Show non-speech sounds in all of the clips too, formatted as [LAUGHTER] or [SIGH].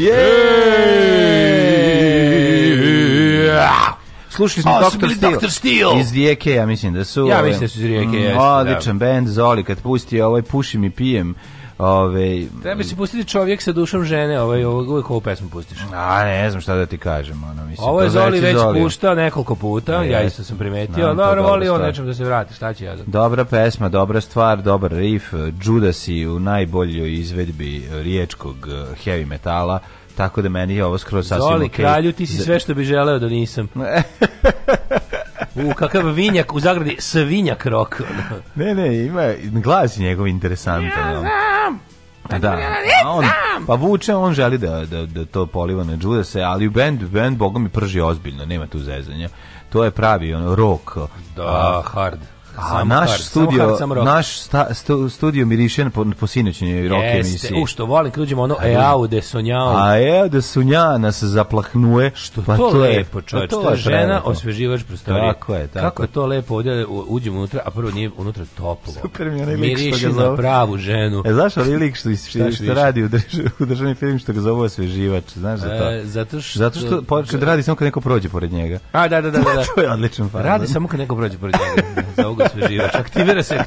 Yeah! Slušali smo Dr. Steel. Dr. Steel. Iz Rijeke, ja mislim da su. Ja ovaj, mislim da su iz Rijeke, mm, jeste. Da. Odličan da. band, Zoli, kad pusti ovaj Pušim i pijem. Ove, ovaj, Treba si pustiti čovjek sa dušom žene, ovaj, ovaj, uvijek ovu pesmu pustiš. A ne znam šta da ti kažem mislim. Ovo je Zoli već Zoli. pušta nekoliko puta, ja isto sam primetio, ali dobro, voli on nečem da se vrati, šta će ja da... Dobra pesma, dobra stvar, dobar riff, Judas i u najboljoj izvedbi riječkog eh, heavy metala, tako da meni je ovo skroz sasvim okej. Zoli, okay. kralju, ti si sve što bi želeo da nisam. [LAUGHS] U kakav vinjak u zagradi svinjak rok. ne, ne, ima glas njegov interesantan. Pa da. A on, pa vuče, on želi da, da, da to poliva na Judase, ali u band, band bogom mi prži ozbiljno, nema tu zezanja. To je pravi ono, rock. Da, a, hard. A naš hard, studio, hard, naš sta, stu, studio mirišen po, po sinoćnje rock emisiji. U što volim, kad uđemo ono Eau e, de Sonjao. A Eau de Sonjao nas zaplahnuje. Što pa to, to lepo, čovječ. To, to je žena, prelepo. osveživač prostorije. Tako je, tako. Kako je to lepo, ovdje uđemo unutra, a prvo nije unutra toplo. Super mi je lik što ga zove. na pravu ženu. E, znaš ali lik što, [LAUGHS] što, što radi u, drž, u državnim film što ga zove osveživač, znaš za to? E, zato što... Zato što počne da radi samo kad neko prođe pored njega. A, da, da, da. da. da. [LAUGHS] to je odličan fan. Radi samo kad neko prođe pored njega. [LAUGHS] osveživač. Aktivira se,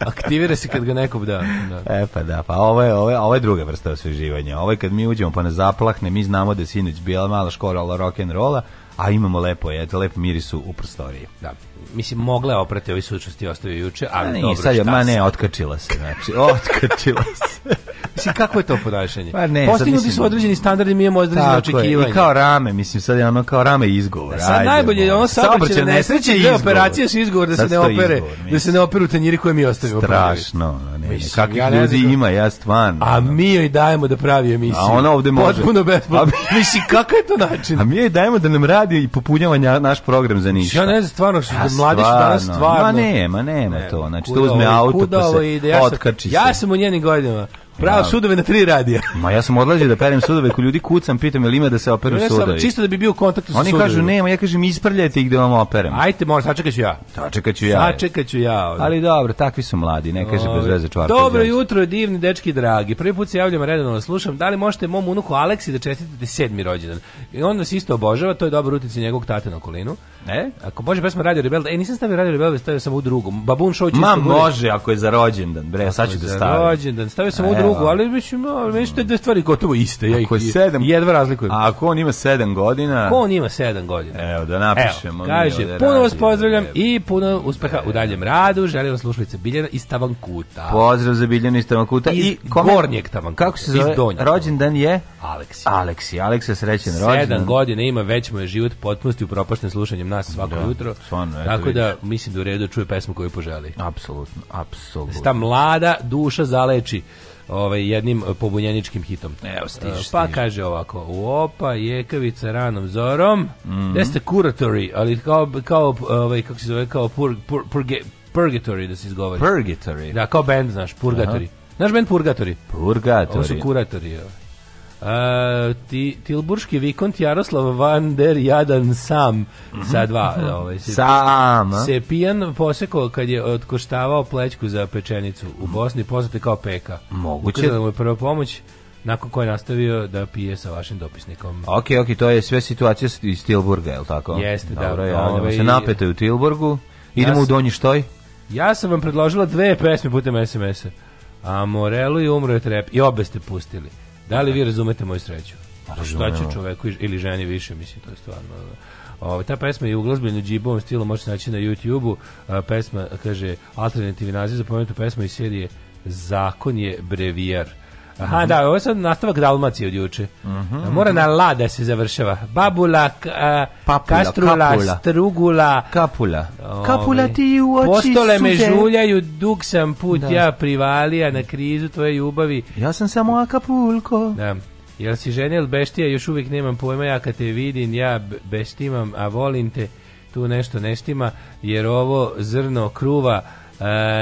aktivira se kad ga neko da. da. E pa da, pa ovo je, ovo je, ovo je druga vrsta osveživanja. Ovo je kad mi uđemo pa ne zaplahne, mi znamo da je sinoć bila mala škola rock and rolla, a imamo lepo, je, lep mirisu u prostoriji. Da. Mislim, mogla je oprati ovi sučnosti ostavio juče, ali ne, dobro, sad, šta ma ne, otkačila se, znači, otkačila se. [LAUGHS] Mislim, kako je to ponašanje? Pa ne, Postignuti su određeni standardi, mi imamo određeni očekivanja. I kao rame, mislim, sad je ono kao rame izgovor. Da, sad Ajde, najbolje je ono saobraćaj nesreće da da i operacije su izgovor da se ne opere, izgovor, da se ne operu tanjiri koje mi ostavimo. Strašno, ne, mislim, kakvih ja ljudi ne ima, ja stvarno. A mi joj dajemo da pravi emisiju. A ona ovde može. Potpuno besplatno. [LAUGHS] mislim, kako je to način? A mi joj dajemo da nam radi i popunjava naš program za ništa. Ja ne znam, stvarno, što mladi su danas stvarno. Ma nema, nema to. Znači, to uzme ovaj auto, pa se ovaj otkači se. Ja sam u njenim godinama. Pravo sudove na tri radija. Ma ja sam odlađen da perem sudove, ko ljudi kucam, pitam jel ima da se operu ja sam, sudovi. Čisto da bi bio u kontaktu sa Oni sudovi. kažu nema, ja kažem isprljajte ih da vam operem. Ajte, može, sačekat ću ja. Sačekat ću ja. Sačekat ću ja. Ali dobro, takvi su mladi, ne kaže bez veze čvarka. Dobro jutro, divni dečki dragi. Prvi put se javljam redovno vas da slušam. Da li možete mom unuku Aleksi da čestitite sedmi rođendan? I on nas isto obožava, to je dobro utjecaj njegovog tate na okolinu. E? Ako može pesma Radio Rebel, e nisam stavio Radio Rebel, stavio sam u drugu. Babun Show će... Ma može ako je za rođendan, bre, sad ću da stavim. Rođendan, stavio sam u e. drugu mogu, ali mislim, ali meni su te dve stvari gotovo iste. Ja ih sedam, jedva razlikujem. A ako on ima 7 godina... Ako on ima 7 godina. Evo, da napišemo. Evo, kaže, puno vas pozdravljam i puno uspeha u daljem radu. Želim vam slušalice Biljana iz Tavankuta. Pozdrav za Biljana iz Tavankuta. Iz I kom... Gornjeg Tavankuta. Kako se zove? Rođendan je? Aleksi. Aleksi, Aleksa srećen rođendan. 7 godina ima, već mu je život potpunosti u propašten slušanjem nas svako da, jutro. Stvarno, Tako da mislim da u redu da čuje pesmu koju poželi. Apsolutno, apsolutno. Ta mlada duša zaleči ovaj, jednim eh, pobunjeničkim hitom. Evo, stiži, eh, stiži. Pa kaže ovako, opa, jekavica ranom zorom, mm -hmm. Deste kuratory, ali kao, kao ovaj, kako se zove, kao pur, pur, purge, purgatory da se izgovori. Purgatory? Da, kao band, znaš, purgatory. Aha. Naš band purgatory? Purgatory. Ovo su kuratori. Ovo. Uh, ti, tilburški vikont Jaroslav van der Jadan sam sa dva mhm. ovaj, se, sam se pijan posekao kad je odkoštavao plećku za pečenicu u Bosni poznate kao peka moguće da mu je prva pomoć nakon koje je nastavio da pije sa vašim dopisnikom. Ok, ok, to je sve situacija iz Tilburga, je li tako? Jeste, da, Dobro, da. Ja, ovaj, se napete u Tilburgu, idemo ja u Donji Štoj. Ja sam vam predložila dve pesme putem SMS-a. A Morelu i Umro je trep, i obe ste pustili. Da li vi razumete moju sreću? Pa, Šta će čoveku ili ženi više, mislim, to je stvarno... Ovo, ovaj, ta pesma je u glazbenju džibom stilu, možete naći na YouTube-u. Pesma, kaže, alternativni naziv za pomenutu pesmu iz serije Zakon je brevijar. Aha, da, ovo je sad nastavak Dalmacije od juče. Mhm. Mora na la da se završava. Babula, a, Papula, kastrula, kapula. strugula. Kapula. Ove. Kapula ti u oči Postole me suze. žuljaju, dug sam put, Da. ja privalija na krizu tvoje ljubavi. Ja sam samo Acapulco. Da. Jel si žena ili beštija, još uvijek nemam pojma, ja kad te vidim, ja beštimam, a volim te, tu nešto ne štima, jer ovo zrno kruva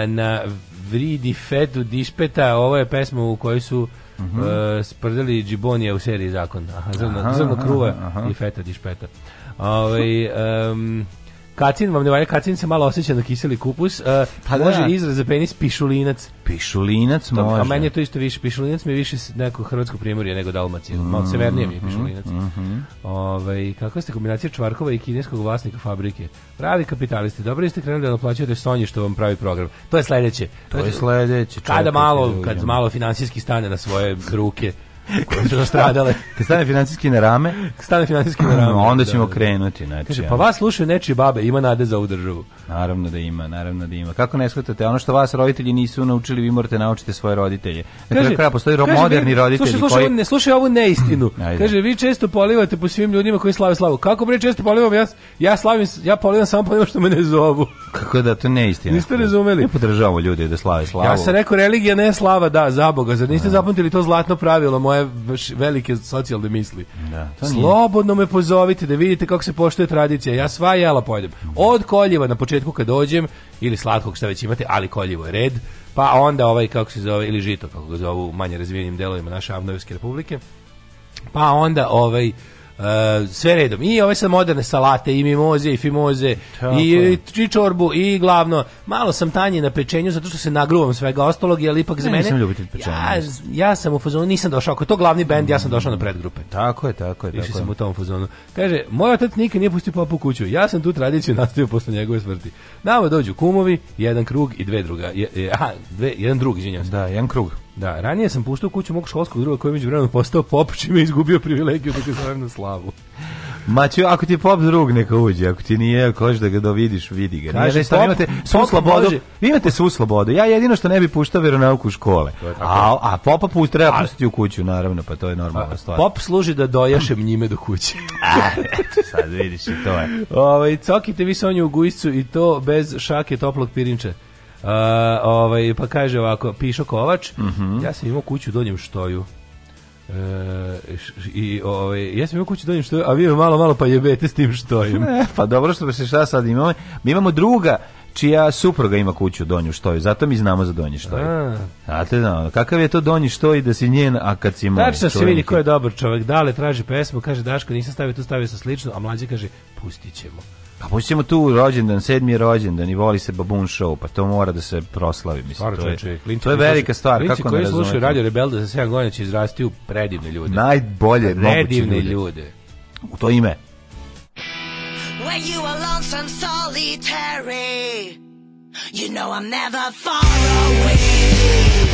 e, na Vridi Fedu Dišpeta, ovo je pesma u kojoj su uh -huh. uh, sprdali Džibonija u seriji Zakon. Aha, zrno, aha, zrno kruva aha, aha. i Feta Dišpeta. Ove, ovaj, um, Kacin vam ne valja, kacin se malo osjeća na kiseli kupus. Uh, pa da. može da. izraz za penis pišulinac. Pišulinac to, može. A meni je to isto više pišulinac, mi je više neko hrvatsko primorje nego Dalmacija. Mm, malo severnije mi je pišulinac. Mm, mm, Ove, ovaj, kakva ste kombinacija čvarkova i kineskog vlasnika fabrike? Pravi kapitalisti, dobro ste krenuli da naplaćujete Sonji što vam pravi program. To je sledeće. To je sledeće. Kada malo, kad malo finansijski stane na svoje ruke, [LAUGHS] koje su nastradale. Kad stane financijski na rame, kad stane financijski na rame, [CLEARS THROAT] onda da, ćemo da, da, krenuti, znači. Kaže, pa vas slušaju nečije babe, ima nade za udržavu. Naravno da ima, naravno da ima. Kako ne shvatate, ono što vas roditelji nisu naučili, vi morate naučiti svoje roditelje. Dakle, kaže, kraja postoji kaže, moderni roditelji slušaj, slušaj, koji ne slušaj ovu neistinu. [CLEARS THROAT] kaže, vi često polivate po svim ljudima koji slave slavu. Kako bre često polivam ja, ja slavim, ja polivam samo po što me ne zovu. Kako da to neistina. Niste razumeli. Ne podržavamo ljude da slave slavu. Ja sam rekao religija ne slava, da, za Boga. zar niste da. zapamtili to zlatno pravilo moje moje velike socijalne misli. Da, Slobodno me pozovite da vidite kako se poštuje tradicija. Ja sva jela pojedem. Od koljiva na početku kad dođem, ili slatkog šta već imate, ali koljivo je red, pa onda ovaj, kako se zove, ili žito, kako ga zovu manje razvijenim delovima naše Avnojevske republike, pa onda ovaj Uh, sve redom. I ove sad moderne salate, i mimoze, i fimoze, i, i čorbu, i glavno. Malo sam tanji na pečenju, zato što se nagruvam svega ostalog, ali ipak za mene... Nisam pečenja, ja, ja sam u fazonu, nisam došao. Ako je to glavni bend, ja sam došao na predgrupe. Tako je, tako je. Išli tako sam je. u tom fazonu. Kaže, moj otac nikad nije pustio papu u kuću. Ja sam tu tradiciju nastavio posle njegove smrti. Nama dođu kumovi, jedan krug i dve druga. Je, je, aha, dve, jedan drug, izvinjam se. Da, jedan krug. Da, ranije sam puštao kuću mog školskog druga koji je međuvremenu postao pop, čime je izgubio privilegiju da ga zovem na slavu. Maćo, ako ti je pop drug neka uđe, ako ti nije, ako hoćeš da ga dovidiš, vidi ga. Kaže, pop, imate svu slobodu, imate svu slobodu. Ja jedino što ne bi puštao veronauku u škole. A, a popa pust, treba pustiti u kuću, naravno, pa to je normalna stvar. Pop služi da dojašem njime do kuće. [LAUGHS] sad vidiš i to je. Ovaj, cokite vi Sonju u gujscu i to bez šake toplog pirinča. Uh, ovaj, pa kaže ovako, Pišo Kovač, uh mhm. -huh. ja sam imao kuću u Donjem Štoju. Uh, i ovaj ja sam imao kuću donjem što a vi malo malo pa jebete s tim što im. pa dobro što se šta sad imamo. Mi imamo druga čija supruga ima kuću donju što je, zato mi znamo za donje što je. Znate, no, da, kakav je to donji što i da si njen, a kad si moj. Tačno se vidi ko je dobar čovjek. Dale traži pesmu, kaže Daško, nisi stavio tu, stavio sa slično, a mlađi kaže pustićemo Pa pućemo tu rođendan, sedmi rođendan i voli se babun show, pa to mora da se proslavi, mislim. Stvar, to, je, linci, to je velika stvar, linci, kako koji ne slušaju Radio Rebelde za 7 godina će izrasti u predivne ljude. Najbolje predivne ljude. ljude. U to ime. When you are lonesome solitary You know I'm never far away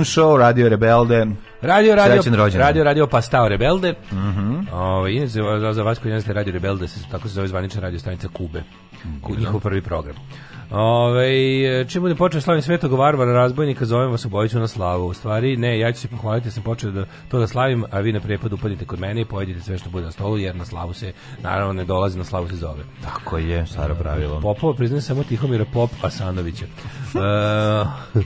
Moon Show, Radio Rebelde. Radio, radio, radio, radio, pa stao Rebelde. Mm -hmm. Ove, ovaj, za, za vas koji ne znate Radio Rebelde, se, tako se zove zvanična radio stanica Kube. Mm Njihov prvi program. Ove, ovaj, čim bude počeo slavim Svetog Varvara razbojnika, zovem vas u na slavu. U stvari, ne, ja ću se pohvaliti, ja sam počeo da, to da slavim, a vi na prepad upadite kod mene i pojedite sve što bude na stolu, jer na slavu se, naravno, ne dolazi, na slavu se zove. Tako je, stara ehm, pravilo. Popova priznaje samo Tihomira Pop Asanovića. [LAUGHS] e,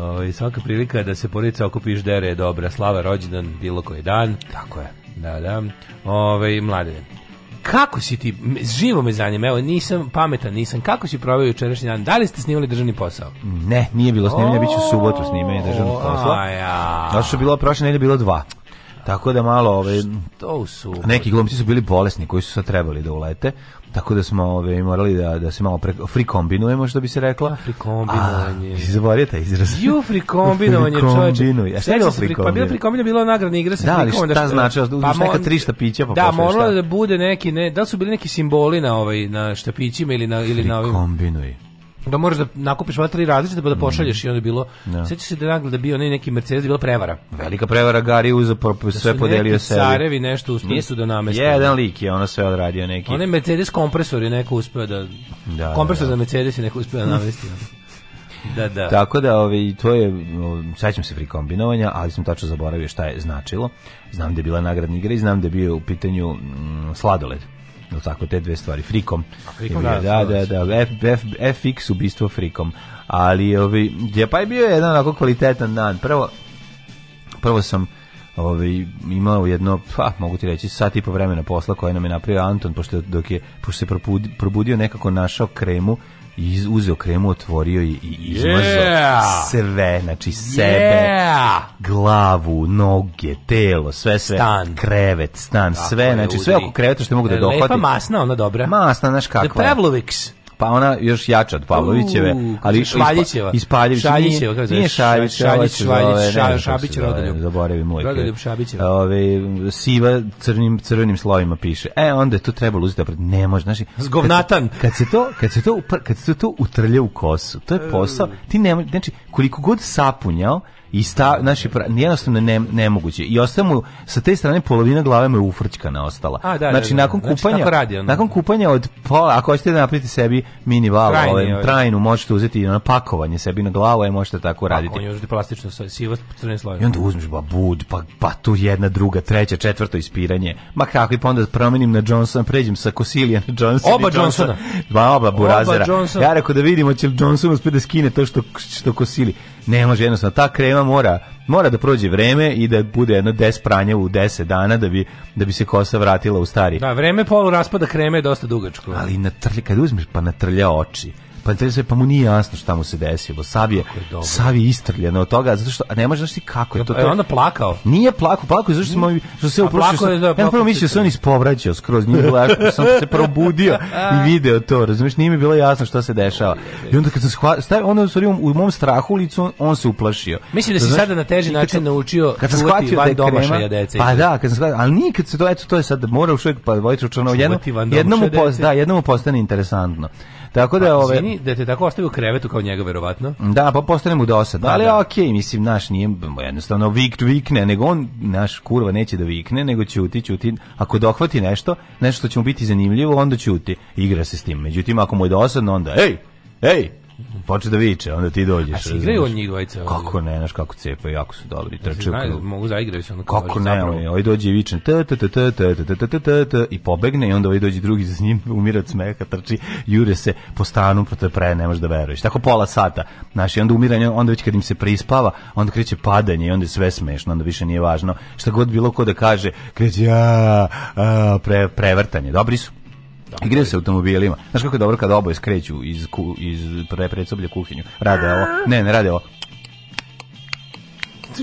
Ovaj svaka prilika da se porodica okupiš dere je dobra. Slava rođendan bilo koji dan. Tako je. Da, da. Ovaj mlade. Kako si ti, živo me zanima, evo, nisam pametan, nisam, kako si proveo jučerašnji dan, da li ste snimali državni posao? Ne, nije bilo snimanje, biće u subotu snimanje državnog posla. Ja. Zato što bilo prošle nedelje bilo dva. Tako da malo, ove, ovaj, to su. Neki glumci su bili bolesni koji su sad trebali da ulete, Tako da smo ove, morali da, da se malo pre, frikombinujemo, što bi se rekla. Da, frikombinovanje. kombinovanje. zaboravio taj izraz. Ju, frikombinovanje, čoveče. A šta je bilo frikombinovanje? Pa bilo frikombinovanje, bilo nagradna igra sa da, frikom. Da, šta znači? Da uzmeš pa neka 300 pića pa Da, moralo da bude neki, ne, da su bili neki simboli na, ovaj, na štapićima ili na, ili na ovim... Kombinuj da moraš da nakupiš ova tri različite pa da mhm. pošalješ i onda bilo ja. Da. sećaš se da nagle da bio neki Mercedes bila prevara velika prevara Gari uza da sve podelio sebi carevi nešto uspeli su da nameste jedan lik je ona sve odradio neki onaj Mercedes kompresor je neko uspeo da, da, da kompresor da, da. za Mercedes je neko uspeo da namesti [LAUGHS] Da, da. Tako da, ovaj, to je, sećam se kombinovanja, ali sam tačno zaboravio šta je značilo. Znam da je bila nagradna igra i znam da je bio u pitanju mm, sladoled je tako, te dve stvari, frikom. A frikom da, da, da, da, da, F, FX ubistvo frikom. Ali, ovi, ovaj, je pa je bio jedan onako kvalitetan dan. Prvo, prvo sam ovaj imao jedno pa mogu ti reći sat i po vremena posla koje nam je napravio Anton pošto dok je pošto se probudio nekako našao kremu iz, uzeo kremu, otvorio i, i izmazao yeah. sve, znači sebe, yeah. glavu, noge, telo, sve, sve, stan. krevet, stan, Tako sve, znači sve oko kreveta što mogu da dohvati. Lepa masna, ona dobra. Masna, znaš kakva. The Pavlovix pa ona još jača od Pavlovićeve, ali Švaljićeva. Iz Šaljićeva, kako Nije Šaljić, Šaljić, Šaljić, Šabić Rodoljub. Zaboravim uvijek. Rodoljub Šabić. Ove, siva crnim, crvenim slovima piše. E, onda je to trebalo uzeti, dobro, da ne može, znaš. Zgovnatan. Kad, kad se to, kad se to, kad se to utrlja u kosu, to je e. posao, ti ne znači, koliko god sapunjao, i sta, znači, jednostavno ne, nemoguće. I ostaje mu, sa te strane polovina glave mu je ufrčkana ostala. A, da, znači, da, da. nakon da. Znači, kupanja, znači, radi, nakon kupanja od pola, ako hoćete da napravite sebi mini valu, ovaj, trajnu, možete uzeti i ono pakovanje sebi na glavu i e, možete tako raditi. on je uđe plastično, sivo, crne sloje. I onda uzmeš, ba, bud, pa, pa tu jedna, druga, treća, četvrto ispiranje. Ma kako, i pa onda promenim na Johnson, pređem sa Kosilija na Johnson. Oba Johnsona. Ba, oba burazera. Oba Johnson. Ja rekao da vidimo će Johnson uspjeti da skine to što, što Kosili. Ne može jednostavno, ta krema mora mora da prođe vreme i da bude jedno 10 pranja u 10 dana da bi da bi se kosa vratila u stari. Da, vreme polu raspada kreme je dosta dugačko. Ali na trlje kad uzmeš pa natrlja oči pa se pa mu nije jasno šta mu se desilo. Sav je, je Sav je od toga zato što a ne možeš ti kako je e, to. Je onda plakao. Nije plakao, plakao je zato što moj što se uprošio. Da, ja prvo mislio da se on ispovraćao skroz nije bilo jasno, sam se probudio i video to, razumeš, nije mi bilo jasno šta se dešava. I onda kad sam stavio, onda u u mom strahu u licu on se uplašio. Mislim da si sada na teži način naučio kad sam shvatio da je domašaja deca, Pa da, kad se shvatio, ali nije kad se to eto to je sad mora u šek pa Vojtro Črnovo jedno, jednom mu da jednom postane interesantno. Tako da pa, ove Zini, da te tako ostavi u krevetu kao njega verovatno. Da, pa postane mu dosadno. Da, Ali da. okej, okay, mislim naš nije jednostavno vik vikne, nego on naš kurva neće da vikne, nego ćuti, ćuti. Ako dohvati nešto, nešto što će mu biti zanimljivo, onda ćuti. Igra se s tim. Međutim ako mu je dosadno onda ej, ej, počne da viče, onda ti dođeš. A si igraju od njih dvojica? Kako ne, znaš kako cepa, jako su dobri. Trče u da Mogu zaigraju se ono. Kako ne, ovaj, ovaj dođe i viče t t t t t t t t t i pobegne i onda ovaj dođe drugi za njim, [LAUGHS] umira od smeha, trči, jure se po stanu, protiv pa pre, ne možeš da veruješ. Tako pola sata. Znaš, i onda umiranje, onda već kad im se prispava, onda kreće padanje i onda je sve smešno, onda više nije važno. Šta god bilo ko da kaže, kreće, a, a, pre, prevrtanje. Dobri su. Igraju se automobilima. Znaš kako je dobro kada oboje skreću iz, ku, iz pre, predsoblja kuhinju. Rade ovo. Ne, ne rade ovo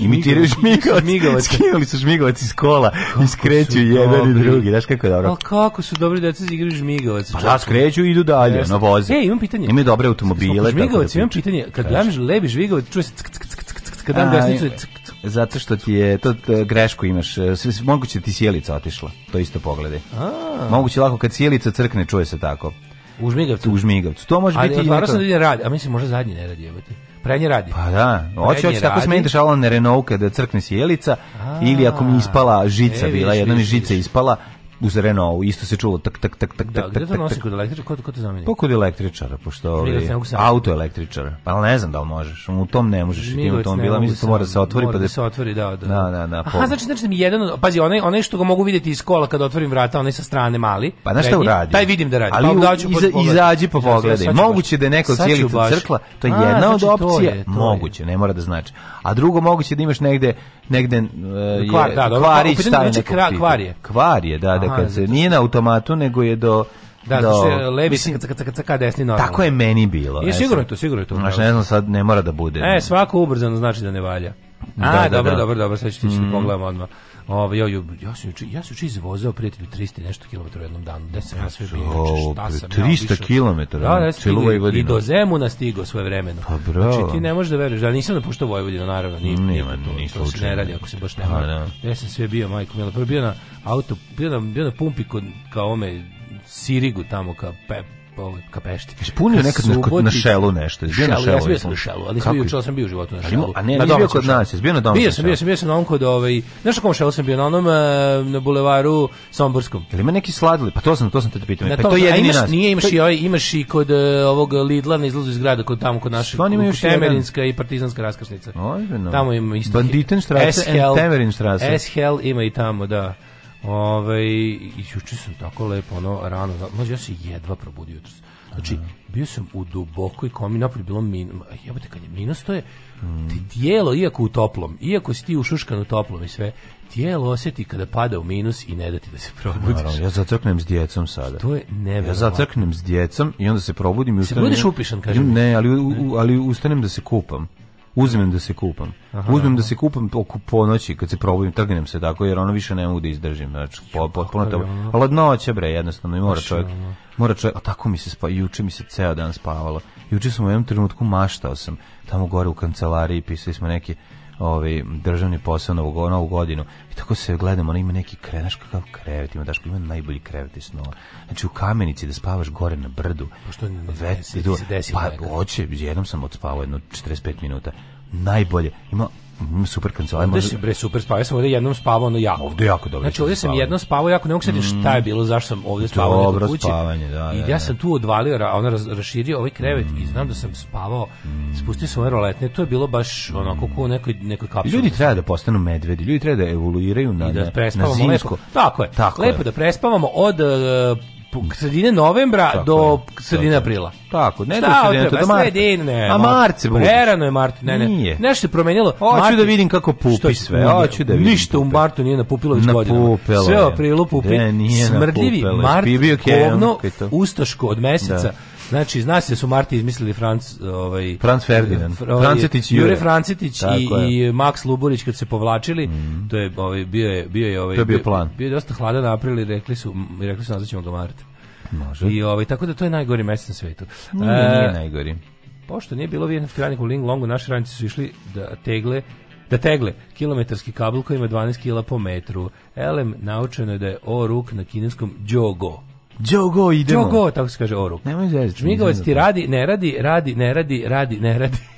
imitiraju šmigavac, šmigavac. skinuli su šmigavac iz kola kako i skreću jedan i drugi, znaš kako je dobro. A kako su dobri deca da igraju šmigavac? Pa da, skreću i idu dalje, Jasne. na voze. E, imam pitanje. Imaju dobre automobile. Šmigavac, da imam pitanje, kad gledam levi šmigavac, čuje se ck, ck, ck, ck, kad dam desnicu, ck, Zato što ti je, to, grešku imaš, sve moguće ti sjelica otišla, to isto pogledaj. Moguće lako kad sjelica crkne, čuje se tako. U žmigavcu. To može ali, biti... Ali otvarao sam da ide a mislim može zadnji ne radi jebote Prednji radi. Pa da, hoće hoće tako se dešavalo na Renault kada crkne sjelica a, ili ako mi ispala žica e, bila, jedna mi žica ispala, uz Renault, isto se čulo tak tak tak tak da, tak. Da, gde nosi kod električara, Ko ko te zameni. Pa kod električara, pošto ovaj auto električara. Pa ne znam da li možeš. U tom ne možeš, ti u tom bila, mislim da mora da se otvori pa da, da se otvori, da, da. Da, da, da. Aha, znači znači mi jedan, pazi, onaj onaj što ga mogu videti iz kola kad otvorim vrata, onaj sa strane mali. Pa na šta uradi? Taj vidim da radi. Ali pa daću iza, izađi pa pogledaj. Moguće da je neko cijelica crkla, to je jedna znači, od opcija. Moguće, ne mora da znači. A drugo moguće da imaš negde negde e, kvar, da, kvar, kvar je. Pa kvar znači je, da, da, kad nije na automatu, nego je do... Da, do, znači, levi mislim, caka, caka, caka, desni normalno. Tako je meni bilo. I sigurno je to, sigurno je to. Znači, ne znam, sad ne mora da bude. E, svako ubrzano znači da ne valja. Da, A, da, da, dobro, da. dobro, dobro, sad ću ti mm. pogledam odmah. Ovaj ja ja sam juče ja sam juče izvozao prijatelju 300 nešto kilometara u jednom danu. Da sam ja sve bio znači, šta sam 300 km. Da, da celu Vojvodinu. I do Zemuna stigao svoje vreme. Pa bravo. Znači ti ne možeš da veruješ da nisam napuštao Vojvodinu naravno, ni nema to, ni to se ne radi ako se baš ne. Pa da. Ja sam sve bio majko, mila, prvo bio na auto, bio na, bio na pumpi kod kao ome Sirigu tamo ka Pep pa kapešti. Jesi punio nekad na šelu nešto? Bio na šelu. Ja sam bio na šelu, ali sam bio, sam bio u životu na šelu. A ne, na bio kod nas, bio na domaćem. Bio sam, bio sam, bio sam na onom kod ovaj, nešto na kom šelu sam bio, na onom eh, na bulevaru Somborskom. Jel ima neki sladili? Pa to sam, to sam te pitao. Pa to je jedini imaš, nas. Nije imaš i ovaj, imaš i kod eh, ovog Lidla na izlazu iz grada, kod tamo kod naših. Oni imaju Temerinska i Partizanska raskršnica. Tamo ima isto. Banditen Straße, Temerinstraße. Eshel ima i tamo, da. Ove, I juče sam tako lepo, ono, rano, znači ja se jedva probudio jutros. Znači, bio sam u dubokoj komi, napolje bilo min, jebote, kad je minus, to je, mm. ti tijelo, iako u toplom, iako si ti ušuškan u toplom i sve, tijelo osjeti kada pada u minus i ne da ti da se probudiš. Naravno, ja zacrknem s djecom sada. To je nevjerovatno. Ja zacrknem s djecom i onda se probudim i ustanem. Se budiš upišan, kažem. Ne, ali, u, ali ustanem da se kupam uzmem da se kupam. Aha, uzmem da aha. da se kupam oko ponoći kad se probudim, trgnem se tako jer ono više ne mogu da izdržim. Znači potpuno to. Ladnoća bre, jednostavno i mora znači, čovjek. Mora čovjek, a tako mi se spa, juče mi se ceo dan spavalo. Juče sam u jednom trenutku maštao sam tamo gore u kancelariji, pisali smo neke ovaj državni posao na ovu, novu godinu. I tako se gledamo, ona ima neki krenaš kakav krevet, ima daško, ima najbolji krevet i Znači u kamenici da spavaš gore na brdu. Pa što ne, vet, ne, ne, ne, ne, ne, ne, ne, ne, ne, ne, ne, ne, ne, ne, ne, ne, ne, ne, ne, Ima mhm, super kancelarija. Ovde si bre super spavao. Ja sam ovde jednom spavao ono jako. Ovde jako dobro. Znači ovde sam jednom spavao jako, ne mogu mm. šta je mhm. bilo, zašto sam ovde spavao dobro kući. spavanje, da. I da, ja da. sam tu odvalio, a ona raširio ovaj krevet mm. i mhm. znam da sam spavao. Spustio sam ove roletne, to je bilo baš onako kao neki neki kapsul. Ljudi treba da postanu medvedi, ljudi treba da evoluiraju na I da prespavamo na zimsko. Lepo. Tako je. Tako lepo je. da prespavamo od uh, sredine novembra tako do je, sredine tako. aprila. Tako, ne Šta do sredine, treba, do marta. Sredine, A marce bude. Prerano je marta, ne, ne. Nije. Nešto se promenilo. Hoću da vidim kako pupi sve. Hoću da vidim. Ništa pupe. u martu nije napupilo već godinama. sve u aprilu pupi. Ne, nije Smrdljivi mart, kovno, okay, ustaško od meseca. Da Znači, zna se da su Marti izmislili Franc, ovaj, Franc Ferdinand, ovaj, Francetić Jure. Jure Francetić i, i Max Luburić kad se povlačili, mm. to je ovaj, bio je, bio je, ovaj, to je bio, bio plan. Bio je dosta hladan april i rekli su, rekli su nazvaćemo ga Marta. Može. I ovaj, tako da to je najgori mesec na svetu. Nije, e, nije najgori. Pošto nije bilo vijetnamski radnik u Ling Longu, naši radnici su išli da tegle da tegle kilometarski kabel koji ima 12 kila po metru. Elem, naučeno je da je o ruk na kineskom djogo. Đogo idemo. Đogo, tako se kaže oruk. Nemoj zezati. Žmigovac ti radi, ne radi, radi, ne radi, radi, ne radi. [LAUGHS]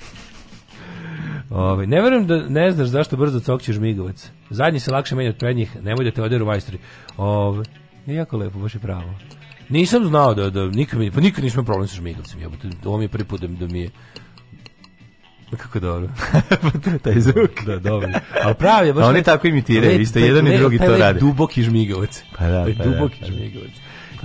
Ove, ne verujem da ne znaš zašto brzo cokće žmigovac. Zadnji se lakše menja od prednjih, nemoj da te oderu majstori. Ove, je jako lepo, baš je pravo. Nisam znao da, da nikad, pa nikad nismo problem sa žmigavcem. Ja, ovo mi je prvi put da, da mi je kako dobro. [LAUGHS] pa to je taj zvuk. Da, dobro. A pravi, baš... A da, oni tako imitiraju, isto jedan i drugi to rade. Duboki žmigavac. Pa da, pa da. Duboki pa da. žmigavac.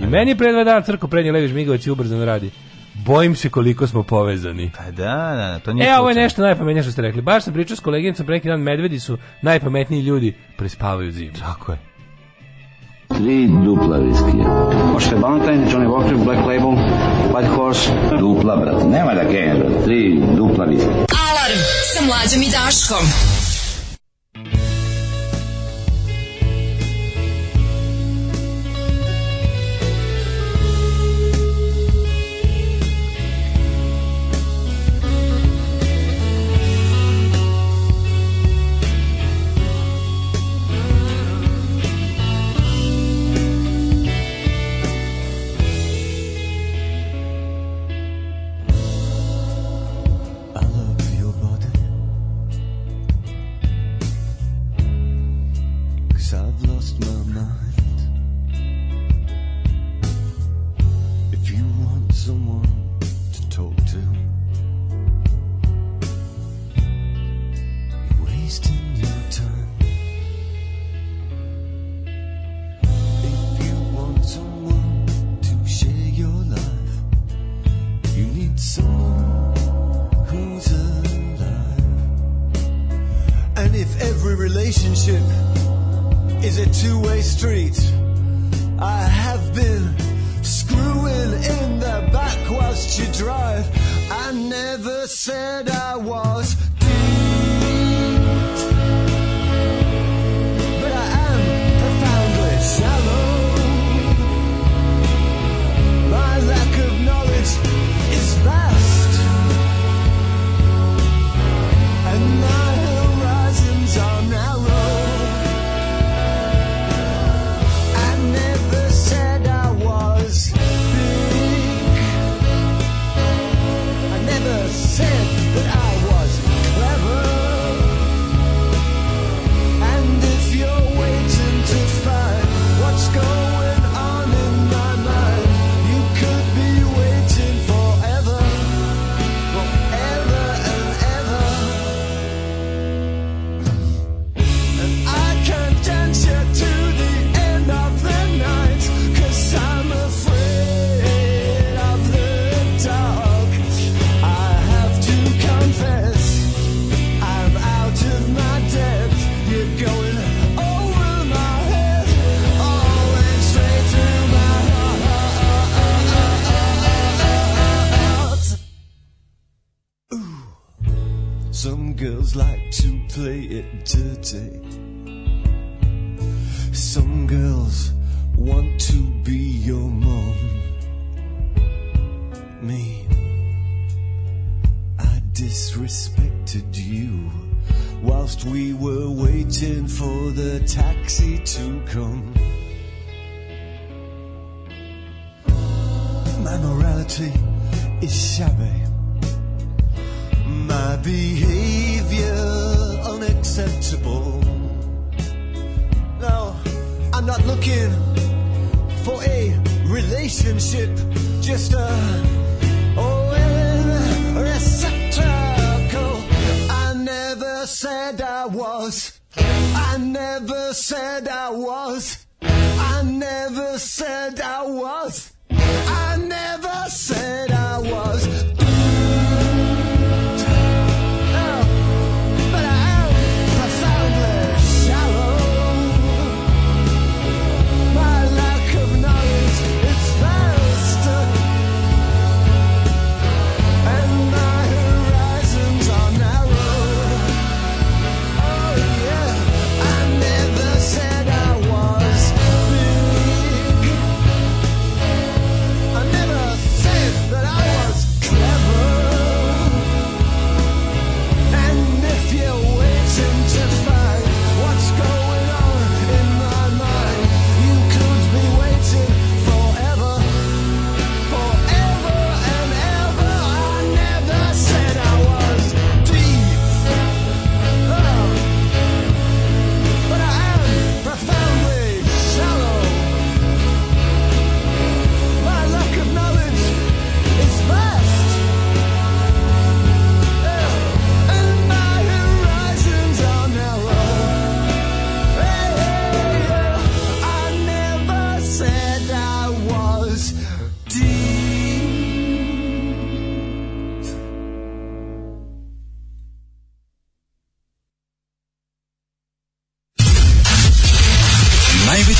I da. meni pre dva dana crko prednje levi žmigovac i ubrzano radi. Bojim se koliko smo povezani. Pa da, da, da to nije. E, ovo je nešto najpametnije što ste rekli. Baš sam pričao s koleginicom pre neki dan, medvedi su najpametniji ljudi, prespavaju zimu. Tako je. Tri dupla viskija. Možete Valentine, Johnny Walker, Black Label, White Horse. Dupla, brate, nema da genja, Tri dupla viskija. Alarm sa mlađom i Daškom. Some girls like to play it dirty. Some girls want to be your mom. Me, I disrespected you whilst we were waiting for the taxi to come. My morality is shabby behavior unacceptable. No, I'm not looking for a relationship, just a Owen receptacle. I never said I was. I never said I was. I never said I was. I never said.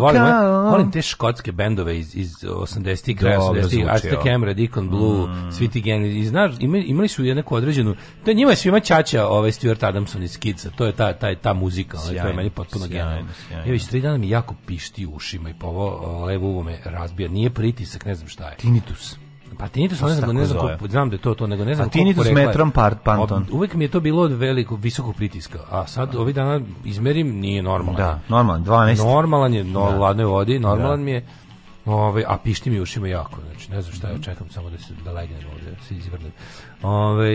volim, kao... volim te škotske bendove iz, iz 80-ih, kraja 80-ih, Aztec Camera, Deacon Blue, mm. Sweetie Gang, i znaš, imali su jednaku određenu, to njima je svima čača ovaj Stuart Adamson iz Kidsa, to je ta, ta, ta muzika, ali ovaj, to je meni potpuno genijalno. Ja već tri dana mi jako pišti ušima i po ovo levo uvo me razbija, nije pritisak, ne znam šta je. Tinnitus. Pa tinitus, ne znam, ne znam, koliko, znam da je to to, nego ne znam. A pa Tinitus metrom par, panton. uvek mi je to bilo od velikog, visokog pritiska, a sad ovih dana izmerim, nije normalan. Da, normalan, 12. Normalan je, no, da. ladnoj vodi, normalan da. mi je Ove, a pišti mi ušima jako, znači ne znam šta ja čekam samo da se da legnem ovde, da se izvrnem. Ove,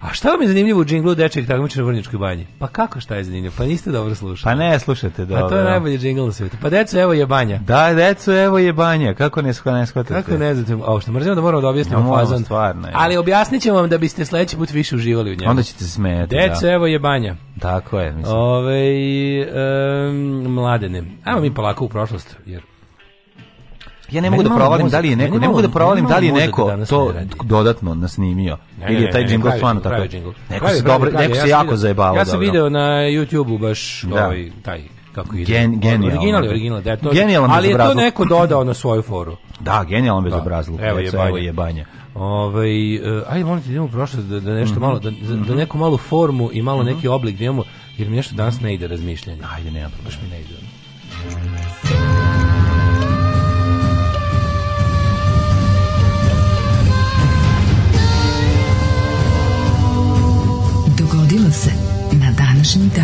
a šta vam je zanimljivo u džinglu dečeg takmičenja u Vrnjačkoj banji? Pa kako šta je zanimljivo? Pa niste dobro slušali. Pa ne, slušate dobro. A pa to je da. najbolji džingl na svetu. Pa deco, evo je banja. Da, deco, evo je banja. Kako ne, ne shvatate? Kako ne znate? A što mrzimo da moramo da objasnimo no, fazon. Stvarno, je. Ali objasnićemo vam da biste sledeći put više uživali u njemu. Onda ćete se smejati. Da. Deco, da. evo je banja. Tako je, mislim. Ove, um, mladene. Ajmo mi polako u prošlost, jer Ja ne da da mogu da provalim da li je neko, ne mogu da provalim da li je neko to dodatno nasnimio. Ili je taj džingl stvarno tako. Neko se dobro, neko se jako zajebavao. Ja sam video na YouTubeu baš da. ovaj taj kako ide. Gen, Original, original, da, to, genijalan ali je to neko dodao na svoju foru. Da, genijalan bezobrazluk. Evo je banje. je banje. Ove, ovaj, eh, ajde, molim te, idemo prošlo da, da nešto mhm. malo, da, da mhm. neku malu formu i malo mhm. neki oblik da imamo, jer mi nešto danas ne ide razmišljanje. Ajde, nema problema. Baš mi ne ide. današnji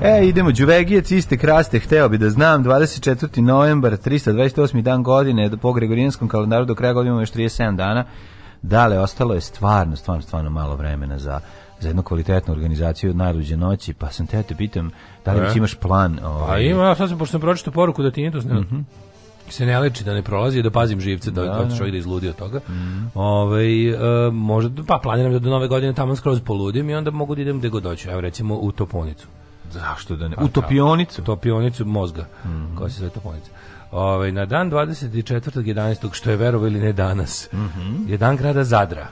dan. E, idemo, Đuvegijac iste kraste, hteo bi da znam, 24. novembar, 328. dan godine, da po Gregorijanskom kalendaru do kraja godine imamo još 37 dana, dale, ostalo je stvarno, stvarno, stvarno malo vremena za za jednu kvalitetnu organizaciju od najluđe noći, pa sam te te pitam da li e. imaš plan? Pa ovaj... A ima, sad sam, pošto sam pročito poruku da ti nije to se ne leči da ne prolazi, da pazim živce da, da, da. da, da. čovjek da izludi od toga. Mm. Ovaj e, možda pa planiram da do nove godine tamo skroz poludim i onda mogu da idem gde god hoću. Evo recimo u Toponicu. Zašto da ne? Pa u da. Topionicu? Topionicu mozga. Mm -hmm. Koja se zove Toponica. Ove, ovaj, na dan 24. 11. što je verovo ili ne danas, mm -hmm. je dan grada Zadra.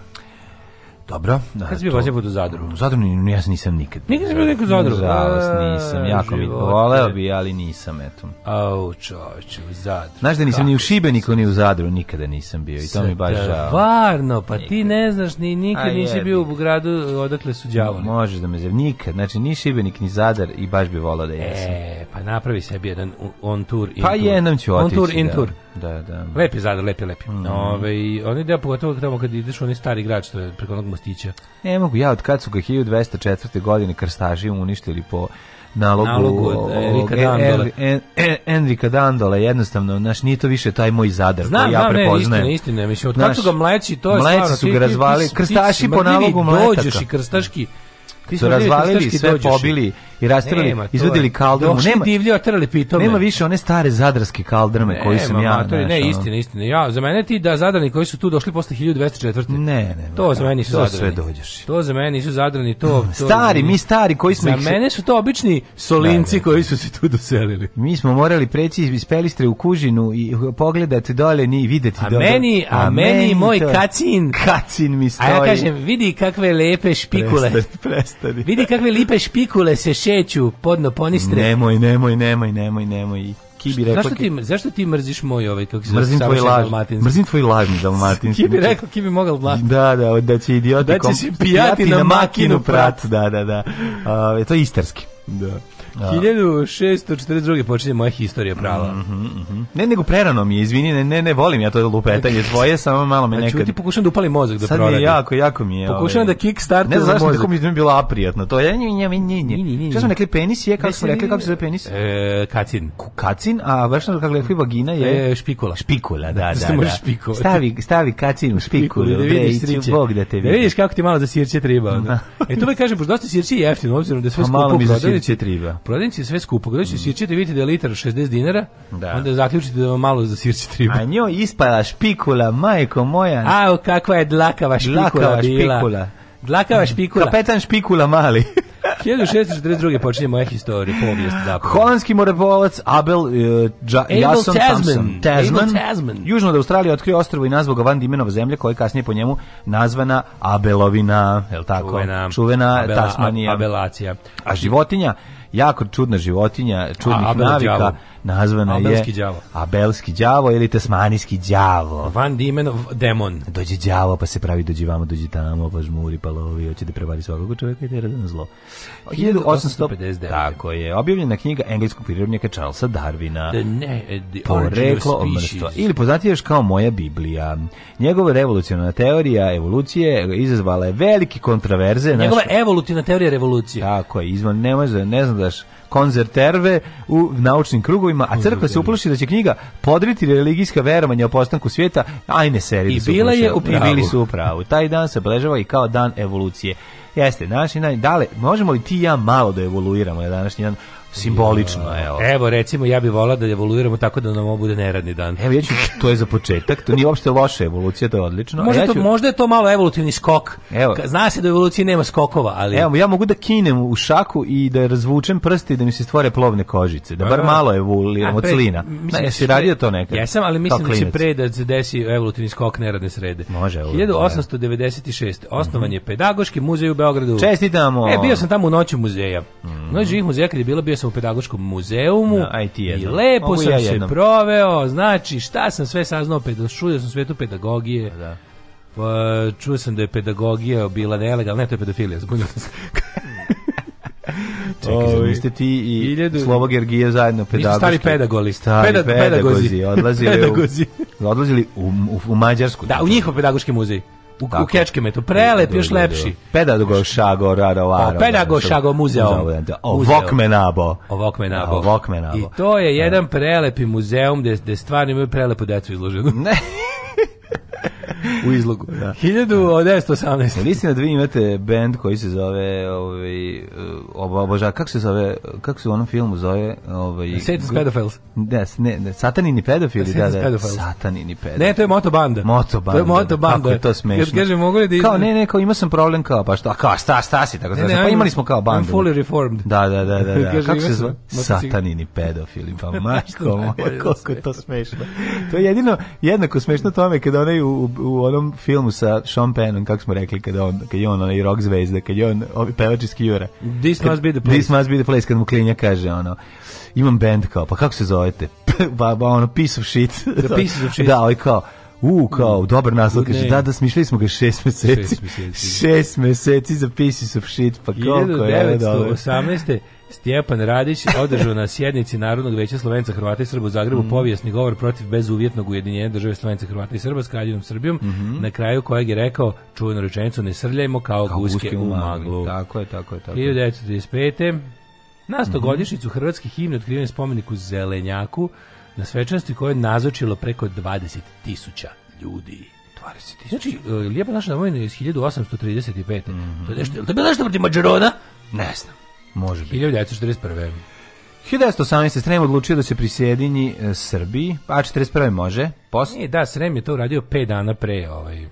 Dobro. Da, Kad si bio to... vozio pod Zadru? U Zadru ni, ja nisam nikad. Nikad sam bio nikad u Zadru? Žalost, nisam. jako živote. mi voleo bi, ali nisam, eto. Au, čoveče, u Zadru. Znaš da nisam Kako ni u Šibeniku, ni u Zadru, nikada nisam bio. I to mi baš žao. Varno, pa nikad. ti ne znaš, ni nikad nisi bio u gradu odakle su djavoli. Možeš da me zav... Nikad, znači ni Šibenik, ni Zadar i baš bi volao da jesam. E, pa napravi sebi jedan on tour, pa in pa tour. Pa jednom ću otići. On tour, in da. tour. Da, da. Lep je Zadar, lepi, je, lep je. Mm. Ove, onaj deo pogotovo tamo kad ideš onaj stari grad što je preko onog mostića. Ne mogu, ja od kad su ga 1204. godine krstaži uništili po nalogu, nalogu Enrika e, Dandola. E, e, Enrika Dandola, jednostavno, naš, nije to više taj moj zadar Znam, koji ja prepoznajem. Znam, ne, istina, istina, mislim, od kad su ga mleći, to je mleći stvarno. su ga razvali, krstaši po nalogu mletaka. Dođeš i krstaški, ti su razvalili sve, pobili i rastirali, izvadili kaldrmu. Nema divlje otrali pitome. Nema više one stare zadarske kaldrme ne, koji sam ja. Matori, ne, istina, istina. Ja, za mene ti da zadrani koji su tu došli posle 1204. Ne, ne. To za mene su to zadrani. sve dođeš. To za mene nisu zadrani, to, mm, to stari, mi stari koji smo Za ih... mene su to obični solinci da, da, da. koji su se tu doselili. Mi smo morali preći iz Pelistre u Kužinu i pogledati dole ni videti dole. a Meni, a, meni, moj kacin, kacin mi stoji. A ja kažem, vidi kakve lepe špikule. Prestani, prestani. Vidi kakve lipe špikule se čeću, podno ponistre. Nemoj, nemoj, nemoj, nemoj, nemoj. Kibi rekao, zašto ti, zašto ti mrziš moj ovaj, kako se mrzim tvoj laž, mrzim tvoj lažni dalmatinski. [LAUGHS] ki bi znači, rekao, ki bi mogao blati. Da, da, da će idioti da će kom, pijati, pijati na, na makinu prat. prat. Da, da, da. Uh, to je istarski. Da. 1642. Da. počinje moja historija prava. Mm -hmm, mm -hmm. Ne, nego prerano mi je, izvini, ne, ne, ne volim ja to lupetanje svoje, [LAUGHS] samo malo me znači, nekad... Znači, ti pokušam da upalim mozak da Sad proradi. Sad jako, jako mi je... Pokušam ovaj... da kickstarter Ne znam zašto tako mi je bilo aprijatno. To je nje, nje, nje, nje. Šta smo rekli, penis je, kako smo rekli, kako se zove penis? E, kacin. Kacin, a baš kako rekli, vagina je... E, špikula. Špikula, da, da, da. [LAUGHS] da. Stavi, stavi kacin u špikulu, da vidiš, Bog da te da vidi. Da vidiš kako ti malo za sirće treba. [LAUGHS] E, to mi kažem, pošto dosta sirće je jeftino, obzirom da sve pa skupo prodali. malo mi za sirće treba. Prodavnici sve skupo. Gledaš mm. sirćete, vidite da je litar 60 dinara, da. onda zaključite da vam malo za sirći triba. A njoj ispala špikula, majko moja. A, kakva je dlakava špikula dlakava bila. Špikula. Dlakava mm. špikula. Kapetan špikula mali. 1642. [LAUGHS] počinje moja historija, povijest zapravo. Holandski morepolovac Abel uh, e, ja, Jason Tasman. Tasman, Tasman. Južno od Australije otkrio ostrovo i nazvao ga van Dimenova zemlja, koja je kasnije po njemu nazvana Abelovina, je li tako? Čuvena, Čuvena Abela, Tasmanija. Abelacija. A životinja jako čudna životinja, čudnih a, navika nazvana Abelski je... Abelski đavo. Abelski đavo ili tasmanijski đavo. Van Dimenov demon. Dođe đavo pa se pravi dođi vamo, dođi tamo, pa žmuri, pa lovi, hoće da prevari svakog čovjeka i tera da zlo. 1859. Tako je. Objavljena knjiga engleskog prirodnjaka Charlesa Darwina. The, da ne, the Poreklo omrstva. Ili poznati još kao moja Biblija. Njegova revolucionarna teorija evolucije izazvala je velike kontraverze. Njegova naš... evolutivna teorija revolucije. Tako je. Izvan, ne, ne znam daš konzerterve u naučnim krugovima, a crkva se uplaši da će knjiga podriti religijska verovanja o postanku svijeta, ajne seri. I da bila je u pravu. bili su u pravu. Taj dan se obeležava i kao dan evolucije. Jeste, naši, dale, možemo li ti ja malo da evoluiramo na današnji dan? simbolično, evo. Evo, recimo, ja bih volao da evoluiramo tako da nam ovo bude neradni dan. Evo, ja ću, to je za početak, to nije uopšte loša evolucija, to je odlično. Možda, ja ću... možda je to malo evolutivni skok. Evo. Zna se da u evoluciji nema skokova, ali... Evo, ja mogu da kinem u šaku i da razvučem prste i da mi se stvore plovne kožice, da bar malo evoluiramo od slina. Mislim, da, jesi radio to nekad? Jesam, ali mislim da će pre da se desi evolutivni skok neradne srede. Može, evo. 1896. Da. Osnovan mhm. je Pedagoški muzej u Beogradu. Čestitamo! E, bio sam tamo u noću muzeja. Mm. Noć živih muzeja kad je bila bio bio sam u pedagoškom muzeumu no, aj ti i lepo Mogu sam ja se proveo, znači šta sam sve saznao, šudio sam svetu pedagogije. Pa da. Pa, čuo sam da je pedagogija bila nelegalna, ne, to je pedofilija, zbunio sam [LAUGHS] Čekaj, ste ti i Iljadu... Slobo Gergije zajedno pedagoški. Stari pedagoli. Stari Peda, pedagozi. pedagozi. Odlazili, [LAUGHS] pedagozi. U, odlazili u, u, u Mađarsku. Da, u njihov pedagoški muzej u, Tako. u kečkeme to prelep, još da, da, da. lepši. Pedagogo šago rarovaro. Pa, Pedagogo šago muzeum. O Vokmenabo. O Vokmenabo. Vokmenabo. I to je jedan prelepi muzeum gde, gde stvarno imaju prelepu decu izloženu. Ne. [LAUGHS] u izlogu. Da. 1918. Listi na dvi imate band koji se zove ovaj eh, oboža kako se zove kako se u onom filmu zove ovaj Satan's Pedophiles. Da, ne, ne, Satanini pedofili, da, da. da. Satanini pedofili. Ne, to je Moto Banda. Moto Banda. To je Moto da, Banda. Kako je to smešno. Kaže mogu li da Kao ne, ne, kao ima sam problem kao pa šta, kao sta, sta si tako ne, pa imali smo kao bandu. I'm fully reformed. Da, da, da, da. da. [LAUGHS] kako se zove? Satanini pedofili, pa [LAUGHS] maško, da koliko je to smešno. To je jedino jednako smešno tome kada onaj u, u onom filmu sa Sean Pennom, kako smo rekli, kada on, kad je on onaj rock zvezda, kad je on ovi pevač iz Kjura. This kad, must be the place. This must be the place, kad mu klinja kaže, ono, imam band kao, pa kako se zovete? [LAUGHS] Pa, pa, ono, piece of shit. The [LAUGHS] piece of shit. da, ovaj kao, u, kao, mm. dobar naslov, kaže, da, da, smišljali smo ga šest meseci. Šest meseci. [LAUGHS] šest meseci za Pieces of Shit, pa koliko je, dobro. 1918. Da, Stjepan Radić održao na sjednici Narodnog veća Slovenca, Hrvata i Srba u Zagrebu mm. povijesni govor protiv bezuvjetnog ujedinjenja države Slovenca, Hrvata i Srba s Kraljevom Srbijom, mm -hmm. na kraju kojeg je rekao čuvenu rečenicu ne srljajmo kao, kao guske, u maglu. Tako je, tako je, tako je. 1935. Na stogodišnicu mhm. mm -hmm. hrvatske himne otkriven u Zelenjaku na svečanosti koje je nazočilo preko 20.000 ljudi. 20.000. Znači, e, Lijepa naša domovina je iz 1835. Mm -hmm. To je mhm. nešto, to bilo nešto protiv Mađarona? Ne znam. Može biti. 1941. 1918. Srem odlučio da se prisjedini e, Srbiji, a 41. može, post... Nije, da, Srem je to uradio 5 dana pre, ovaj, e,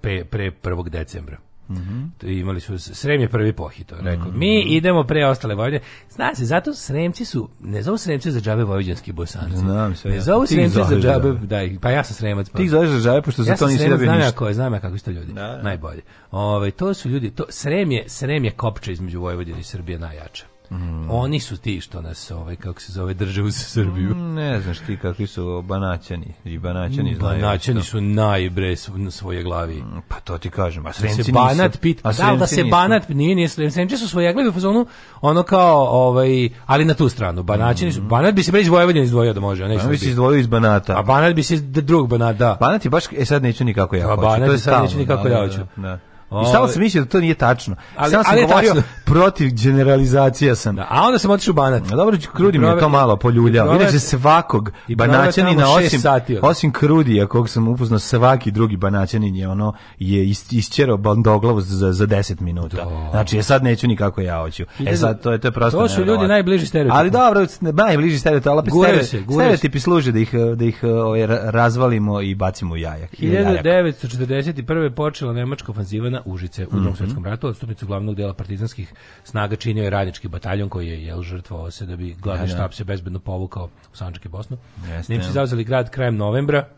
pre, pre 1. decembra. Mm -hmm. Imali su Srem je prvi pohito, rekao. Mm -hmm. Mi mhm. idemo pre ostale Vojvodine. Zna se, zato Sremci su ne zovu Sremci za džabe vojvođanski bosanci. Znam sve. Ne zovu Sremci za džabe, daj, pa ja sam Sremac. Pa. Ti zoveš za džabe pošto ja za to nisi da bi ništa. Ja sam znam ja kako su to ljudi. Da, da. Najbolje. Ovaj to su ljudi, to Srem je, Srem je kopče između Vojvodine i Srbije najjače. Mm. Oni su ti što nas, ovaj, kako se zove, drže uz Srbiju. Mm, ne znaš ti kakvi su banaćani. I banaćani mm, znaju. Banaćani su najbre na svoje glavi. Mm, pa to ti kažem. A da sremci se banat pit. A pa da, da se nisu. banat, nije, nije sremci su svoje glavi u fazonu, ono kao, ovaj, ali na tu stranu. Banaćani mm. su, banat bi se iz Vojvodine izdvojio da može. Ne banat bi se izdvojio iz banata. A banat bi se iz drugog banata, da. Banat je baš, e sad neću nikako ja Pa A banat je sad neću nikako da, ja da, hoću. Da, da. I stalno sam mislio da to nije tačno. Ali, sam ali govorio tačno. protiv generalizacija sam. Da, a onda sam otišao u Banat. A da, dobro, Krudi mi je to malo poljuljao. Inače svakog banaćanina, osim, sati, osim Krudija, kog sam upoznao, svaki drugi banaćanin je ono, je is, isčerao bandoglavu za, za 10 minuta. Da. Znači, ja sad neću nikako ja hoću. E sad, to je, to je prosto To su ljudi najbliži stereotipi. Ali dobro, najbliži stereotipi, ali opet stereotipi, stereotipi služe da ih, da ih ovaj, razvalimo i bacimo u jajak. 1941. počela nemačka ofanziva na Partizana Užice u Drugom mhm. svetskom ratu. Odstupnicu glavnog dela partizanskih snaga činio je radnički bataljon koji je jel žrtvovao se da bi glavni da, da. štab se bezbedno povukao u Sančak i Bosnu. Yes, Nemci zauzeli grad krajem novembra.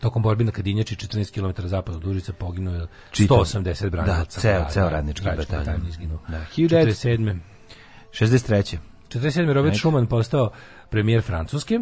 Tokom borbi na Kadinjači 14 km zapad od Užica poginuo je 180 branilaca. Da, ceo, ceo radnički bataljon. izginuo. Da, 47. 63. 47. Robert Schumann postao premijer Francuske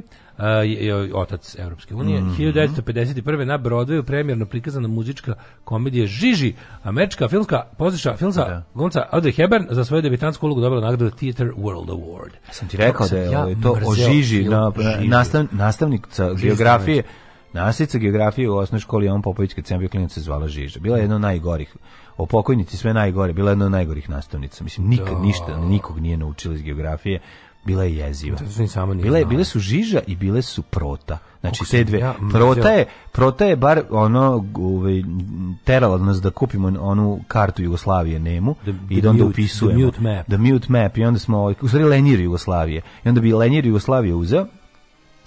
je otac Europske unije. Mm -hmm. 1951. na Broadwayu premjerno prikazana muzička komedija Žiži, američka filmska pozdraša filmska da. glumca Audrey Hepburn za svoju debitantsku ulogu dobila nagradu Theater World Award. Ja sam ti rekao da je ja ovaj, to o Žiži, na, da, pa, nastav, nastavnica Žiži geografije znači. Nastavnica geografije u osnovnoj školi on Popović kad sam bio klinac se zvala Žiža. Bila je jedna od najgorih. O pokojnici sve najgore, bila je jedna od najgorih nastavnica. Mislim nikad da. ništa, nikog nije naučila iz geografije bila je jeziva. Samo nije bile, bile su žiža i bile su prota. Znači te dve. prota je, prota je bar ono ovaj terala nas da kupimo onu kartu Jugoslavije Nemu the, i da onda mute, upisujemo the mute map. The mute map i onda smo ovaj- u stvari lenjir Jugoslavije. I onda bi lenjir Jugoslavije uzeo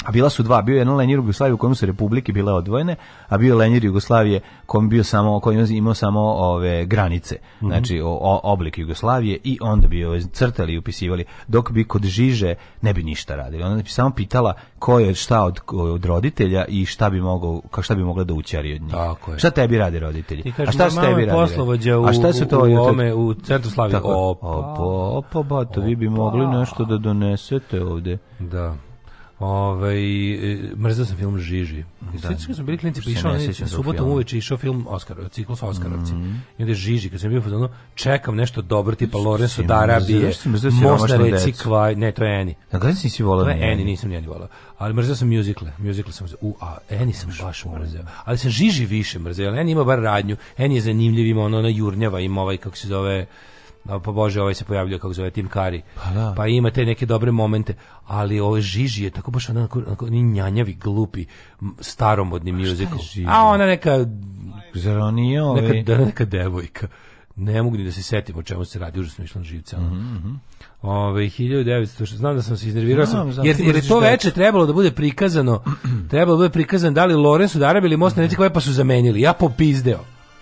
a bila su dva, bio je jedan lenjir Jugoslavije u kojem su republike bile odvojene, a bio je lenjir Jugoslavije kom bio samo koji imao samo ove granice. Mm -hmm. Znači o, o, oblik Jugoslavije i onda bi ove crtali i upisivali dok bi kod Žiže ne bi ništa radili. Ona bi samo pitala ko je šta od, od roditelja i šta bi mogao ka šta bi mogla da učari od njih. Tako je. Šta tebi radi roditelji? kažem, a šta su tebi poslovođa u, a šta su to u, ome, u centru Slavije? Opa, opa, opa, ba, to vi bi mogli nešto da donesete ovde. Da. Ovaj e, mrzio sam film Žiži. I da. Sveći kad smo bili klinci, pa išao na subotom uveče išao film Oskar, ciklus Oskarovci. Mm -hmm. I onda Žiži, kad sam bio fazonu, čekam nešto dobro tipa Lorenzo d'Arabije. Možda reci kvaj, ne, to je Eni. Na gledam si si volao. To je Eni, nisam ni volao. Ali mrzio sam muzikle, mjuzikle sam u a Eni sam baš mrzio. Ali se Žiži više mrzio, Eni ima bar radnju. Eni je zanimljiv, ima ono na jurnjava, ima ovaj kako se zove Da, pa po bože ovaj se pojavljuje kako zove Tim Kari. Pa, da. pa ima te neke dobre momente, ali ovo Žiži je tako baš onako, onako njanjavi, glupi, staromodni musical. A ona neka zar on nije ovaj neka, neka devojka. Ne mogu ni da se setim o čemu se radi, užasno išlo na živce. Mm -hmm. Ove 1900 znam da sam se iznervirao znam, sam, jer, jer je to veče trebalo da bude prikazano, [CLEARS THROAT] trebalo da bude prikazan da li Lorenz udara ili Most mm -hmm. pa su zamenili. Ja popizdeo.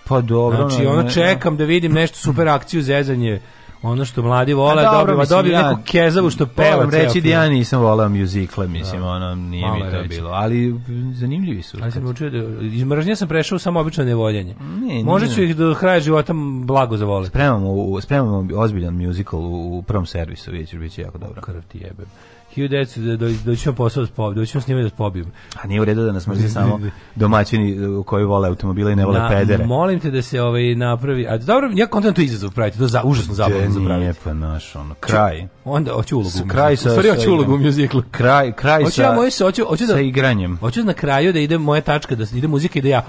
Pa dobro. Znači, ono čekam da vidim nešto super akciju zezanje ono što mladi vole, da, dobro, mislim, dobio ja, neku kezavu što peva. reći da ja nisam volao mjuzikle, mislim, da. ono, nije Malo mi to reći. bilo, ali zanimljivi su. Ali sam učio da, iz mržnje sam prešao samo obično nevoljenje. Ne, Možda ću ih do kraja života blago zavoliti. Spremamo, spremamo ozbiljan mjuzikl u, u prvom servisu, vidjet ću, bit će jako dobro. Krv ti jebem. 1900 da do, da, doćemo da posao s pobjede, doćemo snimati da, da pobijemo. A nije u redu da nas mrzi samo domaćini e, koji vole automobile i ne vole Na, pedere. Molim te da se ovaj napravi, a dobro, ja kontam izazov pravite, to za, užasno zabavno za praviti. Nije pa naš, ono, kraj. Ču, onda hoću ulogu. S, kraj sa, stvari, hoću ulogu u mjuziklu. Kraj, kraj hoću sa, ja moje, hoću, hoću da, sa igranjem. Hoću na kraju da ide moja tačka, da ide muzika i da ja... [LAUGHS]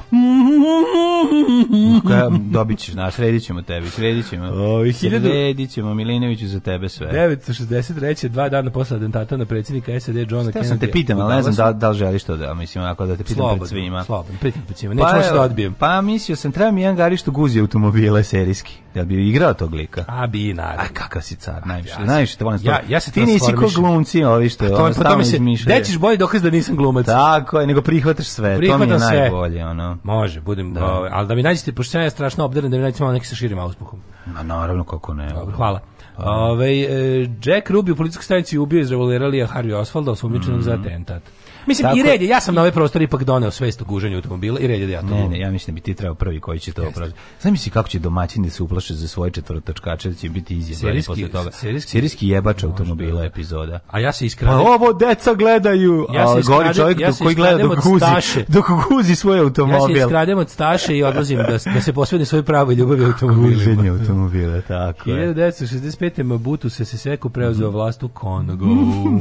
Kaj, dobit ćeš, na, sredit ćemo tebi, sredit ćemo. O, 1000... Sredit ćemo Milinoviću za tebe sve. 963. dva dana posle atentata atentata na predsjednika SAD Johna Kennedy. Ja sam te pitam, ali ne znam da, da li želiš to da, mislim, ako da te pitam slobodno, pred svima. Slobodno, pitam pred svima, pa neću pa, da odbijem. Pa mislio sam, treba mi jedan garištu guzi automobile serijski, da bi igrao tog lika. A bi, naravno. A kakav si car, najviše, ja, najviše te volim ja, ja se Ti nisi ko glumci, ovi što pa, to, ono, pa stalno izmišljaju. Dećiš bolje dokaz da nisam glumac. Tako je, nego prihvataš sve, Prihvatam to mi je sve. najbolje, ono. Može, budem, da. Ovaj, ali da mi nađete, pošto ja je strašno obdaren, da mi nađete malo neki sa širim auspuhom. Ma naravno, kako ne. Dobro, hvala. Ove, e, Jack Ruby u policijskoj stanici ubio iz revolvera Lija Harvey Osvalda, osumnjičenog mm -hmm. za atentat. Mislim, Tako, i red je, ja sam na ovaj prostor ipak doneo svest o guženju automobila i red je da ja to... Ne, ne, ja mislim da bi ti trebao prvi koji će to opraviti. Znam misli kako će domaćini se uplaše za svoje četvrotočkače, da će biti izjebani posle toga. Serijski, serijski jebač automobila da. epizoda. A ja se iskradim... Pa ovo deca gledaju, ja se gori čovjek ja koji gleda dok guzi, dok guzi svoj automobil. Ja se iskradem od staše i odlazim da, da se posvedim svoj pravoj ljubavi automobila. Guženje automobila, tako je. 1965. Mabutu se se seku preuzeo vlast u Kongo.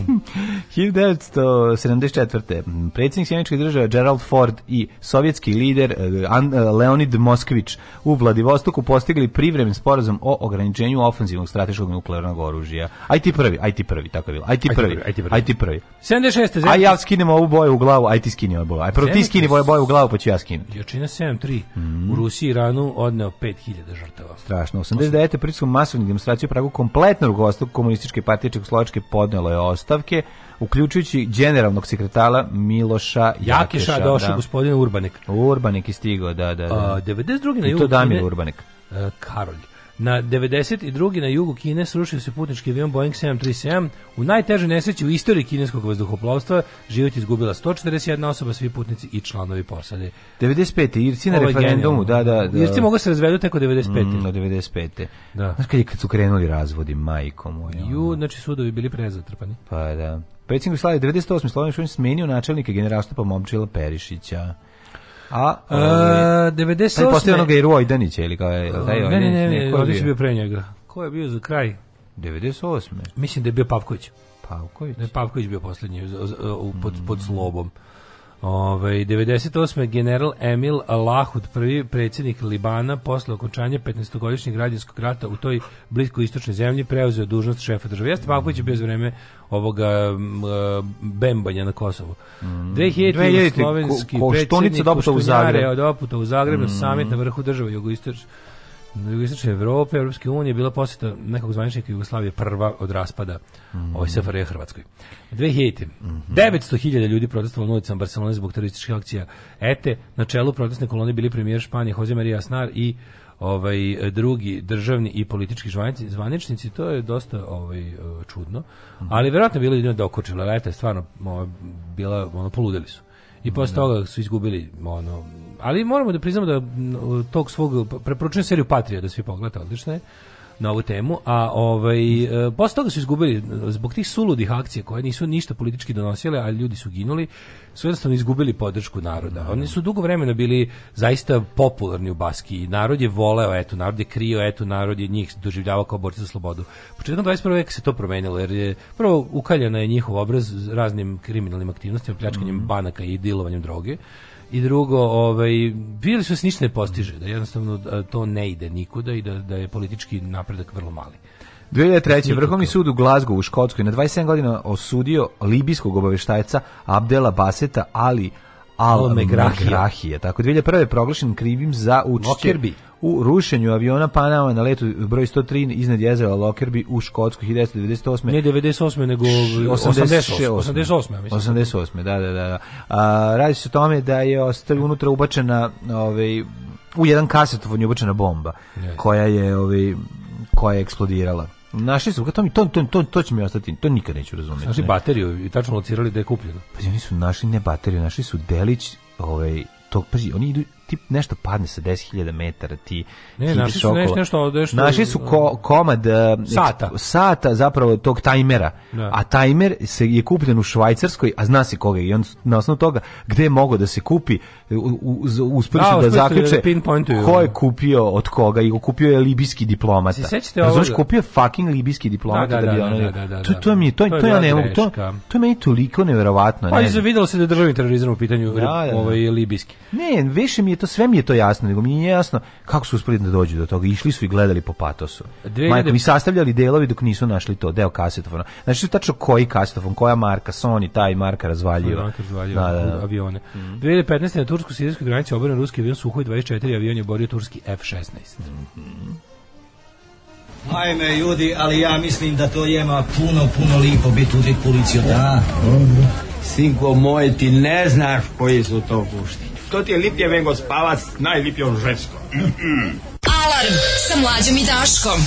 [LAUGHS] 1974 1994. Predsjednik Sjeničke države Gerald Ford i sovjetski lider eh, eh, Leonid Moskvić u Vladivostoku postigli privremen sporazum o ograničenju ofenzivnog strateškog nuklearnog oružja. Aj ti prvi, aj ti prvi, tako je bilo. Aj ti prvi, aj ti prvi. Aj ti prvi. 76. Aj ja skinem ovu boju u glavu, aj ti skini ovu boju. Aj prvo ti skini boju u glavu, pa ću ja skinuti. Jačina 7.3. Mm. U Rusiji ranu odneo 5000 žrtava. Strašno. 89. pritiskom masovnih demonstracija u Pragu kompletno rugovostvo komunističke partije Čekoslovačke podnelo je ostavke uključujući generalnog sekretara Miloša Jakeša. Jakeša došao da. gospodin Urbanek. Urbanek je stigao, da, da. da. A, 92. na I to Damir Urbanek. E, Karolj. Na 92. na jugu Kine srušio se putnički avion Boeing 737. U najtežoj nesreći u istoriji kineskog vazduhoplovstva život izgubila 141 osoba, svi putnici i članovi posade. 95. Irci na referendumu, da, da, da. Irci mogu da se razvedu tek od 95. Mm, od 95. Da. Znaš kad, je, kad su krenuli razvodi, majko moj. Ju, znači sudovi bili prezatrpani. Pa da. Predsjednik Slavije 98. Slovenije smenio načelnika generalštapa Momčila Perišića. A, uh, 98. Ovaj, taj postao onoga i Rojdanić, ili kao je... Taj ne, ne, ne, ne, Rojdanić je bio pre njega. Ko je bio za kraj? 98. Mislim da je bio Pavković. Pavković? Ne, da Pavković bio poslednji u, u, pod, pod slobom. Ove, ovaj, 98. general Emil Lahud, prvi predsjednik Libana, posle okončanja 15-godišnjeg građanskog rata u toj blisko istočnoj zemlji, preuzeo dužnost šefa države. Jeste Pavković je mm. bio vreme ovoga uh, bembanja na Kosovu. Mm. 2000. slovenski ko, ko predsjednik Koštunica doputa u Zagreb. Od doputa u Zagreb na mm. samit na vrhu države jugoistočne jugoistočne Evrope, Evropske unije, bila posjeta nekog zvaničnika Jugoslavije prva od raspada mm -hmm. ovaj SFRJ Hrvatskoj. 2000. Mm -hmm. 900.000 ljudi protestovalo u ulicama Barcelone zbog terorističkih akcija ETE. Na čelu protestne kolone bili premijer Španije Jose Maria Snar i ovaj drugi državni i politički zvaničnici, to je dosta ovaj čudno, mhm. ali verovatno bilo da dokučilo, leta je stvarno ovaj, bila ono poludeli su. I posle mhm. toga su izgubili ono ali moramo da priznamo da tog svog preporučujem seriju Patrija da svi pogledate, odlično je na ovu temu, a ovaj e, posle toga su izgubili zbog tih suludih akcija koje nisu ništa politički donosile, a ljudi su ginuli, su jednostavno izgubili podršku naroda. Da. Oni su dugo vremena bili zaista popularni u Baski. Narod je voleo, eto, narod je krio, eto, narod je njih doživljavao kao borce za slobodu. Početkom 21. veka se to promenilo, jer je prvo ukaljana je njihov obraz raznim kriminalnim aktivnostima, pljačkanjem mm banaka i dilovanjem droge. I drugo, ovaj, bili su da se ništa ne postiže, da jednostavno to ne ide nikuda i da, da je politički napredak vrlo mali. 2003. Vrhovni sud u Glazgovu u Škotskoj na 27 godina osudio libijskog obaveštajca Abdela Baseta Ali Al megrahije Tako 2001. je proglašen krivim za učešće u rušenju aviona Panama na letu broj 103 iznad jezera Lockerbie u Škotskoj 1998. Ne 98. nego 88. 88. Mislim. 88. Da, da, da, da. A, radi se o tome da je ostav, unutra ubačena ovaj, u jedan kasetofon je ubačena bomba yes. koja je ovaj, koja je eksplodirala. Našli su, to, mi, to, to, to, to će mi ostati, to nikad neću razumjeti. Našli bateriju i tačno locirali da je kupljeno. Pa oni su našli ne bateriju, našli su delić ovaj, tog, pazi, oni idu, tip nešto padne sa 10.000 metara, ti ne, naši su nešto, nešto, nešto, naši su ko, komad e, sata. sata zapravo tog tajmera, ne. Da. a tajmer se je kupljen u Švajcarskoj, a zna se koga i on na osnovu toga gde mogu da se kupi, uspeli da, da su da zaključe ko je kupio od koga i kupio je libijski diplomata. Se sećate ovo? Da. kupio fucking libijski diplomata da, bi ono... Da, to, to mi to, to, to ja ne mogu, to, to je meni toliko neverovatno. Pa ne. i videlo se da je državni terorizam u pitanju da, ovaj, libijski. Ne, više mi je to sve mi je to jasno, nego mi nije jasno kako su uspeli da dođu do toga. Išli su i gledali po patosu. Majko mi sastavljali delovi dok nisu našli to deo kasetofona. Znači su tačno koji kasetofon, koja marka Sony, taj marka razvaljiva. Marka razvaljiva da, da. da. avione. Mm. 2015 na tursku sirijskoj granici oboren ruski avion Suhoj 24, avion je borio turski F16. Mm -hmm. Ajme, ljudi, ali ja mislim da to jema puno, puno lipo biti udit policiju, da? Sinko moj, ti ne znaš koji su to pušti to ti je lipje vengo spavac, najlipije on žensko. Alarm sa mlađom i Daškom.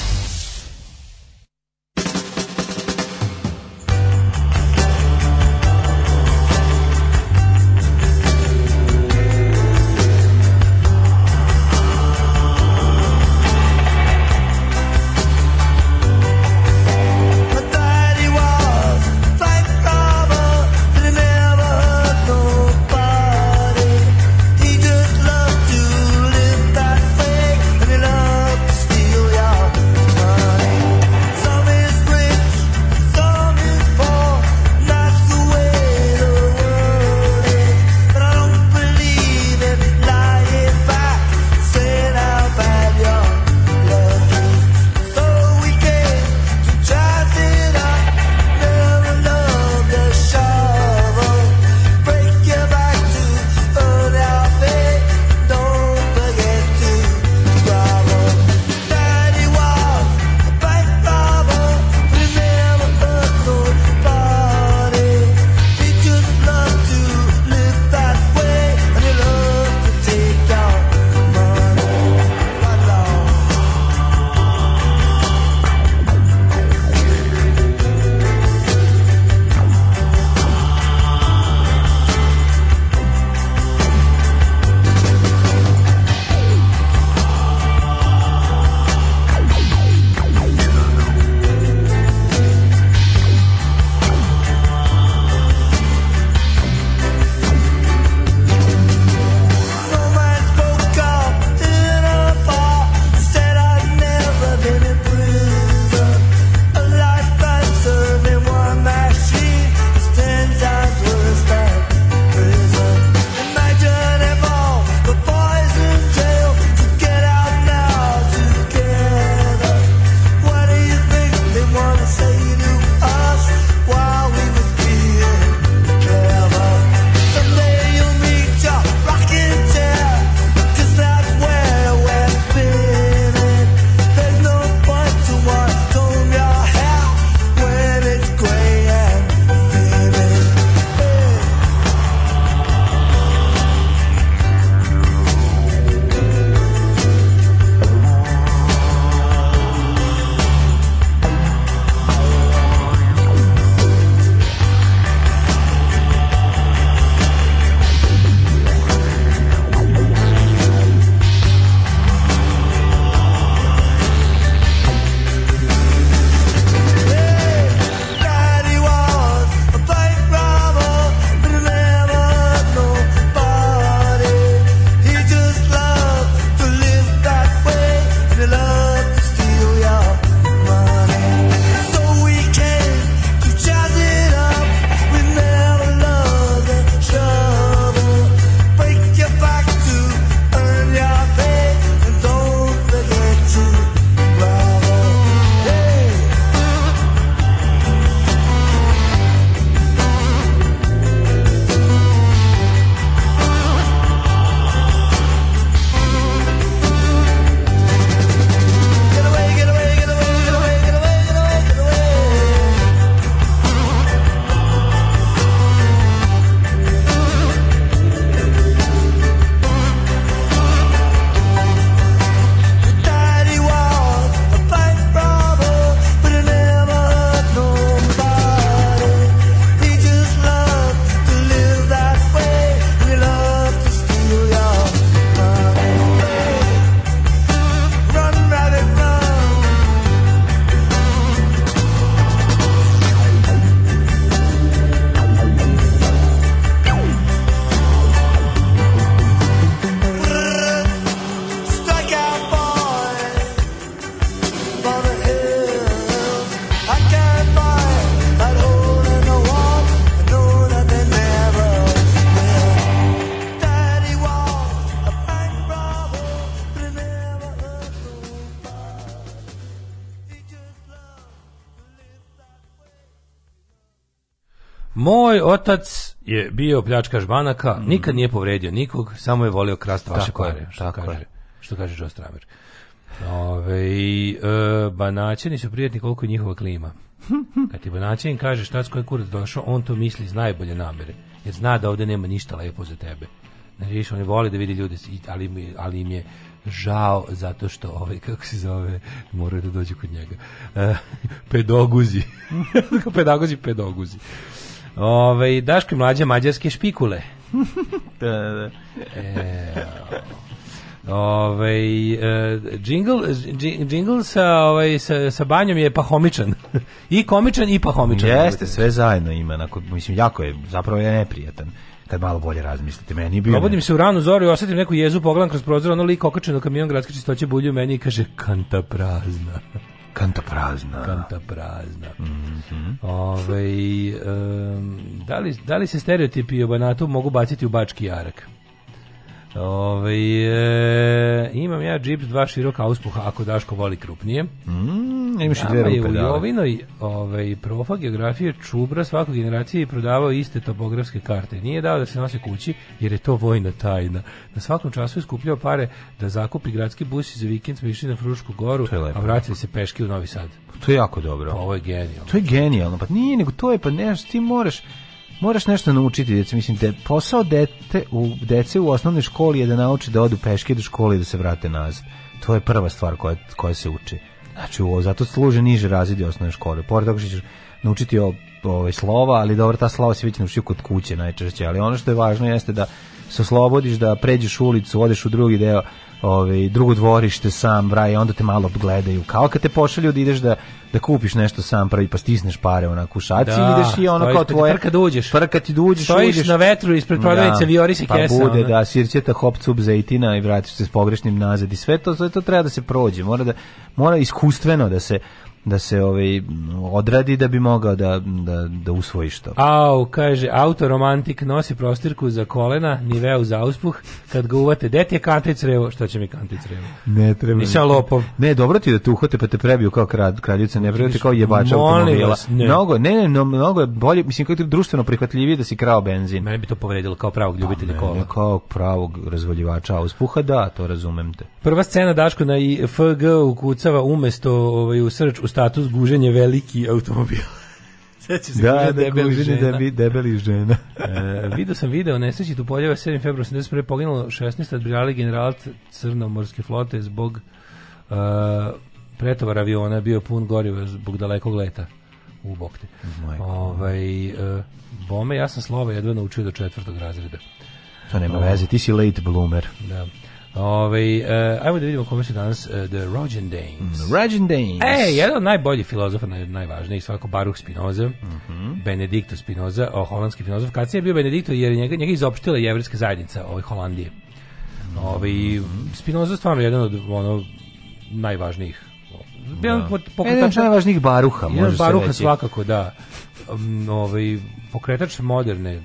Moj otac je bio pljačkaš banaka, mm. nikad nije povredio nikog, samo je volio krast vaše tako pare, što, tako kaže, je. što kaže Joe Stramer. Ove, e, banaćeni su prijatni koliko je njihova klima. [LAUGHS] Kad ti banaćen kaže šta s koji kurac došao, on to misli iz najbolje namere, jer zna da ovde nema ništa lepo za tebe. Znači, oni vole da vidi ljude, ali, ali im je žao zato što ovaj kako se zove moraju da dođu kod njega. E, [LAUGHS] pedoguzi. [LAUGHS] pedagozi pedoguzi. Ove, Daško i mlađe mađarske špikule. [LAUGHS] da, da, da. E, Ovaj e, jingle, jingle sa ovaj sa, sa banjom je pahomičan. [LAUGHS] I komičan i pahomičan. Jeste, sve zajedno ima, onako, mislim jako je zapravo je neprijatan kad malo bolje razmislite. Meni je bio. Probudim se u ranu zoru i osetim neku jezu pogledam kroz prozor, ono lik okačeno kamion gradske čistoće bulju meni i kaže kanta prazna. Kanta prazna. Kanta prazna. Mm -hmm. Ove, um, da, li, da li se stereotipi o Banatu mogu baciti u Bački jarak? Ove, e, imam ja džips dva široka auspuha ako Daško voli krupnije. Mm, imaš i dve rupe, U da, da. Jovinoj ove, profa geografije Čubra generacije je prodavao iste topografske karte. Nije dao da se nose kući jer je to vojna tajna. Na svakom času je skupljao pare da zakupi gradski bus i za vikend smo išli na Frušku goru, a vratili se peški u Novi Sad. To je jako dobro. Pa, ovo je genijalno. To je genijalno, pa nije, nego to je, pa nešto ti moraš moraš nešto naučiti djecu. Mislim, te posao dete u, dece u osnovnoj školi je da nauči da odu peške do škole i da se vrate nazad. To je prva stvar koja, koja se uči. Znači, u, zato služe niže razredi osnovne škole. Pored toga što ćeš naučiti o, ove ovaj, slova, ali dobro, ta slova se već naučio kod kuće najčešće. Ali ono što je važno jeste da se oslobodiš, da pređeš ulicu, odeš u drugi deo ovaj, drugo dvorište sam, vraj, onda te malo gledaju. Kao kad te pošalju da ideš da, da kupiš nešto sam pravi, pa stisneš pare onako u šaci da, i ideš i ono kao pa tvoje... Prka dođeš da Prka ti dođeš da uđeš. Stojiš uđeš. na vetru ispred prodavnice da, Viori se pa kesa. Pa bude, ono. da, sirćeta, hop, cup, zejtina i vratiš se s pogrešnim nazad i sve to, sve to treba da se prođe. Mora, da, mora iskustveno da se da se ovaj odradi da bi mogao da da da usvoji što. Au, kaže autoromantik nosi prostirku za kolena, niveu za uspuh, kad ga uvate dete je kantic šta će mi kanticrevo? Ne treba. Nisam lopov. Ne, dobro ti da te uhvate pa te prebiju kao krad, kraljica, ne prebiju kao jebača automobila. ne. Mnogo, ne, ne, no, mnogo je bolje, mislim kako ti društveno prihvatljivije da si krao benzin. Mene bi to povredilo kao pravog pa ljubitelja pa, kola. Kao pravog razvaljivača auspuha, da, to razumem te. Prva scena Daško na FG ukucava umesto ovaj u srč u status guženje veliki automobil. [LAUGHS] Sećaš se da, da, debeli žena. Da, debeli žena. [LAUGHS] e, video sam video nesreći tu poljeva 7. februar 81. poginulo 16. admirali general Crnomorske flote zbog uh, e, pretovar aviona bio pun goriva zbog dalekog leta u Bokte. Ovaj, uh, bome, ja sam slova jedva naučio do četvrtog razreda. To nema veze, ti si late bloomer. Da. Ove, ovaj, uh, ajmo da vidimo kome su danas uh, The Rogendanes. Mm, Rogendanes. E, jedan od najboljih filozofa, naj, najvažniji, svako Baruch Spinoza, mm -hmm. Benedikto Spinoza, o, holandski filozof. Kasnije je bio Benedikto jer njega, njega izopštila jevrijska zajednica ove ovaj, Holandije. Ove, ovaj, mm -hmm. Spinoza je stvarno jedan od ono, najvažnijih da. jedan da. pokretač e, najvažnijih baruha, može baruha se reći. svakako, da. Um, ovaj, pokretač moderne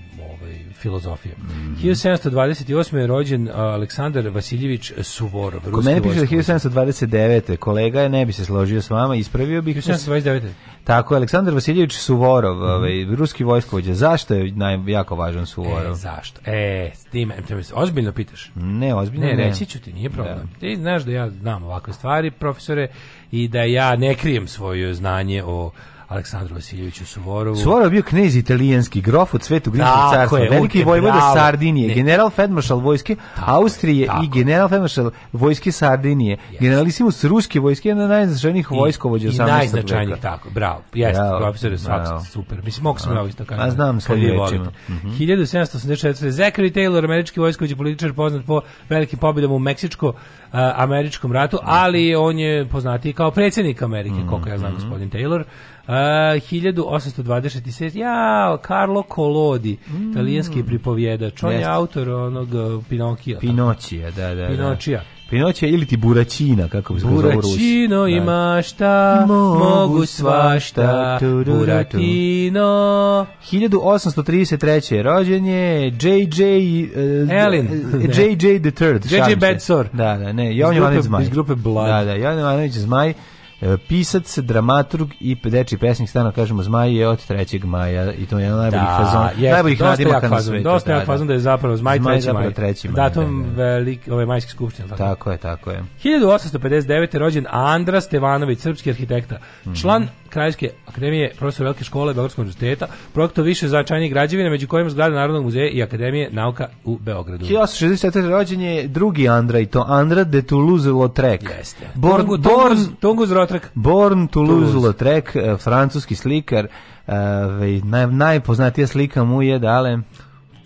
filozofije. Mm -hmm. 1728. je rođen Aleksandar Vasiljević Suvorov. Ko mene piše da 1729. Kolega je ne bi se složio s vama, ispravio bih. 1729. Tako, Aleksandar Vasiljević Suvorov, mm -hmm. ovaj, ruski vojskovođa. Zašto je naj, jako važan Suvorov? E, zašto? E, s tim, ozbiljno pitaš? Ne, ozbiljno ne. Ne, reći ću ti, nije da. problem. Da. Ti znaš da ja znam ovakve stvari, profesore, i da ja ne krijem svoje znanje o Aleksandru Vasiljeviću Suvorovu. Suvorov bio knez italijanski, grof od Svetog rimskog carstva, je, veliki vojvoda Sardinije, ne. general feldmaršal vojske tako Austrije tako. i general feldmaršal vojske Sardinije. Yes. Generalisimus ruske vojske, jedan od najznačajnijih vojskovođa 18. veka. I najznačajnijih, tako, bravo. Jeste, profesor je super. Mislim, mogu sam ja isto kažem. A znam svoje rečima. 1784. Zachary Taylor, američki vojskovođa političar, poznat po velikim pobjedama u Meksičko-američkom ratu, ali on je poznatiji kao predsjednik Amerike, koliko ja znam, mm -hmm. gospodin Taylor. Uh, 1827. Ja, Carlo Collodi, mm. italijanski pripovjedač. On je autor onog e, Pinokija. Pinočija, da, da. Pinočija. Da. Pinoće ili ti buračina, kako bi se zove Rus. Buračino da. ima šta, mogu svašta, buratino. 1833. rođen je J.J. E, Elin. J.J. E, the Third. J.J. Bedsor. Da, da, ne, Jovan Jovanović Zmaj. Iz grupe Blood. Da, da, Jovan Jovanović Zmaj. E, pisac, dramaturg i dečji pesnik stano kažemo Zmaj je od 3. maja i to je jedan najboljih da, fazon, jest, najboljih nadimaka na svetu. Dosta je da, da, fazon da je zapravo Zmaj, zmaj 3. maj. 3. maj. Datum da, da, da. velik, ove majske skupštine. Tako. tako je, tako je. 1859. rođen Andra Stevanović, srpski arhitekta, mhm. član mm -hmm. Kraljevske akademije, profesor Velike škole Beogradskog univerziteta, projektor više značajnih građevina, među kojima zgrada Narodnog muzeja i Akademije nauka u Beogradu. 1864. rođenje je drugi Andrej, to Andra de Toulouse-Lautrec. Jeste. Born, Tungus, Tungus, Tungus Rotrek. Born Toulouse-Lautrec, eh, francuski slikar, uh, naj, najpoznatija slika mu je, dale...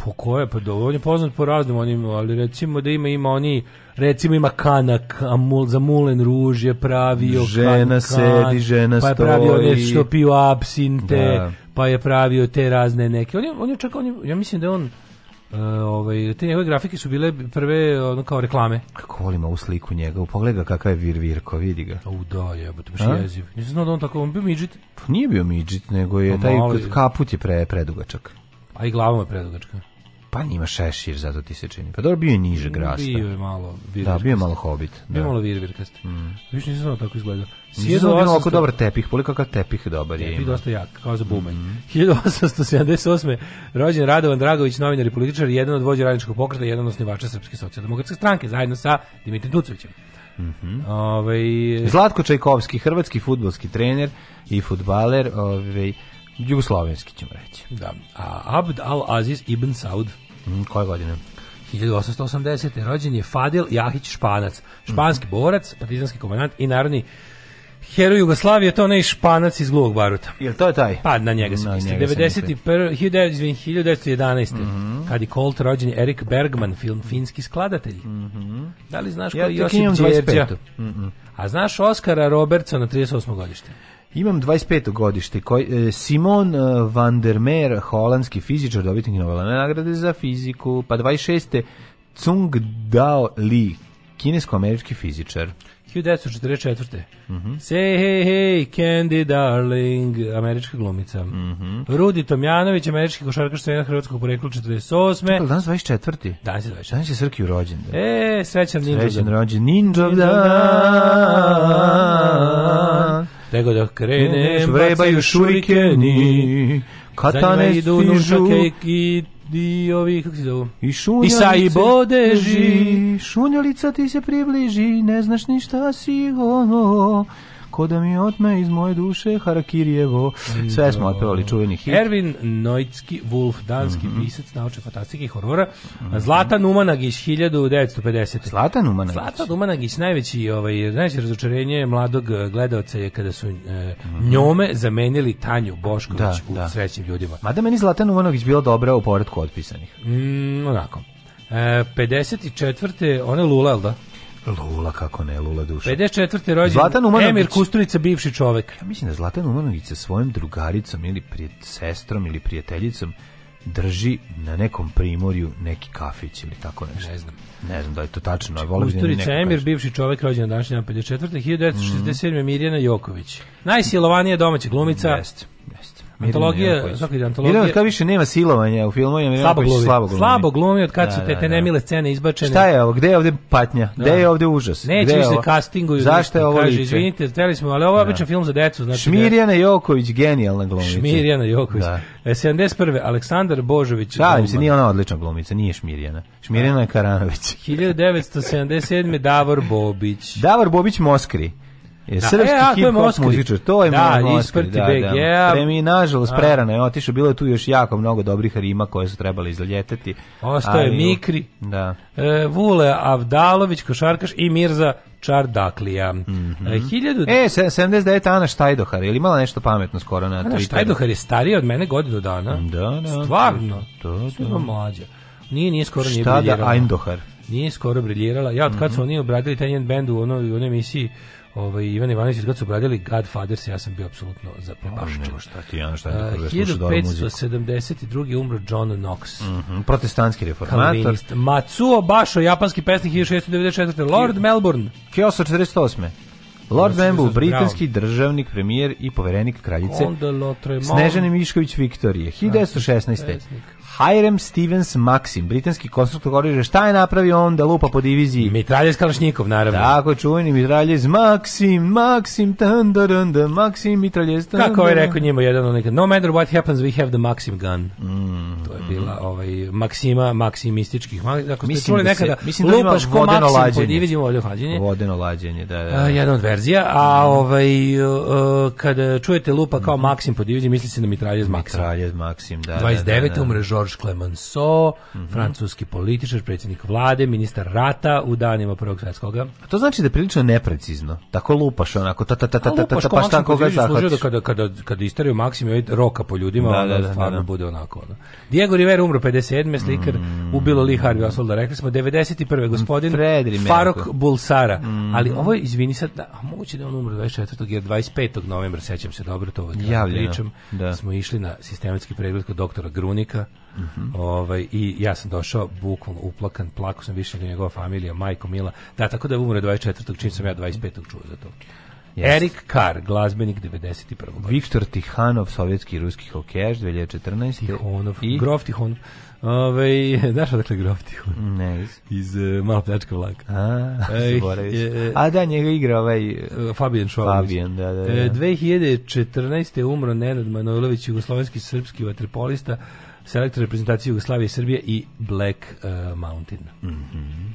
Po koje? Pa dobro, on je poznat po raznim onim, ali recimo da ima, ima oni, recimo ima kanak, a mul, za mulen ruž je pravio Žena kan, sedi, žena pa je pravio stoji. nešto što piju absinte, da. pa je pravio te razne neke. On je, on je čak, on je, ja mislim da je on, Uh, ovaj, te njegove grafike su bile prve ono, kao reklame. Kako volim ovu sliku njega, pogleda kakav je vir virko, vidi ga. U da, jebote, baš jeziv. Nisam znao da on tako, on bio midžit. Pa nije bio midžit, nego je, no, pa taj kaput je pre, predugačak. A i glava je predugačka. Pa nima Šešir, zato ti se čini. Pa dobro, bio je niže grasta. Bio je malo virvir. Da, bio je malo hobbit. Da. Bio je malo virvirkast. Mm. Više nisam znao da tako izgledao. Nisam znao da oko dobar tepih, poliko kakav tepih dobar je. Tepih dosta jak, kao za bubanj. Mm 1878. rođen Radovan Dragović, novinar i političar, jedan od vođa radničkog pokreta, jedan od osnivača Srpske socijaldemokratske stranke, zajedno sa Dimitrim Tucovićem. Mm -hmm. Ove... Ovaj, Zlatko Čajkovski, hrvatski futbolski trener i futbaler, ovaj Jugoslovenski ćemo reći. Da. A Abd al-Aziz ibn Saud. Mm, koje godine? 1880. rođen je Fadil Jahić Španac, španski mm. borac, partizanski komandant i narodni heroj Jugoslavije, to ne španac iz gluvog baruta. Jel to je taj? Pa na njega se misli. 91, 1911. Mm -hmm. Kad je Colt rođen je Erik Bergman, film finski skladatelj. Mm -hmm. Da li znaš ja, koji je Josip Đerđa? Mm -hmm. A znaš Oskara Robertsa na 38. godište? Imam 25. godište, koji, e, Simon e, van der Meer, holandski fizičar, dobitnik Nobelove nagrade za fiziku, pa 26. Cung Dao Li, kinesko-američki fizičar. 1944. Mm -hmm. Say hey hey, Candy Darling, američka glumica. Mm -hmm. Rudi Tomjanović, američki košarkaš sve hrvatskog porekla 48. Čekaj, danas 24. Danas je 24. Danas je Srki rođen. Da. E, srećan Ninja. Srećan rođen Ninja. Da. Nego da krenem, vrebaju šurikeni, katane idu stižu, i i ovi, kako se zovu? I šunjalice. I i bodeži. Šunjalica ti se približi, ne znaš ništa si ono ko da mi otme iz moje duše Harakirijevo. Sve smo otpevali čuveni hit. Erwin Nojcki Wolf, danski mm -hmm. pisac naučne fantastike i horora. Mhm. Zlatan Umanagić 1950. Zlatan Umanagić. Zlatan Umanagić najveći ovaj najveće razočarenje mladog eh, gledaoca je kada su e, njome zamenili Tanju Bošković da, u da. srećnim ljudima. Mada meni Zlatan Umanagić bila dobra u poredku otpisanih. Mm, onako. E, 54. one Lula, da? Lula, kako ne, Lula duša. 54. rođen Emir Kusturica, bivši čovek. Ja mislim da Zlatan Umanović sa svojim drugaricom ili prijed, sestrom ili prijateljicom drži na nekom primorju neki kafić ili tako nešto. Ne znam. Ne znam da je to tačno. Če, da Kusturica Emir, bivši čovek rođen na današnji 54. 1967. Mm -hmm. Mirjana Joković. Najsilovanija domaća glumica. Jeste, jeste. Antologija, svaki antologija. Mirjana više nema silovanja u filmu, je slabo glumi. Slabo glumi, slabo glumi od kad da, su te, da, te da. nemile scene izbačene. Šta je ovo? Gde je ovde patnja? Gde je ovde užas? Neće više castinguju. Zašto je ovo? Kaže, izvinite, hteli smo, ali ovo je običan film za decu, znači. Šmirjana Joković genijalna glumica. Šmirjana Joković. Da. 71. E, Aleksandar Božović. Da, se nije ona odlična glumica, nije Šmirjana. Šmirjana je Karanović. 1977. [LAUGHS] Davor Bobić. Davor Bobić Moskri je da, srpski e, hip hop muzičar, to je da, Moskvi, da, BG, da. Pre mi nažalost prerano je otišao, bilo je tu još jako mnogo dobrih rima koje su trebali izljeteti. Ostao je Mikri, da. E, Vule Avdalović, košarkaš i Mirza Čardaklija. Mm -hmm. Hiljadu... E, 79. Ana Štajdohar, je li imala nešto pametno skoro na Twitteru? Ana Štajdohar je starija od mene godinu dana. Da, da. da Stvarno. Da, da. To, to, mlađa. Nije, nije skoro nije briljirala. da Ajndohar? Nije skoro briljirala. Ja, od kad mm -hmm. su oni obradili taj jedan bend u onoj, onoj emisiji ovaj Ivan Ivanović kad su obradili Godfathers, ja sam bio apsolutno za zaprepašćen. Nego šta ti, ja šta da uh, da 1572. umro John Knox. Mm protestantski reformator. Kalvinist. Matsuo Basho, japanski pesnik 1694. Lord Melbourne. Kyoso 48. Lord Bambu, britanski državnik, premijer i poverenik kraljice Snežane Mišković Viktorije, 1916. Pesnik. Hiram Stevens Maxim, britanski konstruktor oružja, šta je napravio on da lupa po diviziji? Mitraljez Kalašnikov, naravno. Tako, čujni mitraljez Maxim, Maxim, tandaranda, Maxim, mitraljez, tandaranda. Kako je rekao njima jedan onaj, no matter what happens, we have the Maxim gun. Mm, to je bila ovaj, Maxima, Maximističkih. Ako ste čuli da nekada, se, mislim da lupaš ko Maxim po diviziji, ovdje lađenje. Vodeno lađenje, da, da, da. A, jedna od verzija, a mm. ovaj, uh, e, kada čujete lupa kao Maxim po diviziji, misli se na mitraljez Maxim. Mitraljez Maxim, da. 29. da, da, da. umre Georges Clemenceau, mm -hmm. francuski političar, predsjednik vlade, ministar rata u danima Prvog svjetskog. A to znači da je prilično neprecizno. Tako lupaš onako, ta ta ta ta ta ta pa šta koga zahvatiš. Da kada, kada, kada isteraju Maksim i roka po ljudima, da, da, da, da, stvarno da, da. bude onako. Ono. Diego Rivera umro 57. slikar, mm. ubilo Lee Harvey Oswalda, rekli smo, 91. gospodin Fredri Farok Bulsara. Mm. Ali ovo je, izvini sad, da, moguće da on umro 24. jer 25. novembra, sećam se dobro, to pričam, da. smo išli na sistematski pregled kod doktora Grunika, -hmm. ovaj, I ja sam došao bukvalno uplakan, plako sam više nego njegova familija, majko Mila. Da, tako da je umre 24. čim sam ja 25. čuo za to. Yes. Erik Kar, glazbenik 91. godine. Viktor Tihanov, sovjetski i ruski hokejaš 2014. Tihanov, I... Grof Tihanov. Ove, ovaj, [LAUGHS] znaš odakle Grof Tihanov? Ne. Iz, iz uh, eh, Mala pljačka vlaka. A, e, [LAUGHS] e, A da, njega igra ovaj... Fabian eh, Fabijan Fabian, da, da, da. E, 2014. umro Nenad Manojlović, jugoslovenski srpski vaterpolista selektor reprezentacije Jugoslavije i Srbije i Black uh, Mountain. Mm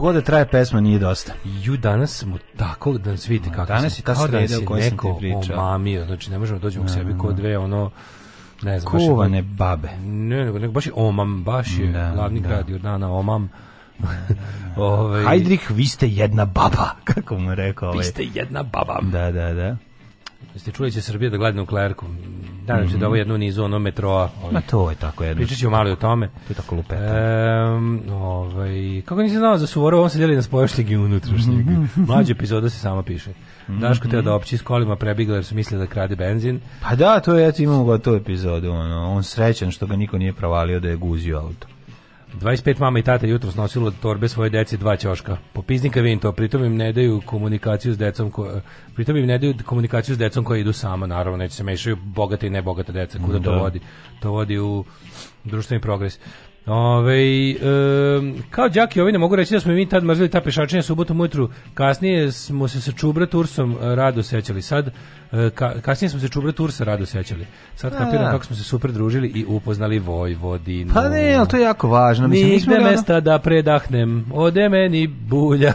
god da traje pesma nije dosta. Ju danas smo tako da nas vidite kako danas je ta da sreda o kojoj sam ti pričao. Omamio, znači ne možemo da dođemo k da, sebi kod dve ono ne znam, kuvane baš, babe. Ne, nego, nego baš je omam, baš je da, glavni da. grad Jordana, omam. [LAUGHS] ovaj Hajdrih, vi ste jedna baba, [LAUGHS] kako mu rekao ovaj. Vi ste jedna baba. Da, da, da. Jeste čuli će Srbija da gleda nuklearku? Nadam se da ovo mhm. jednu nizu ono metroa. Ovaj. Ma to je tako jedno. Pričat ćemo malo o tome. To je tako lupeta. E, ovaj, kako nisi znao za Suvorov, on se deli na spojašnjeg i unutrašnjeg. Mhm. Mlađe -hmm. epizoda se sama piše. Mm -hmm. Daško teo da opći s kolima prebigla jer su mislili da krade benzin. Pa da, to je, eto imamo gotovu epizodu. Ono. On srećan što ga niko nije provalio da je guzio auto. 25 mama i tata jutros nosilo torbe svoje deci dva ćoška. Popiznika vin to, pritom im ne daju komunikaciju s decom, ko, pritom im ne daju komunikaciju s decom koja idu sama, naravno, neće se mešaju bogate i nebogata deca, kuda to da. vodi. To vodi u društveni progres. Ove, e, kao đaki ovi ne mogu reći da smo mi tad mrzili ta pešačenja subotom ujutru. Kasnije smo se sa Čubra Tursom e, rado sećali. Sad e, ka, kasnije smo se Čubra Tursa rado sećali. Sad kapiram kako smo se super družili i upoznali Vojvodinu. Pa ne, ali to je jako važno. Mislim, Nigde mi mesta da predahnem, ode meni bulja.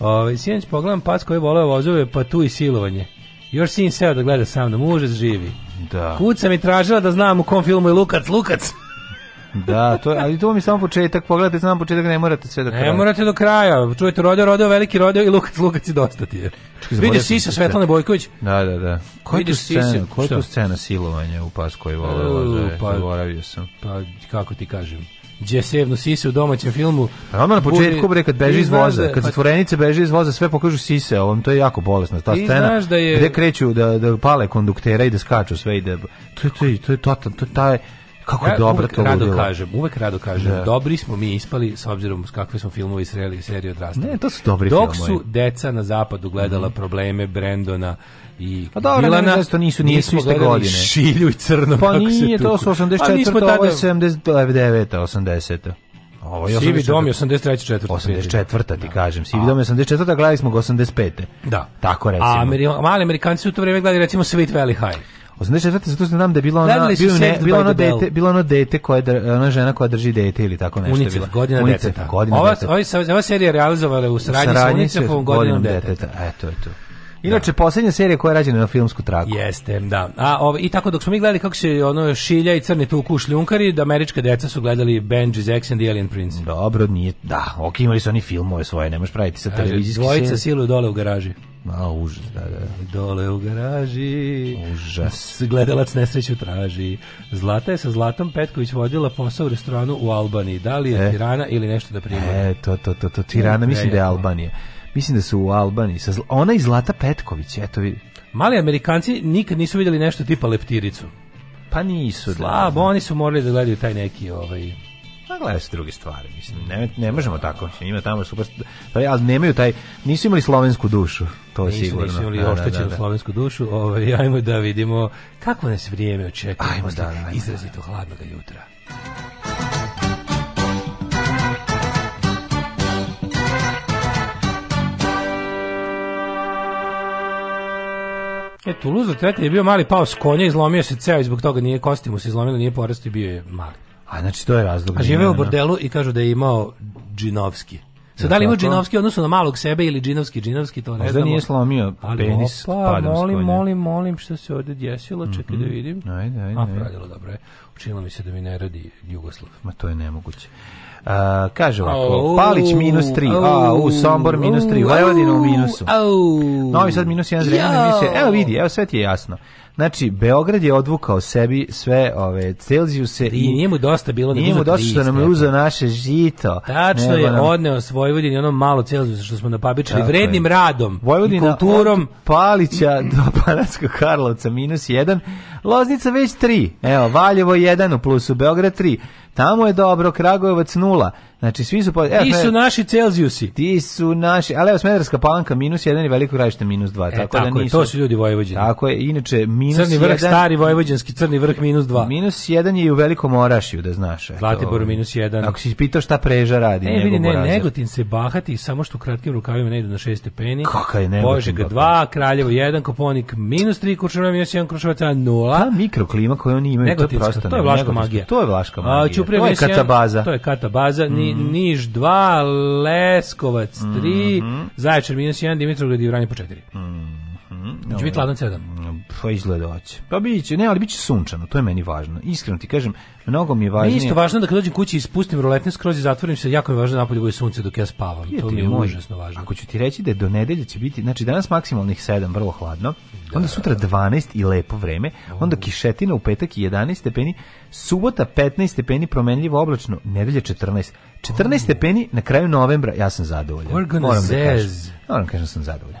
Ove, sinoć pogledam pas koji voleo vozove, pa tu i silovanje. Još sin seo da gleda sa mnom, užas živi. Da. Kuca mi tražila da znam u kom filmu je Lukac, Lukac. Da, to, ali to mi je samo početak, pogledajte samo početak, ne morate sve do kraja. Ne morate do kraja, čujete Rodeo, Rodeo, Veliki Rodeo i Lukac, Lukac i dosta ti je. Vidiš Sisa Svetlane Bojković? Da, da, da. Koja je tu scena, koja je scena silovanja u pas koji vole, pa, zaboravio sam. Pa, kako ti kažem, gdje sevnu sise u domaćem filmu. Pa na početku bre kad beži iz voza, da- kad pa- zatvorenice beže iz voza, sve pokažu sise, ovom to je jako bolesna ta ti scena. Znaš da je... Gde kreću da da pale konduktera i da skaču sve ide. Da- to je to je to je to, to, to, to, to, to, to, to, to, to Kako ja, dobro to rado bilo. kažem, uvek rado kažem, da. dobri smo mi ispali s obzirom s kakve smo filmove i sreli serije odrastali. Ne, to su dobri Dok filmovi. su deca na zapadu gledala mm -hmm. probleme Brendona i A pa da, Milana, ne, ne, to nisu nisu iste godine. Šilju i crno. Pa nije, to su 84, pa, tada... ovo je 79, 80. E, ovo je Sivi dom je 83. četvrta. 84. ti da. kažem. Sivi dom je 84. gledali smo ga 85. Da. Tako recimo. A Ameri mali Amerikanci su u to vreme gledali recimo Sweet Valley High. 84. zato znam da je bilo ona bilo ne, bilo ono dete, bilo ono dete koja ona žena koja drži dete ili tako nešto Unicef, bila. Godina Unicef, deteta. Godina ova, deteta. Ova, ova serija realizovala u saradnji sa Unicefom godinom deteta. Eto, eto. Da. Inače da. posljednja serija koja je rađena na filmsku traku. Jeste, da. A ovo, i tako dok smo mi gledali kako se ono šilja i crne tuku šljunkari, da američka deca su gledali Benji's X and the Alien Prince. Dobro, nije, da, ok, imali su oni filmove svoje, ne možeš praviti sa televizijski. Dvojica silu dole u garaži. A, užas, da, da, da. Dole u garaži, užas. gledalac nesreću traži. Zlata je sa Zlatom Petković vodila posao u restoranu u Albaniji. Da li je e. Tirana ili nešto da primaju? E, to, to, to, to. Tirana, mislim da je Albanija. Mislim da su u Albaniji. Sa Ona i Zlata Petković, eto vidi. Mali Amerikanci nikad nisu vidjeli nešto tipa leptiricu. Pa nisu. Da. Slabo, da. oni su morali da gledaju taj neki ovaj Pa gledaju se druge stvari, mislim. Ne, ne možemo tako, Ima tamo super, pa ali nemaju taj, nisu imali slovensku dušu, to je sigurno. Nisu imali da, oštećenu da, da, slovensku dušu, ovaj, ajmo da vidimo kako nas vrijeme očekuje. Ajmo da, ajmo, Izrazito hladnog jutra. E, Toulouse u je bio mali pao s konja, izlomio se ceo i zbog toga nije kosti se izlomilo, nije porasto i bio je mali. A znači to je razlog. A žive u da, da. bordelu i kažu da je imao Džinovski. Sad da li ima Džinovski odnosno na malog sebe ili Džinovski, Džinovski, to ne znamo. Možda nije slomio penis ali, opa, molim, molim, molim što se ovdje desilo, čekaj mm -hmm. da mhm. vidim. Ajde, ajde. A, pravilo, dobro je. Učinilo mi se da mi ne radi Jugoslav. Ma to je nemoguće. A, kaže ovako, Palić minus 3, au, u Sombor minus 3, Vojvodina u minusu. Novi sad minus 1, Zrenjanin minus 1. Evo vidi, evo sve ti je jasno. Znači, Beograd je odvukao sebi sve ove Celzijuse i, i nije mu dosta bilo da nije mu dosta što nam je uzeo naše žito. Tačno je nam... odneo s Vojvodini ono malo Celzijusa što smo napabičali Tako vrednim je. radom Vojvodina i kulturom. Od Palića do Panatskog [LAUGHS] Karlovca minus jedan, Loznica već tri, evo, Valjevo jedan u plusu, Beograd tri, tamo je dobro, Kragujevac nula, Znači, svi su... Po... Evo, ti su naši Celzijusi. Ti su naši... Ali evo, Smederska palanka minus jedan i Veliko gravište minus dva. E, tako, da tako da nisu, je, to su ljudi Vojvođani. Tako je, inače, minus Crni vrh, jedan, stari Vojvođanski, Crni vrh minus dva. Minus jedan je i u Velikom Orašiju, da znaš. Eto, Zlatiboru ovaj. minus jedan. Ako si pitao šta preža radi, e, ne, vidi, ne, moraza. Negotin se bahati samo što u kratkim rukavima ne idu na šest stepeni. Kaka je Negotin? Božega dva, Kraljevo jedan, Koponik minus tri, Kurčeva minus jedan, Kruševac nula. Ta mikroklima koju oni imaju, to je prosto. To je vlaška magija. To je vlaška magija. A, to je katabaza. To je katabaza, Mhm. Niš 2, Leskovac 3, mm -hmm. Zaječar minus 1, Dimitrovgrad i Vranje po 4. Mm -hmm. -hmm. Će biti hladan ceo Pa izgleda hoće. Pa biće, ne, ali biće sunčano, to je meni važno. Iskreno ti kažem, mnogo mi je važno. Isto važno da kad dođem kući ispustim roletne skroz i zatvorim se, jako mi je važno da napolju bude sunce dok ja spavam. Je, to mi je moj, užasno važno. Ako ću ti reći da do nedelje će biti, znači danas maksimalnih 7, vrlo hladno. Da. Onda sutra 12 i lepo vreme, onda kišetina u petak i 11 stepeni, subota 15 stepeni promenljivo oblačno, nedelje 14. 14 stepeni na kraju novembra, ja sam zadovoljan. Moram da kažem, moram da kažem da sam zadovoljan.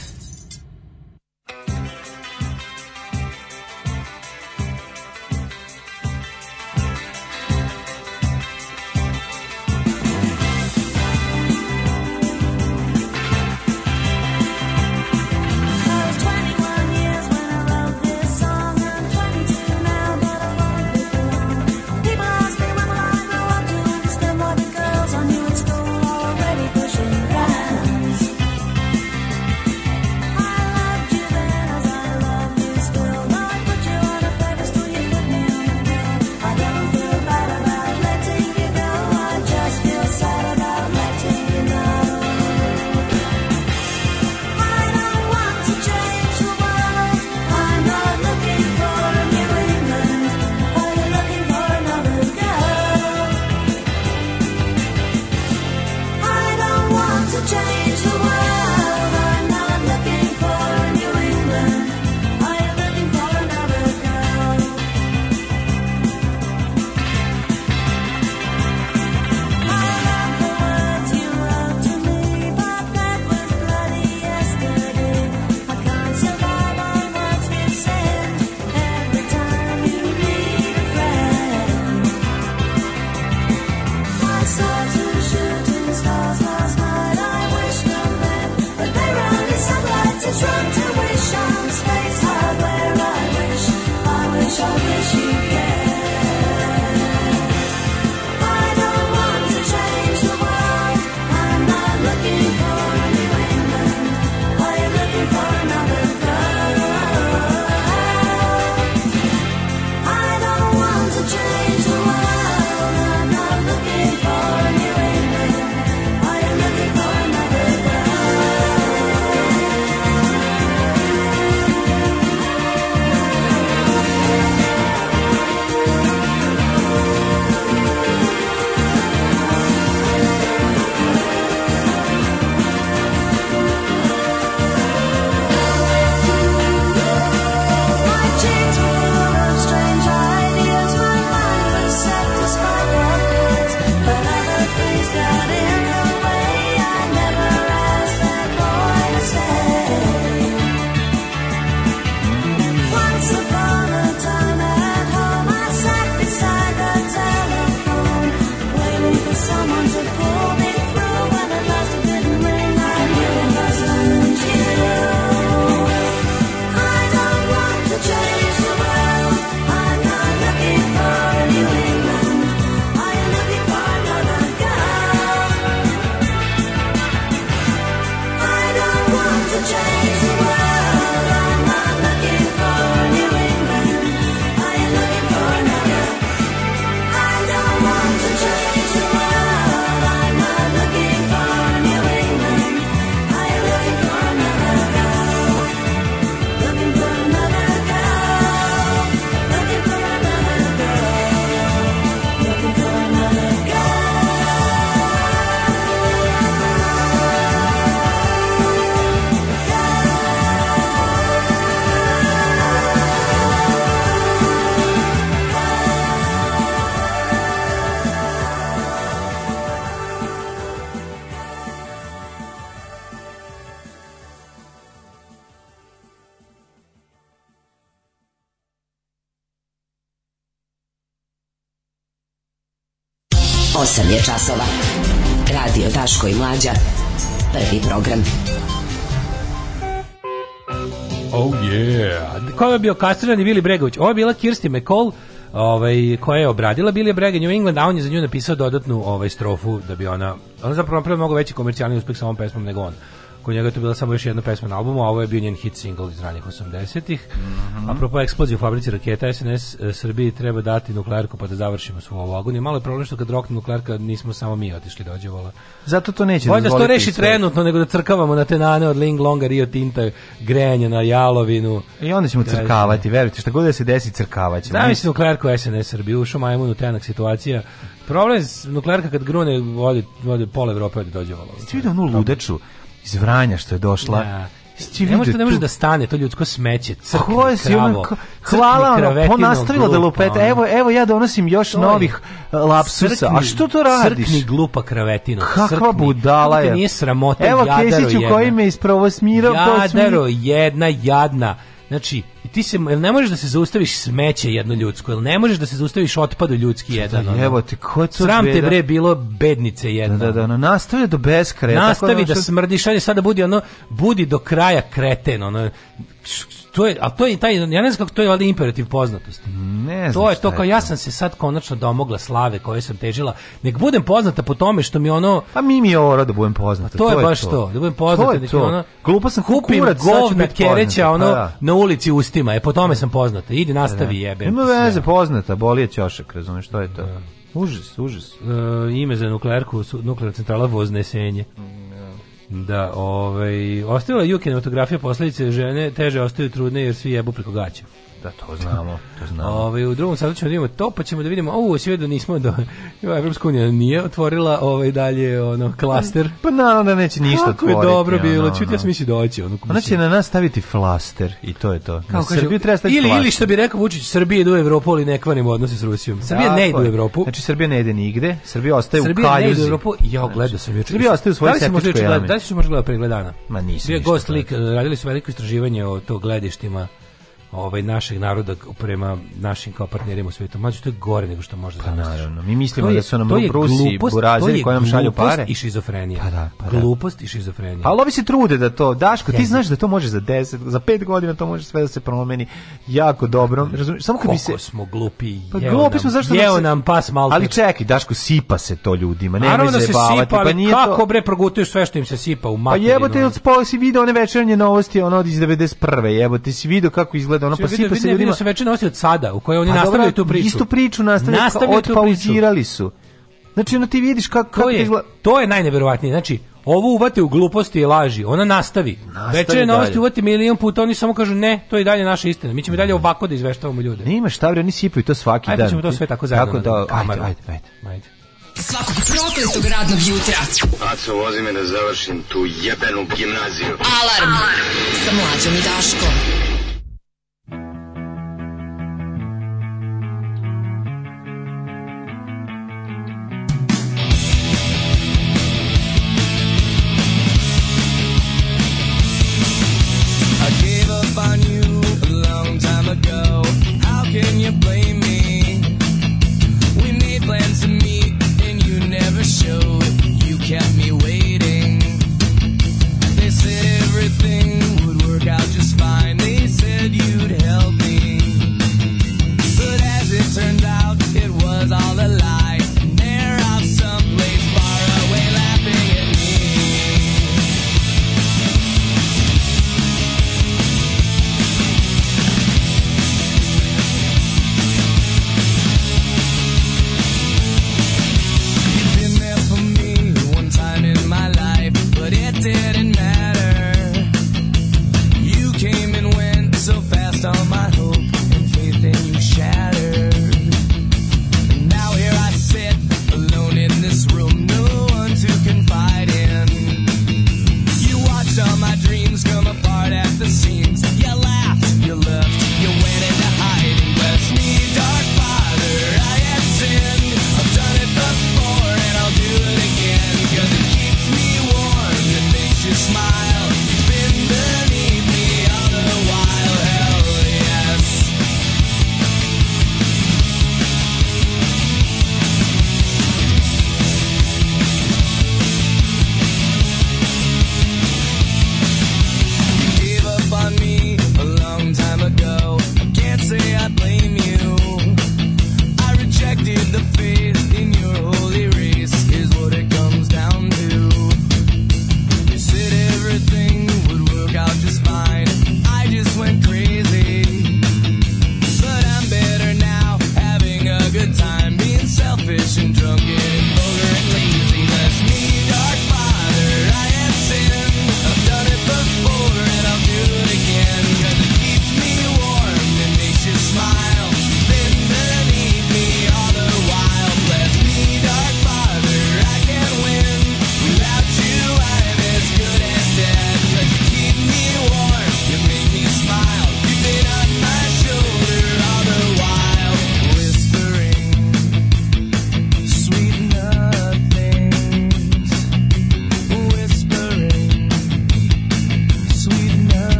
časova. Radio Daško i Mlađa. Prvi program. Oh yeah. Ko je bio kastriran i Vili Bregović? Ovo je bila Kirsti McCall, ovaj, koja je obradila Billy Bregan u England, a on je za nju napisao dodatnu ovaj, strofu da bi ona... Ona zapravo napravila mnogo veći komercijalni uspeh sa ovom pesmom nego on kod njega je to bila samo još jedna pesma na albumu, a ovo je bio njen hit single iz ranih 80-ih. Mm -hmm. Apropo eksplozije u fabrici raketa, SNS e, Srbiji treba dati nuklearku pa da završimo svoju ovu agoniju. Malo je problem što kad rokne nuklearka nismo samo mi otišli do da Đevola. Zato to neće dozvoliti. da to reši trenutno nego da crkavamo na te nane od Ling Longa, Rio Tinta, grejanje na Jalovinu. I onda ćemo Graži. crkavati, verujte, šta god da se desi crkavaćemo. Da, mislim nuklearku SNS Srbiju, ušao majmun u tenak situacija. Problem je nuklearka kad grune vodi, vodi pol Evrope da od Đevola. Ste vidio onu ludeču? iz Vranja što je došla. Ja. Da. ne može, ne može da stane, to ljudsko smeće, crkni, si kravo, crkni, hvala ono, ponastavila da lupeta, evo, evo ja donosim još Oj, novih e, lapsusa, crkni, a što to radiš? Crkni glupa kravetino, Kakva crkni, budala je. nije sramota, evo Kesić u koji me isprovosmirao, jadaro, to Jadaro, jedna jadna, znači, ti se ne možeš da se zaustaviš smeće jedno ljudsko, jel ne možeš da se zaustaviš otpad ljudski jedan. Da, evo ti, ko je to Sram te bre bilo bednice da, jedna. Da, da, da, no, nastavi do beskraja. Nastavi tako da, smrdiš, ajde sada budi ono, budi do kraja kreten, ono, to je, a to je taj, ja ne znam kako to je valjda imperativ poznatosti. Ne znam to je to kao je ja sam se sad konačno domogla slave koje sam težila. Nek budem poznata po tome što mi ono Pa mi mi je ovo da budem poznata. Pa to, to je, baš to. to. da budem poznata, da ono. Glupa sam kupim kurac, govna kereća ono pa da. na ulici ustima. E po tome sam poznata. Idi nastavi da. jebe. Ima veze poznata, boli je ćošak, razumeš što je to. Da. Užas, užas. E, ime za nuklearku, nuklearna centrala Voznesenje. Mm. Da, ovaj, ostavila je kinematografija posledice žene, teže ostaju trudne jer svi jebu preko gaća. Da, to znamo, to znamo. Ove, ovaj, u drugom satu ćemo da vidimo to, pa ćemo da vidimo, ovo sve da nismo, da Evropska unija nije otvorila ovaj dalje ono, klaster. Pa naravno da neće ništa Kako otvoriti. Kako je dobro bilo, ono, čuti, ja sam misli doći. Da ono, Ona će na nas staviti flaster i to je to. Kako kaže, Srbiju treba staviti ili, flaster. Ili što bi rekao Vučić, Srbije idu u Evropu, ali ne kvarimo odnose s Rusijom. Srbija Tako ne ide u Evropu. Znači, Srbija ne ide nigde, Srbija ostaje Srbija u kaljuzi. Srbija ne ide u Evropu, ja znači, gledao sam juče. Srbija ostaje u svojoj da septičkoj jami. Da li si možda gledao pre Ma nisi. Bio gost lik, eh, radili su veliko istraživanje o to gledištima ovaj našeg naroda prema našim kao partnerima u svetu. Mađo, to je gore nego što može možda pa, naravno. Mi mislimo je, da su nam Rusi, burazeri koji nam šalju pare. i šizofrenija. Pa da, pa da. i šizofrenija. Ali pa se trude da to, Daško, ti znaš da to može za 10, za 5 godina to može sve da se promeni jako dobro. Pa, razumiješ? Samo kad bi se smo glupi. Pa glupi smo zašto jeo se... nam pas malo. Ali čekaj, Daško sipa se to ljudima, ne da se sipa, pa nije kako to... bre progutuju sve što im se sipa u pa materinu. Pa jebote, od si video one večernje novosti, ono od iz 91. Jebote, si video kako izgleda sad ono znači, pa, pa se ljudima. se veče nosi od sada, u kojoj oni pa nastavljaju tu priču. Istu priču nastavljaju, pa odpauzirali su. Znači, ono ti vidiš kako... kako izgleda... to je najneverovatnije. Znači, ovo uvate u gluposti i laži. Ona nastavi. nastavi Večere novosti uvate milion puta, oni samo kažu ne, to je dalje naša istina. Mi ćemo i dalje ovako da izveštavamo ljude. Nema šta, oni sipaju to svaki ajde, dan. Ajde, ćemo to sve tako zajedno. Tako da, ajde, ajde, ajde, ajde. Svakog prokletog radnog jutra. Aco, vozi me da završim tu jebenu gimnaziju. Alarm! Alarm. Sa mlađom i Daškom.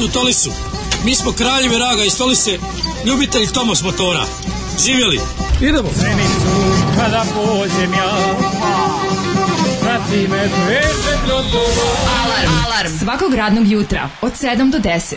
su u Tolisu. Mi smo kraljevi raga iz Tolise, ljubitelji Tomos motora. Živjeli! Idemo! Zenicu, kada pođem ja, prati me Alarm. Alarm svakog radnog jutra od 7 do 10.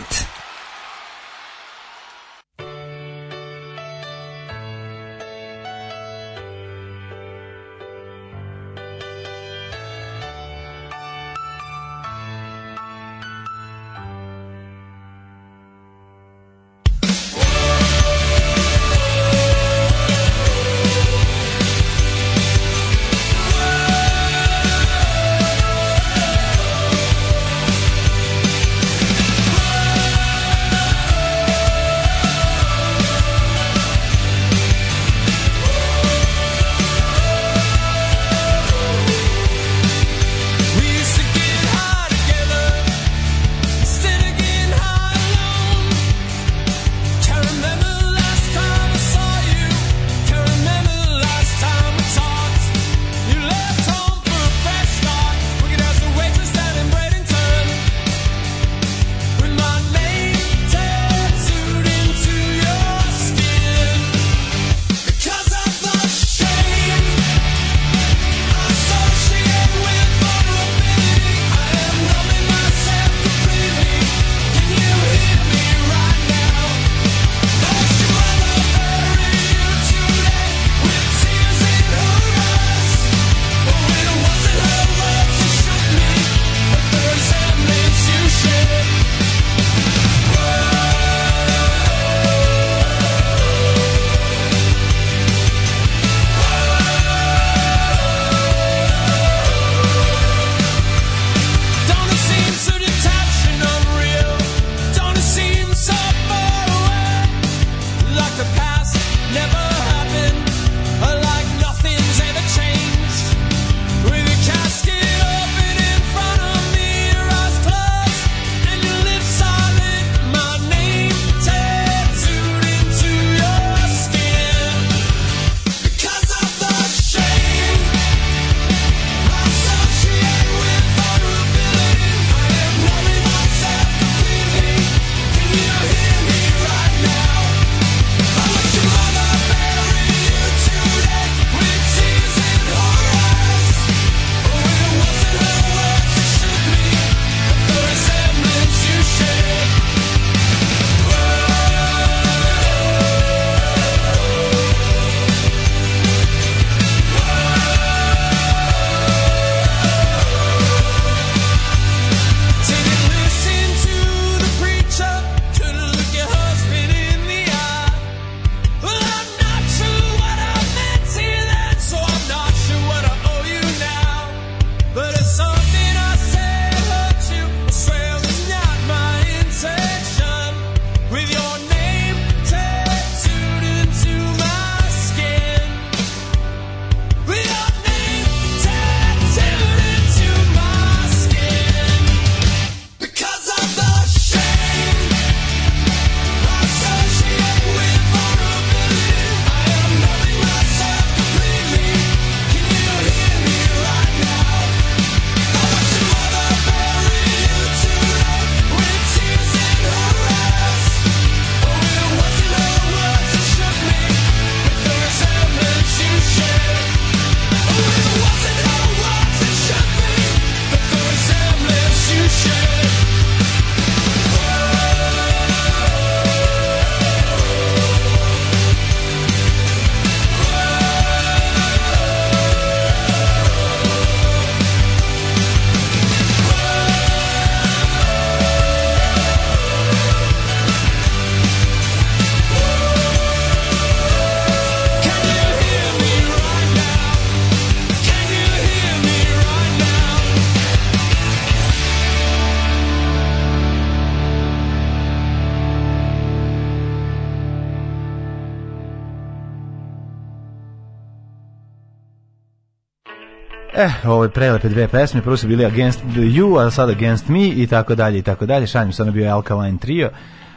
E, ove prelepe dve pesme, prvo su bili Against You, a sad Against Me i tako dalje i tako dalje. Šanjem se ono bio Alkaline Trio.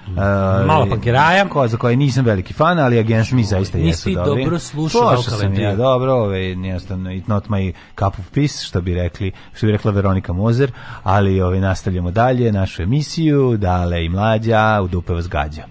Uh, Malo pankiraja. Ko, za koje nisam veliki fan, ali Against Me zaista Nisi jesu dobri. Nisi dobro slušao Alkaline Trio. Ja, dobro, ove, jednostavno, it not my cup of peace, što bi, rekli, što bi rekla Veronika Mozer, ali ove, nastavljamo dalje našu emisiju, dale i mlađa, u dupe vas gađa.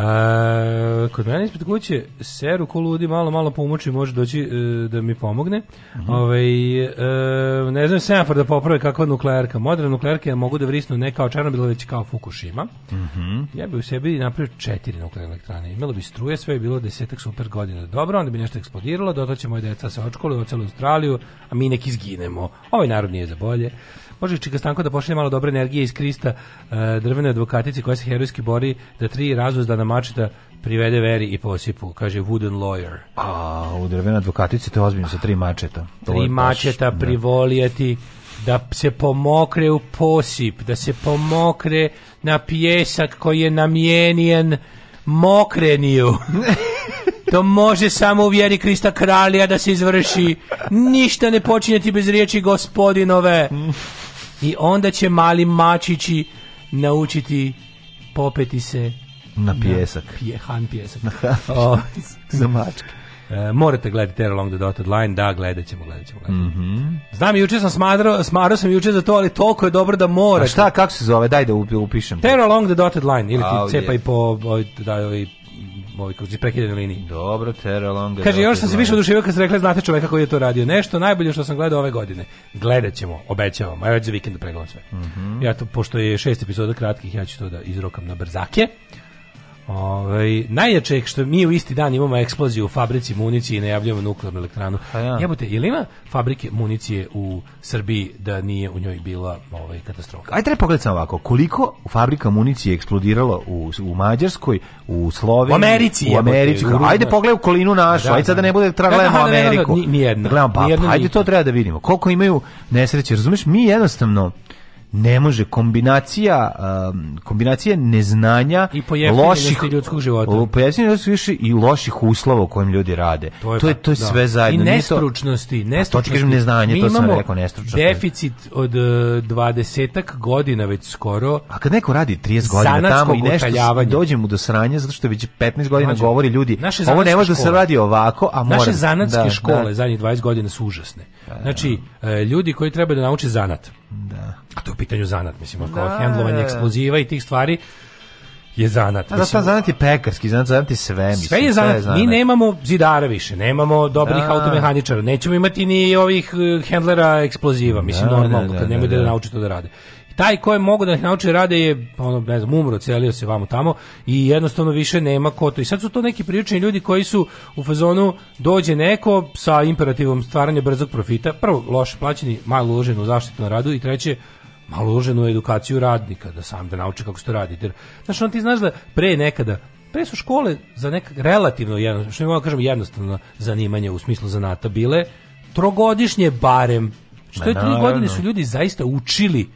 E, kod mene ispred kuće seru ko ludi malo malo pomoći može doći e, da mi pomogne. Mm -hmm. e, ne znam semafor da poprave kakva nuklearka. Moderne nuklearke mogu da vrisnu ne kao Černobila već kao Fukushima. Mhm. Ja bih u sebi napravio četiri nuklearne elektrane. Imalo bi struje, sve je bilo desetak super godina. Dobro, onda bi nešto eksplodiralo, dotaće i deca se očkole u celu Australiju, a mi neki izginemo. Ovaj narod nije za bolje. Može Čika Stanko da pošalje malo dobre energije iz Krista e, drvene advokatici koja se herojski bori da tri razuzdana mačeta privede veri i posipu, kaže Wooden Lawyer. A, u drvene advokatici to ozbiljno sa tri mačeta. To tri mačeta baš, da. privolijati da se pomokre u posip, da se pomokre na pjesak koji je namijenjen mokreniju. [LAUGHS] to može samo u vjeri Krista kralja da se izvrši. Ništa ne počinjeti bez riječi gospodinove. I onda će mali mačići naučiti popeti se na pjesak. Na pje, han pjesak. [LAUGHS] Na Za mačke. E, morate gledati Terror Along the Dotted Line, da, gledat ćemo, gledat ćemo. Gledat. Mm -hmm. Znam, juče sam smadrao, smarao sam juče za to, ali toliko je dobro da mora. A šta, kako se zove, daj da upišem. Terror Along the Dotted Line, ili ti oh, cepa yeah. i po, ovaj, da, i ovaj kroz prekidane linije. Dobro, Tera Teralonga. Kaže još sam se više oduševio kad ste rekli znate čovek kako je to radio. Nešto najbolje što sam gledao ove godine. Gledaćemo, obećavam. Ajde za vikend da pregledam sve. Mm -hmm. Ja to pošto je šest epizoda kratkih, ja ću to da izrokam na brzake. Ovaj najjače što mi u isti dan imamo eksploziju u fabrici municije i najavljujemo nuklearnu elektranu. Pa ja. Jebote, jel ima fabrike municije u Srbiji da nije u njoj bila ovaj katastrofa? Ajde treba pogledati ovako, koliko fabrika municije eksplodiralo u, u Mađarskoj, u Sloveniji, u Americi, u Americi. Jebote, ajde pogledaj kolinu našu, da, ajde da, sad da ne da. bude tragledamo da, Ameriku. Ni, ni jedna. Gledamo, pa, pa ajde to treba da vidimo. Koliko imaju nesreće, razumeš? Mi jednostavno ne može kombinacija um, kombinacija neznanja i loših ljudskog života. su više i loših uslova u kojim ljudi rade. To je to je, pa, to je da. sve zajedno. I nestručnosti, nestručnosti. To kažem neznanje, Mi to sam rekao nestručnost. Deficit od 20 e, uh, godina već skoro. A kad neko radi 30 godina tamo i nešto dođe mu do sranja zato što već 15 godina Mađu, govori ljudi, ovo ne može da se radi ovako, a mora. Naše zanatske da, da. škole da. zadnjih 20 godina su užasne Znači, e, ljudi koji treba da nauče zanat. Da. A to je u pitanju zanat, mislim, oko da. handlovanja da, da. eksploziva i tih stvari je zanat. A da sam zanat je pekarski, zanat, zanat je sve. Mislim, sve je zanat. Mi nemamo zidara više, nemamo dobrih da. automehaničara, nećemo imati ni ovih e, handlera eksploziva, mislim, da, normalno, da, da, kad nemoj da, da, da nauče to da rade taj ko je mogu da ih nauči rade je ono ne znam umro celio se vamo tamo i jednostavno više nema ko to i sad su to neki prilični ljudi koji su u fazonu dođe neko sa imperativom stvaranja brzog profita prvo loše plaćeni malo uloženo u zaštitu na radu i treće malo uloženo u edukaciju radnika da sam da nauči kako se to radi jer znači on ti znaš da pre nekada pre su škole za neka relativno jedno što mi mogu da kažem jednostavno zanimanje u smislu zanata bile trogodišnje barem što je tri godine su ljudi zaista učili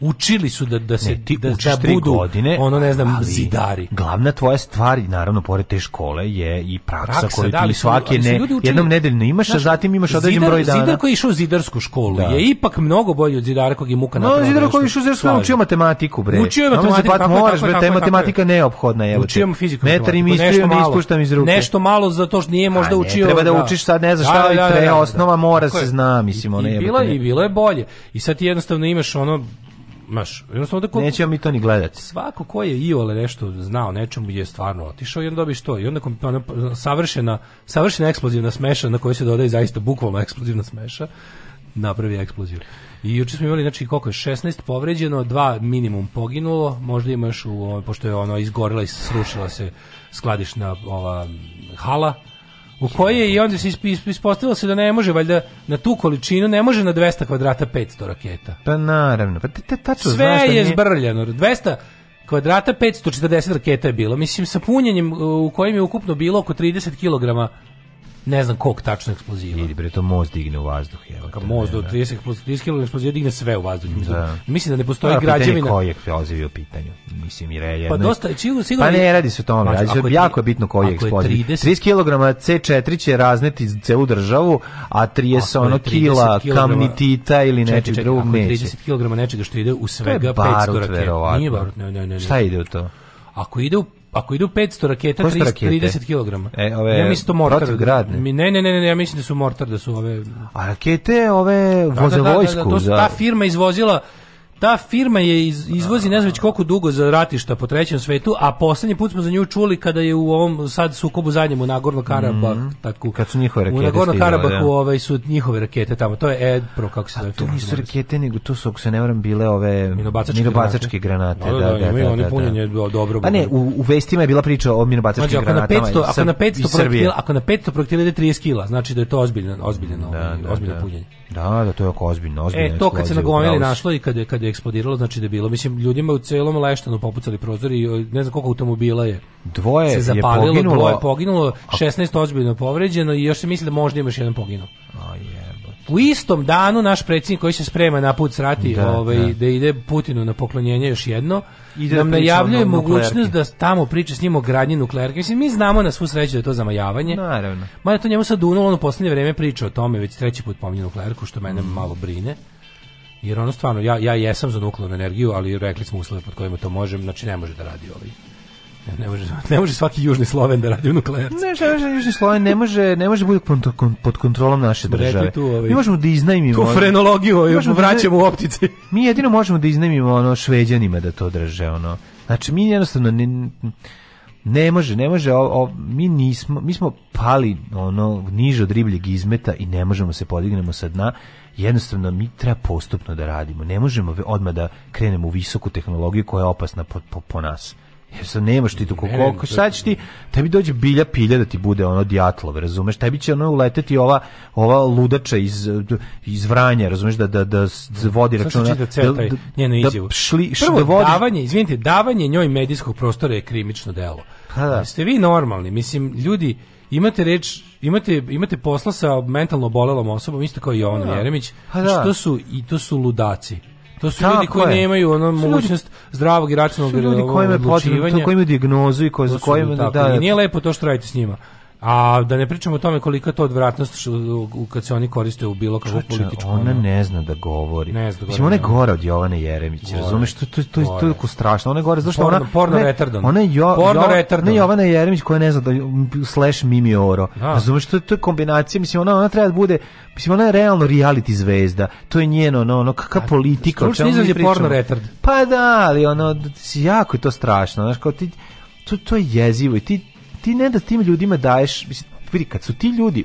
učili su da da se ne, ti da, učiš da budu godine, ono ne znam ali, zidari. Glavna tvoja stvar naravno pored te škole je i praksa, praksa koju da, ti svake ne učili, jednom nedeljno imaš, znaš, a zatim imaš određen broj dana. Zidar koji je išao u zidarsku školu da. je ipak mnogo bolji od zidara kog je muka napravio. No, zidar koji je išao u zidarsku učio matematiku bre. Učio je matematiku, pa moraš bre, ta matematika neophodna je. Učio fiziku. Metar im isprio, ne ispuštam iz ruke. Nešto malo zato što nije možda učio. Treba da, da učiš sad ne znaš da, šta, da, osnova mora se zna, mislim, ona je. Bila i bilo je bolje. I sad ti jednostavno imaš ono Maš, jednostavno ko, Nećemo mi to ni gledati. Svako ko je iole nešto znao nečemu je stvarno otišao i onda dobiješ to. I onda ona savršena, savršena eksplozivna smeša na kojoj se dodaje zaista bukvalno eksplozivna smeša napravi eksploziv. I juče smo imali znači koliko je 16 povređeno, dva minimum poginulo, možda ima još u pošto je ono izgorela i srušila se skladišna ova hala u koje i onda se ispostavilo se da ne može valjda na tu količinu ne može na 200 kvadrata 500 raketa. Pa naravno, pa te tačno Sve znaš da je nije... zbrljano. 200 kvadrata 540 raketa je bilo. Mislim sa punjenjem u kojem je ukupno bilo oko 30 kg ne znam kog tačno eksploziva. Ili bre, to most digne u vazduh. Je, Ka most do 30 eksploziva, eksploziva digne sve u vazduh. Da. Mislim da ne postoji da, građevina. Koji je eksploziv u pitanju? Mislim, i pa je. Pa dosta, čiju, sigurno... Pa ne, radi se o tome. Znači, ako je, jako je bitno koji eksploziv. 30, 30 kg C4 će razneti celu državu, a 30 ono kila kamnitita ili nečeg drugog neće. 30 kg nečega što ide u svega 500 raketa. Nije barut, ne, ne, ne. Šta ide u to? Ako ide u Ako idu 500 raketa, 300, rakete? 30 kg. E, ove, ja mislim to da mortar. Ne, ne, ne, ne, ja mislim da su mortar, da su ove... A rakete, ove, da, da, voze da, da, vojsku. Da, da, da, to su, ta firma izvozila Ta firma je iz, izvozi ne znam već koliko dugo za ratišta po trećem svetu, a poslednji put smo za nju čuli kada je u ovom sad sukobu zadnjem u Nagorno Karabah, mm -hmm. tako kad su njihove rakete. U Nagorno da. Karabahu ovaj su njihove rakete tamo, to je Edpro kako se zove. To nisu rakete, nego to su ako se ne varam bile ove minobacačke, minobacačke granate. granate. Da, da, da, da, da, da, oni da, da. punjenje dobro. A ne, u, u vestima je bila priča o minobacačkim granatama. Znači, ako na 500, ako na 500 projektila, ako na 500 projektila ide 30 kg, znači da je to ozbiljno, ovaj, ozbiljno, da, ozbiljno punjenje. Da, da to je oko ozbiljno, ozbiljno. E to kad se nagomili našlo i kad je kad je eksplodiralo, znači da je bilo, mislim ljudima u celom Leštanu popucali prozori i ne znam koliko automobila je. Dvoje se zapalilo, je poginulo, dvoje poginulo, 16 ozbiljno povređeno i još se misli da možda imaš jedan poginuo. A je. U istom danu naš predsjednik koji se sprema na put srati da, ovaj, da. da ide Putinu na poklonjenje još jedno, Ide da nam najavljuje mogućnost da tamo priča s njim o gradnji nuklearke. Mislim, mi znamo na svu sreću da je to zamajavanje. Naravno. Ma Mada to njemu sad unulo, u poslednje vreme priča o tome, već treći put pominje nuklearku, što mene mm. malo brine. Jer ono stvarno, ja, ja jesam za nuklearnu energiju, ali rekli smo uslove pod kojima to možem, znači ne može da radi ovaj Ne može, ne može svaki južni Sloven da radi u nuklearcu. Ne, ne južni Sloven, ne može, ne može biti pod kontrolom naše države. Tu, ovaj, mi možemo da iznajmimo... Tu frenologiju ovaj, vraćamo da, u optici. Mi jedino možemo da iznajmimo ono šveđanima da to drže. Ono. Znači, mi jednostavno... Ne, ne može, ne može, o, o, mi nismo, mi smo pali ono niže od ribljeg izmeta i ne možemo se podignemo sa dna. Jednostavno mi treba postupno da radimo. Ne možemo odmah da krenemo u visoku tehnologiju koja je opasna po, po, po nas. Jer sad nemaš ti tu koliko, šta ćeš ti, tebi dođe bilja pilja da ti bude ono djatlov, razumeš, tebi će ono uleteti ova, ova ludača iz, iz Vranja, razumeš, da, da, da, da vodi računa. Da, da, njenu da izjavu. Da šli, šli, Prvo, da vodi... davanje, izvinite, davanje njoj medijskog prostora je krimično delo. Ha, pa da. Jeste vi normalni, mislim, ljudi, imate reč, imate, imate posla sa mentalno bolelom osobom, isto kao i Jovan da. Jeremić, pa što su, i to su ludaci. To su ljudi koji nemaju ono mogućnost zdravog i racionalnog odlučivanja. To su ljudi koji imaju dijagnozu i koji, za kojima... Da, da, nije lepo to što radite s njima. A da ne pričamo o tome koliko je to odvratnost u, kad se oni koriste u bilo kakvu političku. Ona ne zna da govori. Ne zna da Mislim, ona je gore od Jovane Jeremić, razumeš? To, to, to, to je tako strašno. Ona je gore, zašto ona... Porno retardan. Ona je jo, porno jo, ne Jovana Jeremić koja ne zna da slash Mimi Oro. Da. Razumeš, to, to je kombinacija. Mislim, ona, ona treba da bude... Mislim, ona je realno reality zvezda. To je njeno, ono, ono kakva politika. Stručni izraz je porno retard. Pa da, ali ono, jako je to strašno. Znaš, kao ti, to, to je jezivo i ti ti ne da tim ljudima daješ, mislim, vidi, kad su ti ljudi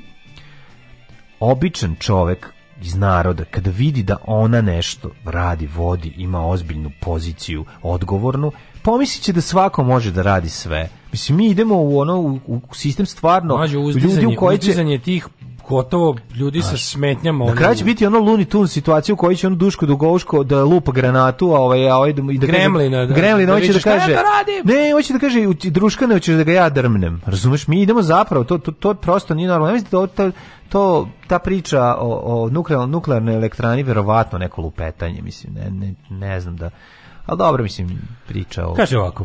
običan čovek iz naroda, kada vidi da ona nešto radi, vodi, ima ozbiljnu poziciju, odgovornu, pomisliće da svako može da radi sve. Mislim, mi idemo u ono, u, sistem stvarno Mađu, ljudi u koji će... tih gotovo ljudi Znaš, sa smetnjama. Na kraju će biti ono Looney Tunes situaciju u kojoj će on Duško Dugovuško da lupa granatu, a ovaj, a ovaj da, i da Gremlina, kaže, da, Gremlina, da, hoće da kaže, ja ne, hoće da kaže, druška ne hoćeš da ga ja drmnem. Razumeš, mi idemo zapravo, to, to, to prosto nije normalno. Ja da to, to, ta priča o, o nuklearnoj nuklearnoj elektrani verovatno neko lupetanje, mislim, ne, ne, ne znam da. Ali dobro, mislim, priča o... Kaže ovako,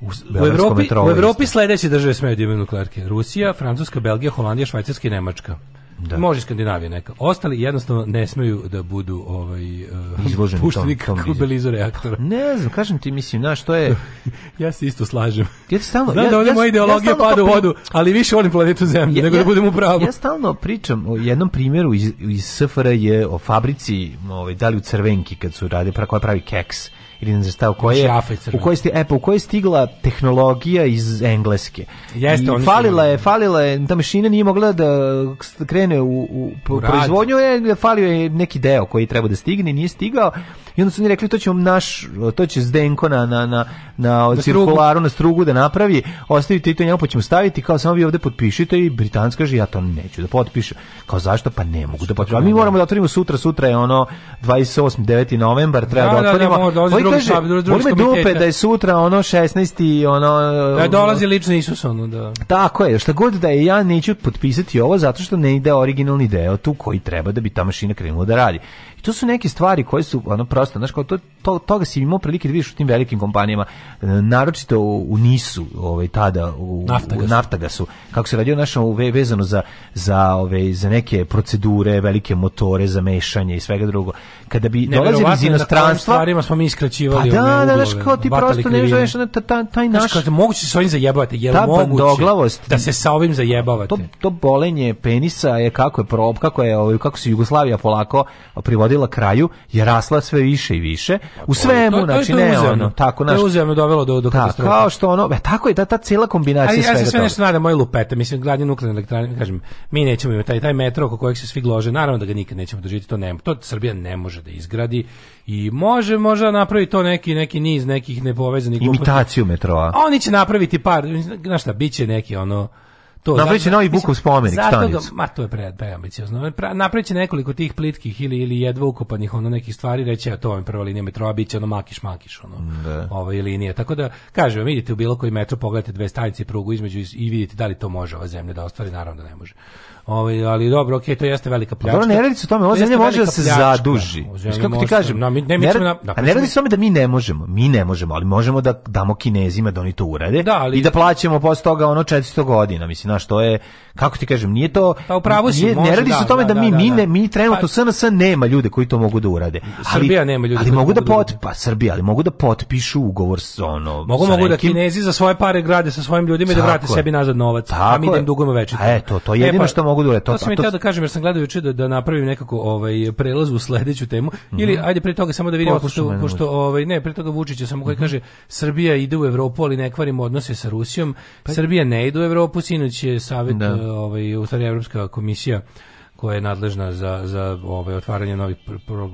u, u Evropi, u Evropi sledeće države smeju da imaju nuklearke. Rusija, Francuska, Belgija, Holandija, Švajcarska i Nemačka. Da. Može Skandinavija neka. Ostali jednostavno ne smeju da budu ovaj uh, eh, izloženi pušteni tom, tom belizu reaktora. Pa ne znam, kažem ti mislim, znaš, to je [LAUGHS] ja se isto slažem. Ja stalno Znam ja, da ovdje ja, moja ideologija ja pada u vodu, ali više volim planetu Zemlju nego da budem u pravu. Ja stalno pričam o jednom primjeru iz iz SFRJ o fabrici, ovaj da li u Crvenki kad su rade koja pravi keks ili ne znam šta, u znači, kojoj u da. sti, e, pa u kojoj stigla tehnologija iz engleske. Jeste, I falila je, falila je, ta mašina nije mogla da krene u, u, u proizvodnju, je, falio je neki deo koji treba da stigne, nije stigao. I onda su oni rekli to ćemo naš, to će Zdenko na na na na, na ovaj cirkularu na strugu da napravi, ostavite i to njemu pa ćemo staviti kao samo vi ovde potpišite i Britanska kaže ja to neću da potpišem. Kao zašto pa ne mogu da potpišem. Mi moramo da otvorimo sutra, sutra je ono 28. 9. novembar, treba da, da otvorimo. Da, da, podleže. Boli dupe da je sutra ono 16. ono... Da dolazi lično Isus ono, da. Tako je, šta god da je, ja neću potpisati ovo zato što ne ide originalni deo tu koji treba da bi ta mašina krenula da radi to su neke stvari koje su ono prosto, znaš, kao to, to, toga se imao prilike da vidiš u tim velikim kompanijama, e, naročito u, u Nisu, ovaj tada u Naftagasu, u Naftagasu kako se radio našo vezano za za ove za neke procedure, velike motore za mešanje i svega drugo. Kada bi dolazili iz inostranstva, stvarima smo mi iskraćivali pa da, da, da uglove, da, znaš, kao ti prosto ne znaš taj taj znači, naš znaš, da moguće se sa ovim zajebavati, je pa moguće da se sa ovim zajebavate. To to bolenje penisa je kako je prob, kako je, ovaj kako se Jugoslavija polako privodila vodila kraju je rasla sve više i više. U svemu, to, to, znači to ne uzemno, ono, tako naš. To je uzemno dovelo do do da, katastrofe. Kao što ono, e, tako je ta ta cela kombinacija svega. Ja se sve nešto nadam moj lupeta, mislim gradnje nuklearne elektrane, kažem, mi nećemo imati taj taj metro oko kojeg se svi glože, naravno da ga nikad nećemo doživeti to nema. To Srbija ne može da izgradi i može možda napravi to neki neki niz nekih nepovezanih imitaciju metroa. Oni će napraviti par, znači šta, biće neki ono to. Napraviće novi Bukov spomenik, zato stanicu. Zato ga, ma to je pre, preambiciozno. Ovaj, Napraviće nekoliko tih plitkih ili, ili jedva ukopanih ono nekih stvari, reći, ja to vam prva linija metroa, bit će ono makiš makiš, ono, da. ove ovaj, linije. Tako da, kažem vam, idite u bilo koji metro, pogledajte dve stanice i prugu između i vidite da li to može ova zemlja da ostvari, naravno da ne može. Ovaj ali dobro, okej, okay, to jeste velika pljačka. Dobro, ne radi se o tome, ova zemlja može da se zaduži. Zemlji kako ti da- kažem, na, mi, ne, mi ne, ćemo, na, a ne radi se o tome da mi ne možemo, mi ne možemo, ali možemo da damo Kinezima da oni to urade da, ali, i da plaćamo posle toga ono 400 godina, mislim, znaš, to je kako ti kažem, nije to pa upravo si, nije, može, ne radi se da, o tome da, da mi da, mi ne mi trenutno SNS pa- nema ljude koji to mogu da urade. Ali, Srbija nema ljude. Ali mogu da pot, pa Srbija, ali mogu da potpišu ugovor sa ono. Mogu mogu da Kinezi za svoje pare grade sa svojim ljudima i da vrate sebi nazad novac, a mi da im dugujemo večno. E, to to jedino pa- što mogu da urede. To, to sam mi to... da kažem, jer sam gledao juče da, da napravim nekako ovaj, prelaz u sledeću temu. Mm -hmm. Ili, ajde, pre toga samo da vidimo, pošto, pošto ovaj, ne, pre toga Vučića samo koji mm -hmm. kaže Srbija ide u Evropu, ali ne kvarimo odnose sa Rusijom. Pa... Srbija ne ide u Evropu, sinoć je savet da. ovaj, u Evropska komisija koja je nadležna za, za ovaj, otvaranje novih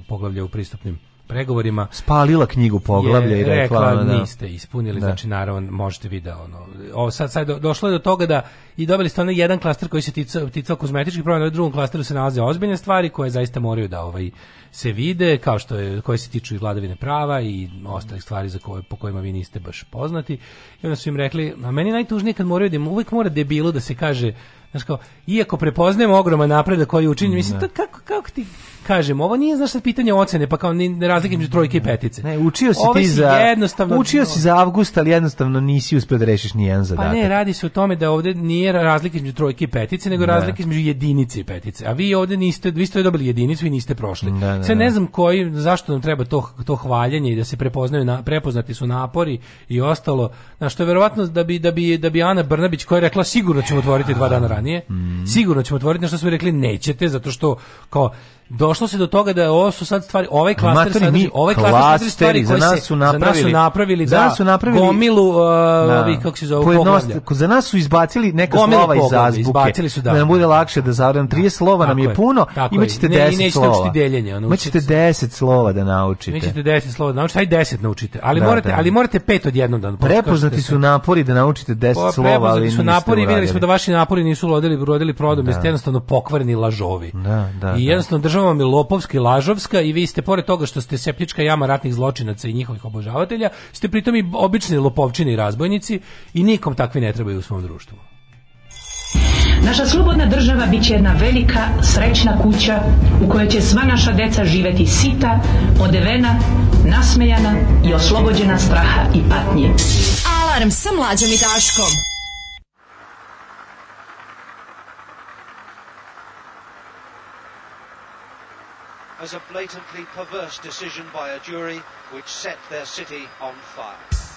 poglavlja u pristupnim pregovorima spalila knjigu poglavlja i rekla, da niste ispunili da. znači naravno možete vi da ono ovo sad sad došlo je do toga da i dobili ste onaj jedan klaster koji se tiče tiče kozmetičkih promjena u drugom klasteru se nalaze ozbiljne stvari koje zaista moraju da ovaj se vide kao što je koje se tiču i vladavine prava i ostalih stvari za koje po kojima vi niste baš poznati i onda su im rekli a meni najtužnije kad moraju da im uvek mora debilo da se kaže znači kao iako prepoznajemo ogroman napredak koji je učinjen mislim da. to kako kako ti kažem, ovo nije znaš sad pitanje ocene, pa kao ne razlike između trojke i petice. Ne, učio si Ove ti si za jednostavno učio si za avgust, ali jednostavno nisi uspio da rešiš ni jedan zadatak. Pa ne, radi se o tome da ovdje nije razlike između trojke i petice, nego da. razlike između jedinice i petice. A vi ovdje niste, vi ste dobili jedinicu i niste prošli. Da, da, Sve ne da. znam koji zašto nam treba to to hvaljenje i da se prepoznaju na, prepoznati su napori i ostalo. Na što je verovatno da bi da bi da bi Ana Brnabić koja je rekla sigurno ćemo otvoriti dva dana ranije, mm. sigurno ćemo otvoriti, na što su rekli nećete zato što kao došlo se do toga da ovo su sad stvari, ovaj klaster sad, mi, ovaj klaster klasteri, stvari za nas su napravili, za nas su napravili, za da nas su napravili gomilu, uh, da. ovih, kako se zove, Pojednost, za nas su izbacili neka gomilu slova iz azbuke. Izbacili su, da. da nam bude lakše da zavram 30 da. slova nam je, je puno, imaćete 10 slova. deljenje, ono. Imaćete 10 slova da naučite. Imaćete 10 slova da naučite, aj 10 naučite, ali da, morate, da. ali morate pet odjednom da Prepoznati su napori da naučite 10 pa, slova, ali su napori, videli smo da vaši napori nisu rodili, rodili prodom, jeste da. jednostavno pokvareni lažovi. Da, da. I jednostavno država vam je lopovska i lažovska i vi ste, pored toga što ste septička jama ratnih zločinaca i njihovih obožavatelja, ste pritom i obični lopovčini i razbojnici i nikom takvi ne trebaju u svom društvu. Naša slobodna država bit će jedna velika, srećna kuća u kojoj će sva naša deca živeti sita, odevena, nasmejana i oslobođena straha i patnje. Alarm sa mlađom i daškom. as a blatantly perverse decision by a jury which set their city on fire.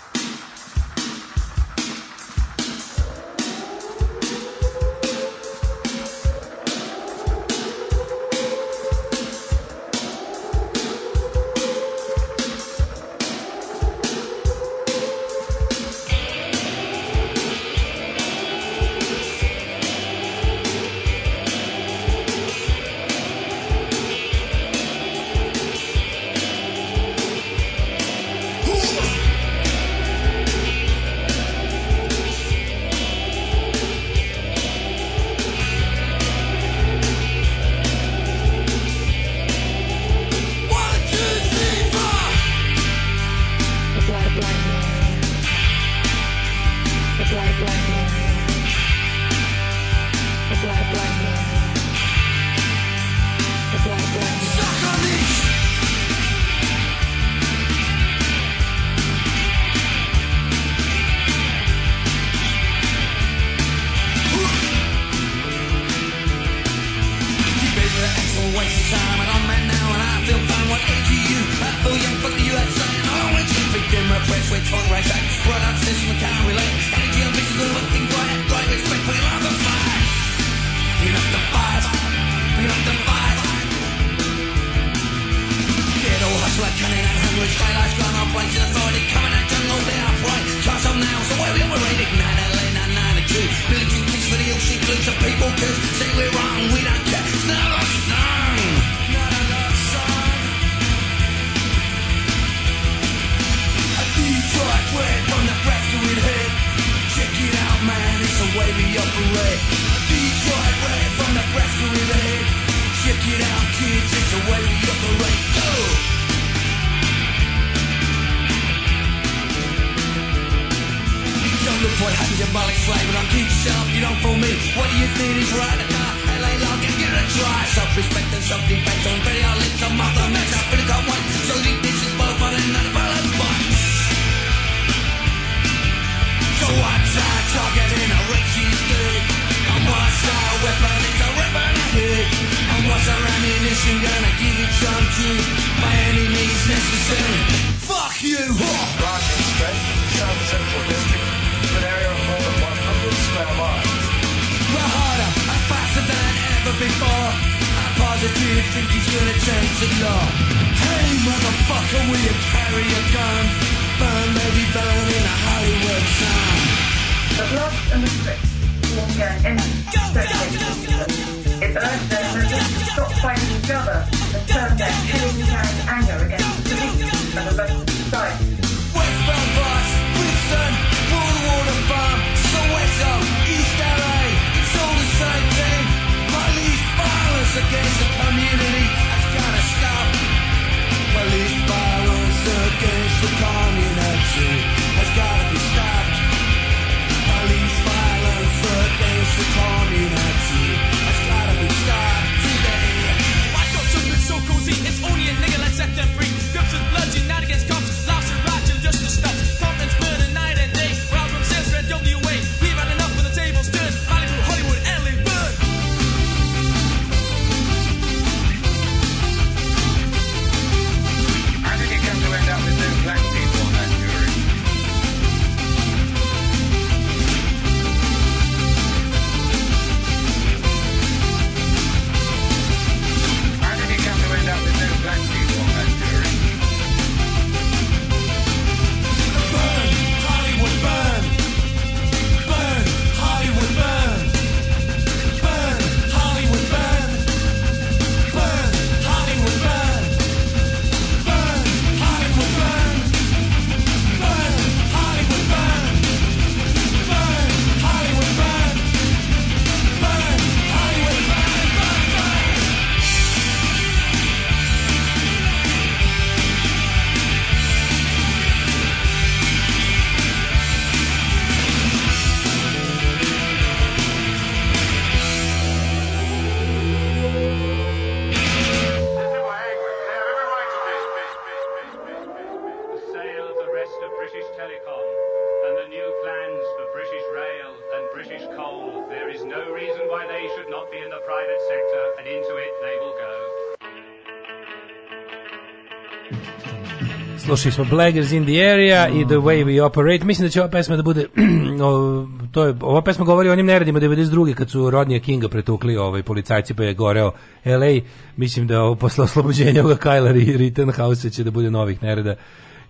Slušali smo Blaggers in the Area mm. i The Way We Operate. Mislim da će ova pesma da bude [CLEARS THROAT] o, to je, ova pesma govori o onim neredima 92. kad su Rodnija Kinga pretukli ovaj, policajci pa je goreo LA. Mislim da ovo, posle oslobođenja ovoga Kajla i Rittenhouse će da bude novih nereda.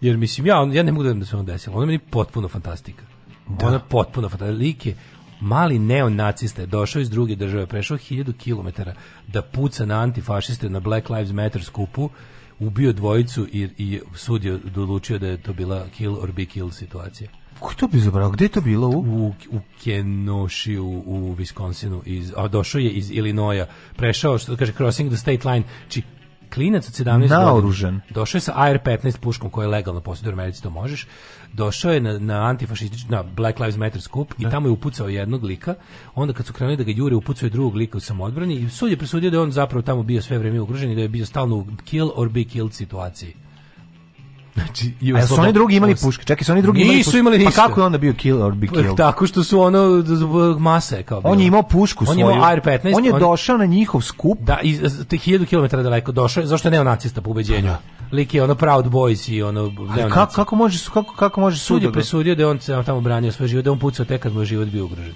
Jer mislim, ja, on, ja ne mogu da da se ono desilo. Ono meni potpuno fantastika. Da. Ona potpuno fantastika. Lik je mali neonacista je došao iz druge države, prešao hiljadu kilometara da puca na antifašiste na Black Lives Matter skupu ubio dvojicu i, i sud je odlučio da je to bila kill or be killed situacija. Ko to bi zabrao? Gde je to bilo? U, u, u Kenoši, u, u Wisconsinu. Iz, a došao je iz Illinoisa. Prešao, što kaže, crossing the state line. Či klinac od 17 godina. Naoružen. Došao je sa AR-15 puškom koja je legalno posjeduje u Americi, to možeš došao je na, na antifašistički, na Black Lives Matter skup i da. tamo je upucao jednog lika, onda kad su krenuli da ga jure upucao je drugog lika u samodbrani i sud je presudio da je on zapravo tamo bio sve vreme ugrožen i da je bio stalno u kill or be killed situaciji. Znači, i su oni drugi imali puške? Čekaj, su oni drugi imali puške? imali pa ništa. Pa kako je onda bio kill or be pa killed? Tako što su ono mase kao bilo. On je imao pušku svoju. On je imao AR-15. On je došao na njihov skup. Da, iz te 1000 km daleko došao, zašto je neonacista po ubeđenju. Pa da lik je ono Proud Boys i ono Ali kako kako može kako kako može sud je da- presudio da je on tamo branio svoj život, da on pucao tek kad mu život bio ugrožen.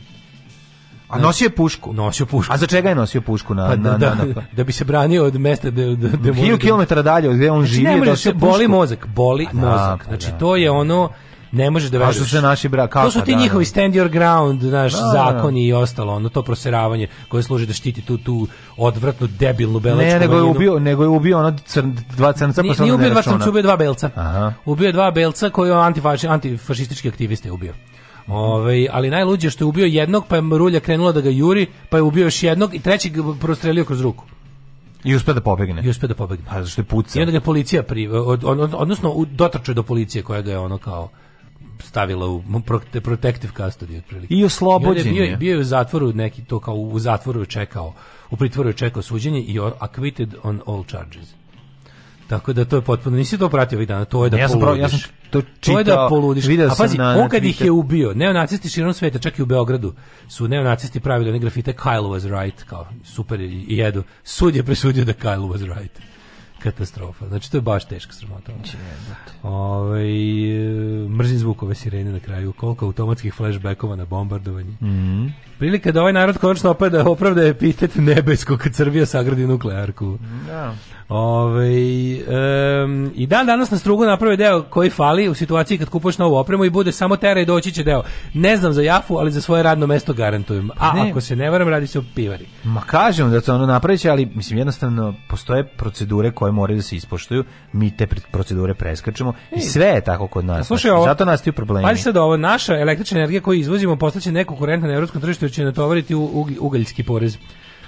A nosio je pušku. Nosio pušku. A za čega je nosio pušku na pa, na, da, da na, na, [LAUGHS] da, bi se branio od mesta da da da 1000 km dalje od gde on znači, živi da, da se boli mozak, boli a, mozak. Pa znači to je ono ne možeš da veruješ. A što se naši brak kako? To su ti da, njihovi da. stand your ground, naš da, da, da, zakoni i ostalo, ono to proseravanje koje služi da štiti tu tu odvratnu debilnu belačku. Ne, nego je ubio, nego je ubio ono crn, dva crnca pa Nije ubio dva crnca, ubio dva belca. Aha. Ubio dva belca koji antifaši, antifaš, antifašistički aktiviste ubio. Ove, ovaj, ali najluđe što je ubio jednog, pa je Rulja krenula da ga juri, pa je ubio još jednog i trećeg prostrelio kroz ruku. I uspe da pobegne. I uspe da pobegne. Pa zašto je puca. I onda ga policija pri, od, od, odnosno dotrče do policije koja ga je ono kao stavila u protective custody otprilike. I oslobođen je. Bio, bio je u zatvoru neki to kao u zatvoru čekao, u pritvoru je čekao suđenje i acquitted on all charges. Tako da to je potpuno, nisi to pratio ovih dana, to je da ja sam poludiš. ja sam to, čitao, to je da poludiš. A pazi, na, on kad ih je ubio, neonacisti širom sveta, čak i u Beogradu, su neonacisti pravili one grafite Kyle was right, kao super i jedu. Sud je presudio da Kyle was right katastrofa. Znači, to je baš teška sramota. Znači, da. Ove, ovaj, mrzim zvukove sirene na kraju, koliko automatskih flashbackova na bombardovanje. Mm -hmm. Prilika da ovaj narod konačno opada opravda je epitet nebesko kad Srbija sagradi nuklearku. Da. Ove, um, I dan danas na strugu naprave deo koji fali u situaciji kad kupuješ novu opremu i bude samo tera i doći će deo. Ne znam za Jafu, ali za svoje radno mesto garantujem. A ne. ako se ne varam, radi se o pivari. Ma kažem da to ono napraviće, ali mislim jednostavno postoje procedure koje moraju da se ispoštuju. Mi te procedure preskačemo i sve je tako kod nas. Slušaj, ovo, Zato nastaju problemi. Pazi sad ovo, naša električna energija koju izvozimo postaće nekonkurentna na evropskom tržištu jer će natovariti u, ugaljski porez.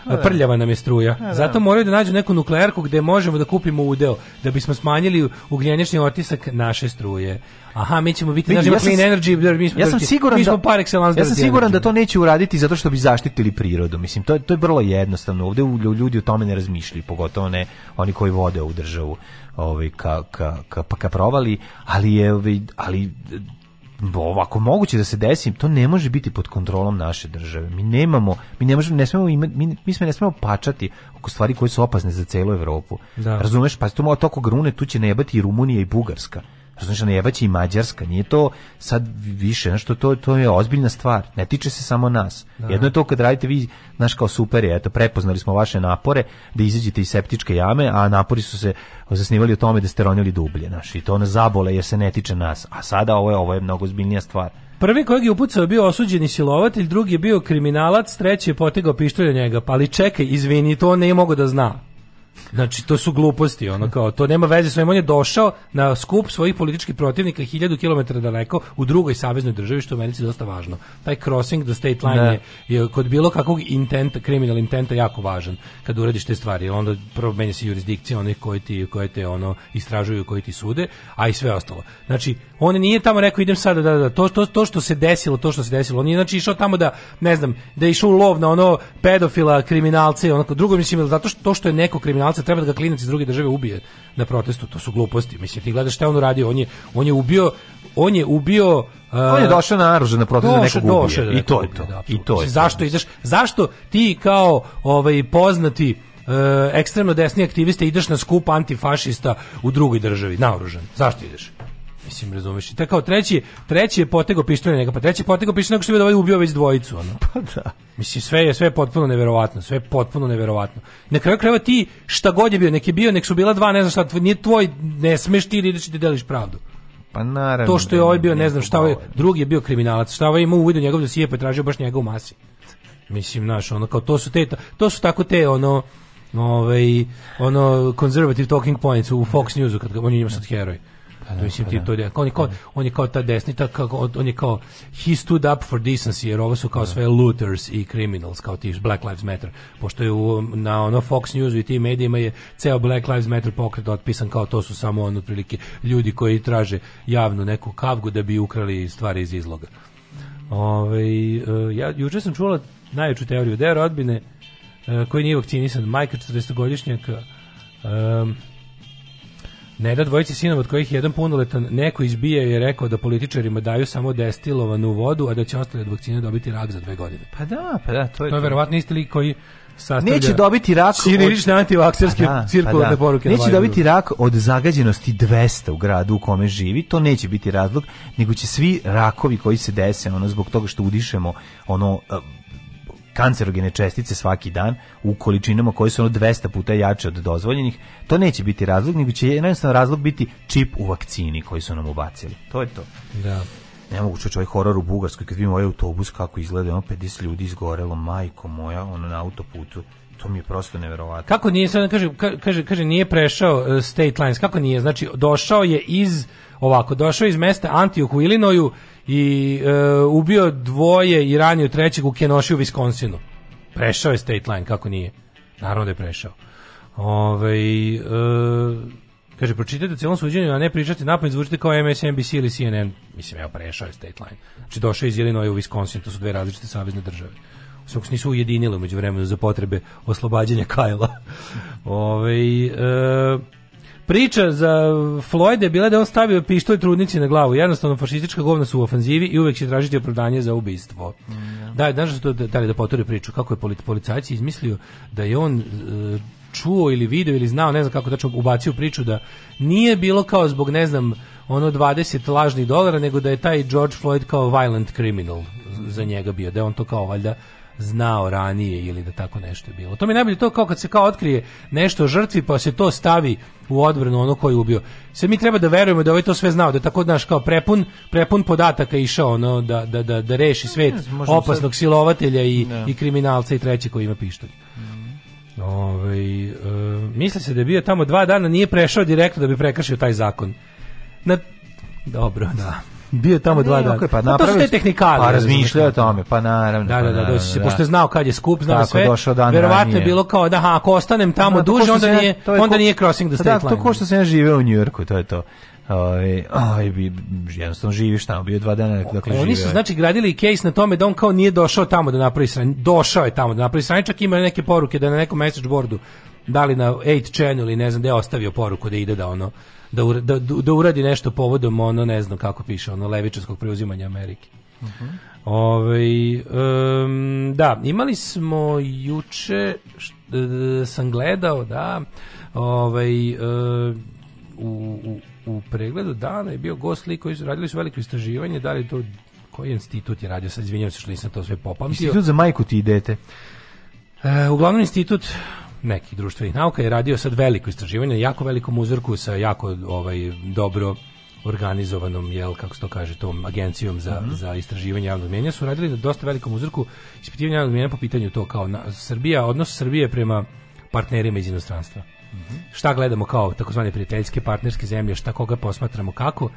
Da. prljava nam je struja. Da. Zato moraju da nađu neku nuklearku gde možemo da kupimo udeo da bismo smanjili ugljenični otisak naše struje. Aha, mi ćemo biti znači ja clean energy, da, mi smo ja sam siguran da, par excellence. Ja sam siguran da to neće uraditi zato što bi zaštitili prirodu. Mislim to to je vrlo jednostavno. Ovde ljudi o tome ne razmišljaju, pogotovo ne oni koji vode ovu državu ovaj ka, ka, ka, ka provali, ali je, ovaj, ali ovako moguće da se desi, to ne može biti pod kontrolom naše države. Mi nemamo, mi ne možemo, ne smemo ima, mi, mi se ne smemo pačati oko stvari koje su opasne za celu Evropu. Da. Razumeš, pa što malo toko grune tu će nebati i Rumunija i Bugarska. Znaš, najebaće i Mađarska, nije to sad više, znaš, to, to, to je ozbiljna stvar, ne tiče se samo nas. Da. Jedno je to kad radite vi, znaš, kao super je, eto, prepoznali smo vaše napore da izađete iz septičke jame, a napori su se zasnivali o tome da ste ronili dublje, znaš, i to nas zabole jer se ne tiče nas, a sada ovo je, ovo je mnogo ozbiljnija stvar. Prvi kojeg je upucao bio osuđeni silovatelj, drugi je bio kriminalac, treći je potegao pištolj njega. Pa ali čekaj, izvini, to on ne mogu da zna. Znači, to su gluposti, ono kao, to nema veze s ovim. On je došao na skup svojih političkih protivnika 1000 km daleko u drugoj saveznoj državi, što u Americi je dosta važno. Taj crossing the state line da. je, je, kod bilo kakvog intenta, kriminal intenta jako važan kad uradiš te stvari. Onda prvo menja se jurisdikcija onih koji ti, koje te ono, istražuju, koji ti sude, a i sve ostalo. Znači, on nije tamo rekao idem sada, da, da, da, to, to, to što se desilo, to što se desilo. On je znači išao tamo da, ne znam, da je išao u lov na ono pedofila, kriminalce, onako, drugo mislim, zato što, to što je neko kriminal kriminalca treba da ga klinac iz druge države ubije na protestu, to su gluposti. Mislim ti gledaš šta on uradio, on je on je ubio on je ubio Uh, on je došao naoružan na protest da nekog ubije. Da I to je to. Da, I to je. To. Zašto ideš? Zašto ti kao ovaj poznati uh, ekstremno desni aktiviste ideš na skup antifašista u drugoj državi naoružan? Zašto ideš? Mislim, razumeš. Te kao treći, treći je potegao pištolj njega, pa treći je potegao pištolj nego što je ovaj da ubio već dvojicu. Ono. Pa da. Mislim, sve je, sve je potpuno neverovatno, sve je potpuno neverovatno. Na kraju krajeva ti šta god je bio, neki bio, nek su bila dva, ne znam šta, tvoj, nije tvoj, ne smeš ti ili da ti deliš pravdu. Pa naravno. To što je da ovaj bio, ne znam šta, ovaj, drugi je bio kriminalac, šta ovaj imao u vidu njegov dosije, pa je tražio baš njega u masi. Mislim, naš, ono kao to su te to su tako te ono ovaj ono conservative talking points u Fox Newsu kad on je njima sad heroj. Pa da, mislim pa ti da. to on je kao on je kao da. ta desnica kako on je kao he stood up for decency jer ovo su kao da. sve looters i criminals kao ti Black Lives Matter pošto je u, na ono Fox News i tim medijima je ceo Black Lives Matter pokret otpisan kao to su samo on otprilike ljudi koji traže javnu neku kavgu da bi ukrali stvari iz izloga. Ove, e, ja juče sam čula najveću teoriju da je rodbine e, koji nije vakcinisan, majka 40-godišnjaka um, e, Ne da dvojici sinova od kojih jedan punoletan neko izbija i je rekao da političarima daju samo destilovanu vodu, a da će ostali od vakcine dobiti rak za dve godine. Pa da, pa da, to je... To je verovatno isti lik koji sastavlja... Neće dobiti rak... Sirirične od... antivakserske pa da, pa cirkularne pa da. poruke. Neće dobiti rak od zagađenosti 200 u gradu u kome živi, to neće biti razlog, nego će svi rakovi koji se dese ono, zbog toga što udišemo ono kancerogene čestice svaki dan u količinama koje su ono 200 puta jače od dozvoljenih, to neće biti razlog, nego će jednostavno razlog biti čip u vakcini koji su nam ubacili. To je to. Da. Ne mogu čući ovaj horor u Bugarskoj kad vidim ovaj autobus kako izgleda, ono 50 ljudi izgorelo, majko moja, ono na autoputu to mi je prosto neverovatno. Kako nije sad kaže kaže kaže nije prešao e, state lines, kako nije? Znači došao je iz ovako, došao je iz mesta Antioch u Illinoisu i e, ubio dvoje i ranio trećeg u Kenoši u Wisconsinu. Prešao je state line, kako nije? Naravno da je prešao. Ove, e, kaže, pročitajte cijelom suđenju, a ne pričate napad, zvučite kao MSNBC ili CNN. Mislim, evo, prešao je state line. Znači, došao je iz Illinois u Wisconsin, to su dve različite savezne države. Sve se nisu ujedinile među vremenu za potrebe oslobađanja Kajla. [LAUGHS] Ove, e, Priča za Floyd je bila da on stavio pištolj trudnici na glavu. Jednostavno, fašistička govna su u ofanzivi i uvek će tražiti opravdanje za ubistvo. Mm, yeah. Da, znaš što, da, da li da potore priču, kako je policajac izmislio da je on e, čuo ili video ili znao, ne znam kako tačno ubacio priču da nije bilo kao zbog ne znam ono 20 lažnih dolara, nego da je taj George Floyd kao violent criminal za njega bio, da je on to kao valjda znao ranije ili da tako nešto je bilo. To mi je najbolje to kao kad se kao otkrije nešto o žrtvi pa se to stavi u odbranu ono koji je ubio. Sve mi treba da verujemo da ovaj to sve znao, da je tako znaš kao prepun, prepun podataka išao ono da, da, da, da reši svet ne, opasnog sad... silovatelja i, ne. Da. i kriminalca i treće koji ima pištolj. Mm. Ove, ovaj, e, misle se da je bio tamo dva dana, nije prešao direktno da bi prekršio taj zakon. Na, dobro, da. Bio tamo pa dva dana. pa, pa to su te tehnikale. Pa razmišljao o da. tome, pa naravno. Da, pa da, da, doći da, se, pošto je da. znao kad je skup, znao sve. Došao dan verovatno je bilo kao da aha, ako ostanem tamo da, duže, onda nije, onda nije crossing the pa state line. Da, to ko što se ja živeo u Njujorku, to je to. Ovaj, aj, aj, jednostavno živiš tamo, bio dva dana, dakle Oni su znači gradili case na tome da on kao nije došao tamo da napravi sranje, došao je tamo da napravi sranje, čak ima neke poruke da na nekom message boardu, da li na 8 channel ili ne znam, da je ostavio poruku da ide da ono, da, ura, da, da, da uradi nešto povodom ono ne znam kako piše ono levičarskog preuzimanja Amerike. Uh mhm. -huh. Ove, ovaj, um, da, imali smo juče št, e, sam gledao da ovaj uh, u, u, u pregledu dana je bio gost lik koji su radili su veliko istraživanje da li to koji institut je radio sad izvinjavam se što nisam to sve popamtio institut za majku ti idete E, uglavnom institut nekih društvenih nauka je radio sad veliko istraživanje, na jako velikom uzorku sa jako ovaj dobro organizovanom, jel, kako se to kaže, tom agencijom za, mm -hmm. za istraživanje javnog mjenja su radili na dosta velikom uzorku ispitivanja javnog mjenja po pitanju to kao na, Srbija, odnos Srbije prema partnerima iz inostranstva. Mm -hmm. Šta gledamo kao takozvane prijateljske partnerske zemlje, šta koga posmatramo kako,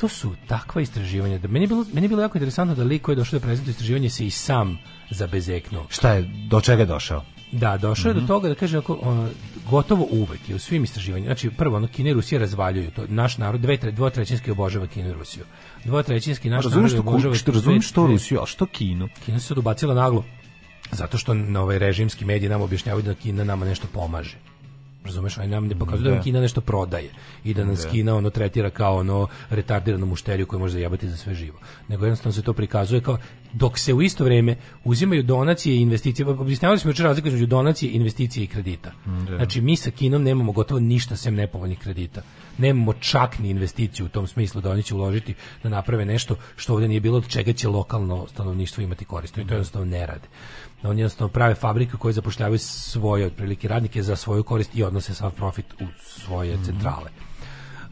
to su takva istraživanja da meni je bilo meni je bilo jako interesantno da liko je došao da prezentuje istraživanje se i sam za bezekno. Šta je do čega je došao? Da, došlo je mm -hmm. do mhm. toga da kaže ako gotovo uvek je u svim istraživanjima. Znači prvo ono Kina i Rusija razvaljuju to. Naš narod dve dvotrećinski obožava Kinu i Rusiju. Dvotrećinski naš razumim narod što, obožava. Što razumem što Rusiju, a što Kinu? Kina se dobacila naglo. Zato što na ovaj režimski mediji nam objašnjavaju da Kina nama nešto pomaže. Razumeš, oni nam ne pokazuju da nam da Kina nešto prodaje i da nas da. Kina ono tretira kao ono retardiranu mušteriju koju može zajebati za sve živo. Nego jednostavno se to prikazuje kao dok se u isto vrijeme uzimaju donacije i investicije. Objašnjavali smo juče razliku između donacije, investicije i kredita. Da. Znači mi sa Kinom nemamo gotovo ništa sem nepovoljnih kredita. Nemamo čak ni investiciju u tom smislu da oni će uložiti da naprave nešto što ovdje nije bilo od čega će lokalno stanovništvo imati korist. I to da. jednostavno ne rade da oni jednostavno prave fabrike koje zapošljavaju svoje otprilike radnike za svoju korist i odnose sav profit u svoje mhm. centrale.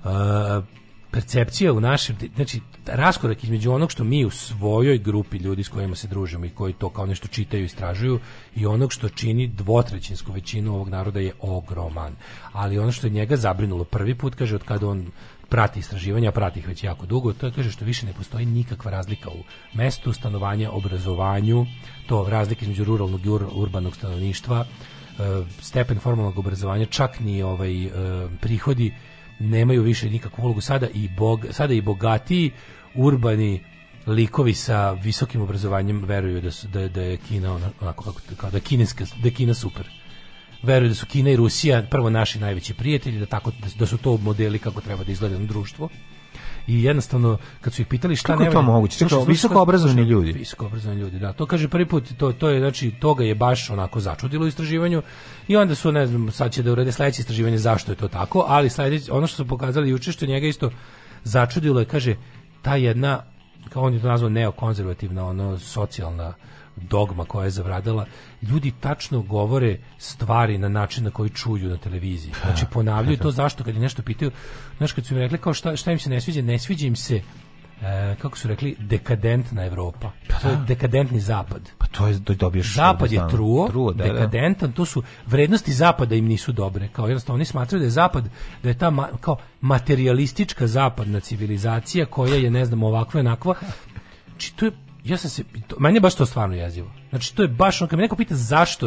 Uh, percepcija u našem, znači raskorak između onog što mi u svojoj grupi ljudi s kojima se družimo i koji to kao nešto čitaju i istražuju i onog što čini dvotrećinsku većinu ovog naroda je ogroman. Ali ono što je njega zabrinulo prvi put, kaže, od kada on prati istraživanja, prati ih već jako dugo, to je kaže što više ne postoji nikakva razlika u mestu stanovanja, obrazovanju, to razlike između ruralnog i urbanog stanovništva, e, stepen formalnog obrazovanja, čak ni ovaj e, prihodi nemaju više nikakvu ulogu sada i bog, sada i bogatiji urbani likovi sa visokim obrazovanjem veruju da su, da, da je Kina onako kako da je kineska da je Kina super veruju da su Kina i Rusija prvo naši najveći prijatelji, da, tako, da su da to modeli kako treba da izgleda na društvo i jednostavno kad su ih pitali šta Kako ne to moguće Čekaj, visoko, visoko obrazovani ljudi visoko obrazovani ljudi da to kaže prvi put to to je znači toga je baš onako začudilo istraživanju i onda su ne znam sad će da urade sledeće istraživanje zašto je to tako ali sledeće ono što su pokazali juče što njega isto začudilo je kaže ta jedna kao on je to nazvao neokonzervativna ono socijalna dogma koja je zavradala, ljudi tačno govore stvari na način na koji čuju na televiziji. Znači ponavljaju to zašto kad je nešto pitaju, znaš kad su im rekli kao šta, šta im se ne sviđa, ne sviđa im se E, kako su rekli, dekadentna Evropa. Pa, to je da. dekadentni zapad. Pa to je dobiješ zapad je truo, truo da, da, dekadentan, to su vrednosti zapada im nisu dobre. Kao jednostavno oni smatraju da je zapad da je ta ma, kao materialistička zapadna civilizacija koja je ne znam ovakva onakva. Znači, to je ja sam se, to, meni je baš to stvarno jezivo. Znači, to je baš, ono, kad me neko pita zašto,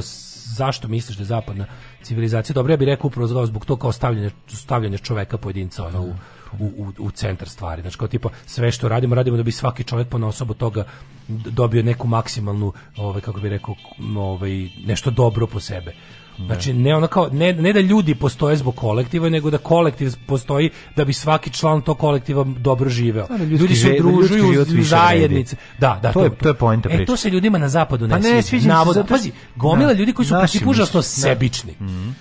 zašto misliš da je zapadna civilizacija, dobro, ja bih rekao upravo zbog to kao stavljanje, stavljanje čoveka pojedinca, ono, u, u, u, u centar stvari. Znači kao tipa sve što radimo, radimo da bi svaki čovjek po osobu od toga dobio neku maksimalnu, ovaj, kako bih rekao, ovaj, nešto dobro po sebe. Znači ne ono kao ne, ne da ljudi postoje zbog kolektiva, nego da kolektiv postoji da bi svaki član tog kolektiva dobro živeo. Da, da ljudi, se udružuju u zajednice. Da, da, to, to je to je poenta priče. E to se ljudima na zapadu ne, pa ne sviđa. Navodno, zato... pazi, gomila da, ljudi koji su principu užasno da. sebični. Mm -hmm.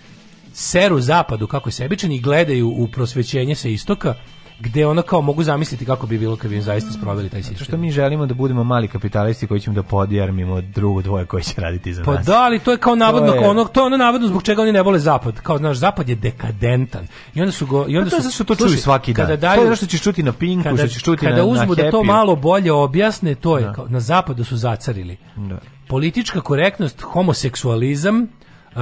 Seru zapadu kako je sebični i gledaju u prosvećenje sa istoka gde ono kao mogu zamisliti kako bi bilo kad bi im zaista sproveli taj sistem. Zato što mi želimo da budemo mali kapitalisti koji ćemo da podjarmimo drugo dvoje koji će raditi za pa nas. Pa da, ali to je kao navodno to je... ono, to je ono navodno zbog čega oni ne vole zapad. Kao znaš, zapad je dekadentan. I onda su go i pa onda pa to su, su to čuju svaki dan. Kada daju, to je što ćeš čuti na Pinku, kada, ćeš čuti kada na Kada uzmu na da to malo bolje objasne, to je da. kao na zapadu su zacarili. Da. Politička korektnost, homoseksualizam, Uh,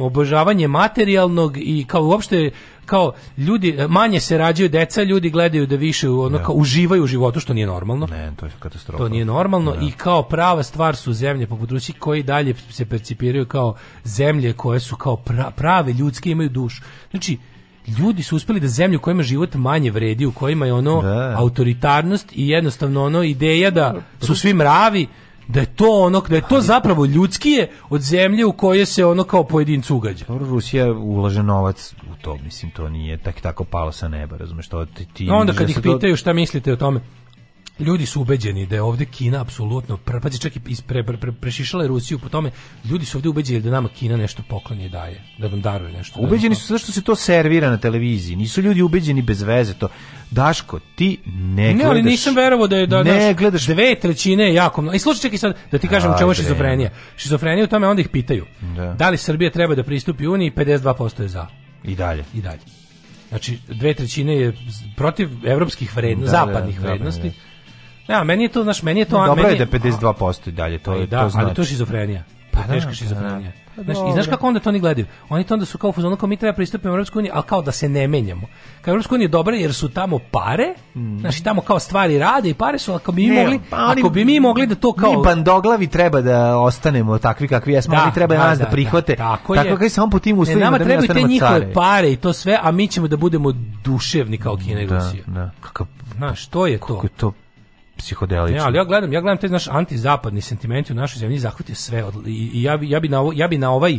obožavanje materijalnog i kao uopšte kao ljudi manje se rađaju deca, ljudi gledaju da više ono da. kao uživaju u životu što nije normalno. Ne, to je katastrofa. To nije normalno ne. Da. i kao prava stvar su zemlje poput Rusije koji dalje se percipiraju kao zemlje koje su kao pra, prave ljudske imaju dušu. Znači ljudi su uspeli da zemlju u kojima život manje vredi, u kojima je ono da. autoritarnost i jednostavno ono ideja da su svi mravi, da je to ono da je to zapravo ljudski je od zemlje u kojoj se ono kao pojedincu ugađa. Rusija ulaže novac u to, mislim to nije tak tako palo sa neba, razumeš to ti, ti Onda kad ih pitaju šta mislite o tome, ljudi su ubeđeni da je ovde Kina apsolutno prpazi čak i pre, pre, pre, prešišala je Rusiju po tome ljudi su ovde ubeđeni da nama Kina nešto pokloni daje da nam daruje nešto da ubeđeni su zašto se to servira na televiziji nisu ljudi ubeđeni bez veze to Daško ti ne, ne gledaš ali nisam verovao da je da ne daš, da gledaš dve trećine je jako mnogo i slušaj čekaj sad da ti kažem čemu je šizofrenija šizofrenija u tome onda ih pitaju da. da li Srbija treba da pristupi uniji 52% je za i dalje i dalje Znači, dve trećine je protiv evropskih vrednosti, da, zapadnih vrednosti. Ja, da, meni je to, znaš, meni je to... Dobro je da 52% i dalje, to je da, to znači. ali to je šizofrenija. Pa da, teška pa da. šizofrenija. Pa znaš, i znaš kako onda to oni gledaju? Oni to onda su kao fuzonu, kao mi treba pristupiti Europskoj uniji, ali kao da se ne menjamo. Kao Europska unija je dobra jer su tamo pare, mm. znaš, tamo kao stvari rade i pare su, ako bi mi ne, mogli, ali, pa ako bi mi mogli da to kao... Mi bandoglavi treba da ostanemo takvi kakvi jesmo, da, oni treba da, nas da, da, da. prihvate. Da, tako, tako je. Tako samo po tim uslovima ne, nama da trebaju te njihove care. pare i to sve, a mi ćemo da budemo duševni kao Kina i Rusija. Da, da. Kakav, znaš, to je to. Kako je to psihodelično. Ne, ali ja gledam, ja gledam taj naš antizapadni sentimenti u našoj zemlji zahvatio sve od, i ja ja bi na ovo, ja bi na ovaj e,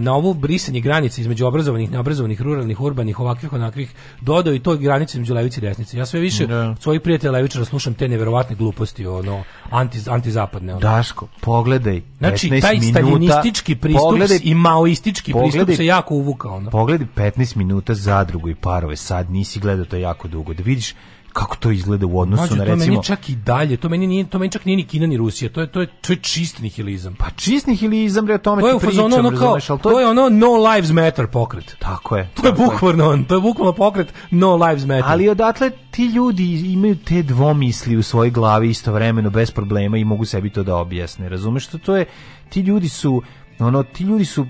na ovo brisanje granice između obrazovanih, neobrazovanih, ruralnih, urbanih, ovakvih onakvih dodao i to granice između levice i desnice. Ja sve više ne. Da. svojih prijatelja levičara slušam te neverovatne gluposti ono anti antizapadne. Ono. Daško, pogledaj. Znači taj staljinistički pristup pogledaj, i maoistički pristup se jako uvukao. Ono. Pogledaj 15 minuta zadrugu i parove, sad nisi gledao to jako dugo. Da vidiš kako to izgleda u odnosu Mađu, na recimo to meni čak i dalje to meni nije to meni čak nije ni Kina ni Rusija to je to je to je čist nihilizam pa čist nihilizam bre o tome to je pričam ono, ono kao, to, to je ono no lives matter pokret tako je to tako je bukvalno on to je bukvalno pokret no lives matter ali odatle ti ljudi imaju te dvomisli u svojoj glavi istovremeno bez problema i mogu sebi to da objasne razumeš što to je ti ljudi su ono ti ljudi su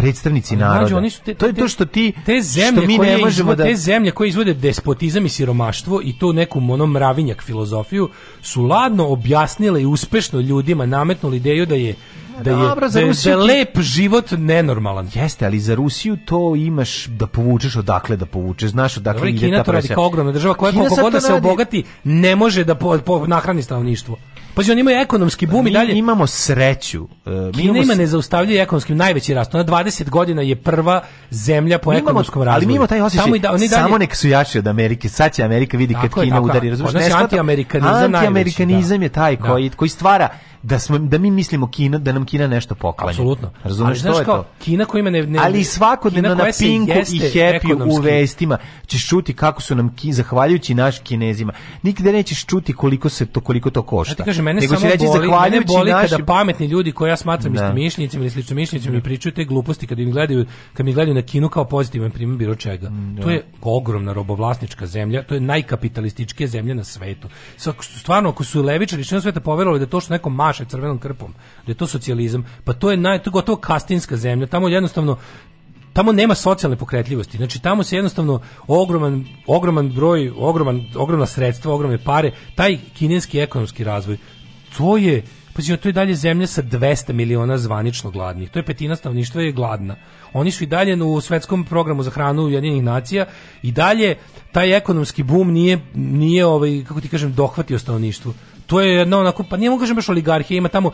predstavnici ali, naroda. oni su te, to je to što ti te zemlje što mi koje ne možemo izvode, da te zemlje koje izvode despotizam i siromaštvo i to neku monomravinjak filozofiju su ladno objasnile i uspešno ljudima nametnuli ideju da je da je, Dobro, za da, je, da lep život nenormalan. Jeste, ali za Rusiju to imaš da povučeš odakle da povučeš, znaš odakle Dobre, ide Kina ta to radi kao ogromna država koja Kina koliko god da se radi... obogati ne može da po, po nahrani stanovništvo. Pazi, on ima ekonomski bum mi i dalje. imamo sreću. Uh, mi Kina imamo... ima nezaustavljiv ekonomski najveći rast. Ona 20 godina je prva zemlja po ekonomskom razvoju. Ali mi imamo taj osjećaj, Tamo i da, oni dalje... samo nek su jači od Amerike. Sad će Amerika vidi tako kad je, Kina tako, udari. Znači, antiamerikanizam anti da. je taj da. koji, koji stvara da smo da mi mislimo Kina da nam Kina nešto poklanja. Apsolutno. Razumeš što je kao, to? Kina koja ima ne, ne Ali svakodnevno na Pinku i Happy u vestima ćeš čuti kako su nam ki, zahvaljujući naš Kinezima. Nikde nećeš čuti koliko se to koliko to košta. Znači, kaže, mene Nego samo reći boli, mene boli naši... kada pametni ljudi koje ja smatram da. istomišljenicima ili sličnomišljenicima mi pričaju te gluposti kad mi gledaju kad mi gledaju na Kinu kao pozitivan primjer bilo čega. Mm, da. To je ogromna robovlasnička zemlja, to je najkapitalističkija zemlja na svetu. Stvarno, ako su levičari širom sveta poverovali da to što neko maše crvenom krpom, da je to socijalizam, pa to je naj, to gotovo kastinska zemlja, tamo jednostavno tamo nema socijalne pokretljivosti. Znači tamo se jednostavno ogroman ogroman broj, ogroman ogromna sredstva, ogromne pare, taj kineski ekonomski razvoj. To je Pazi, to je dalje zemlja sa 200 miliona zvanično gladnih. To je petina stanovništva je gladna. Oni su i dalje u svetskom programu za hranu Ujedinjenih nacija i dalje taj ekonomski bum nije nije ovaj kako ti kažem dohvatio stanovništvo to je jedna onako, pa nije mogu kažem baš oligarhija, ima tamo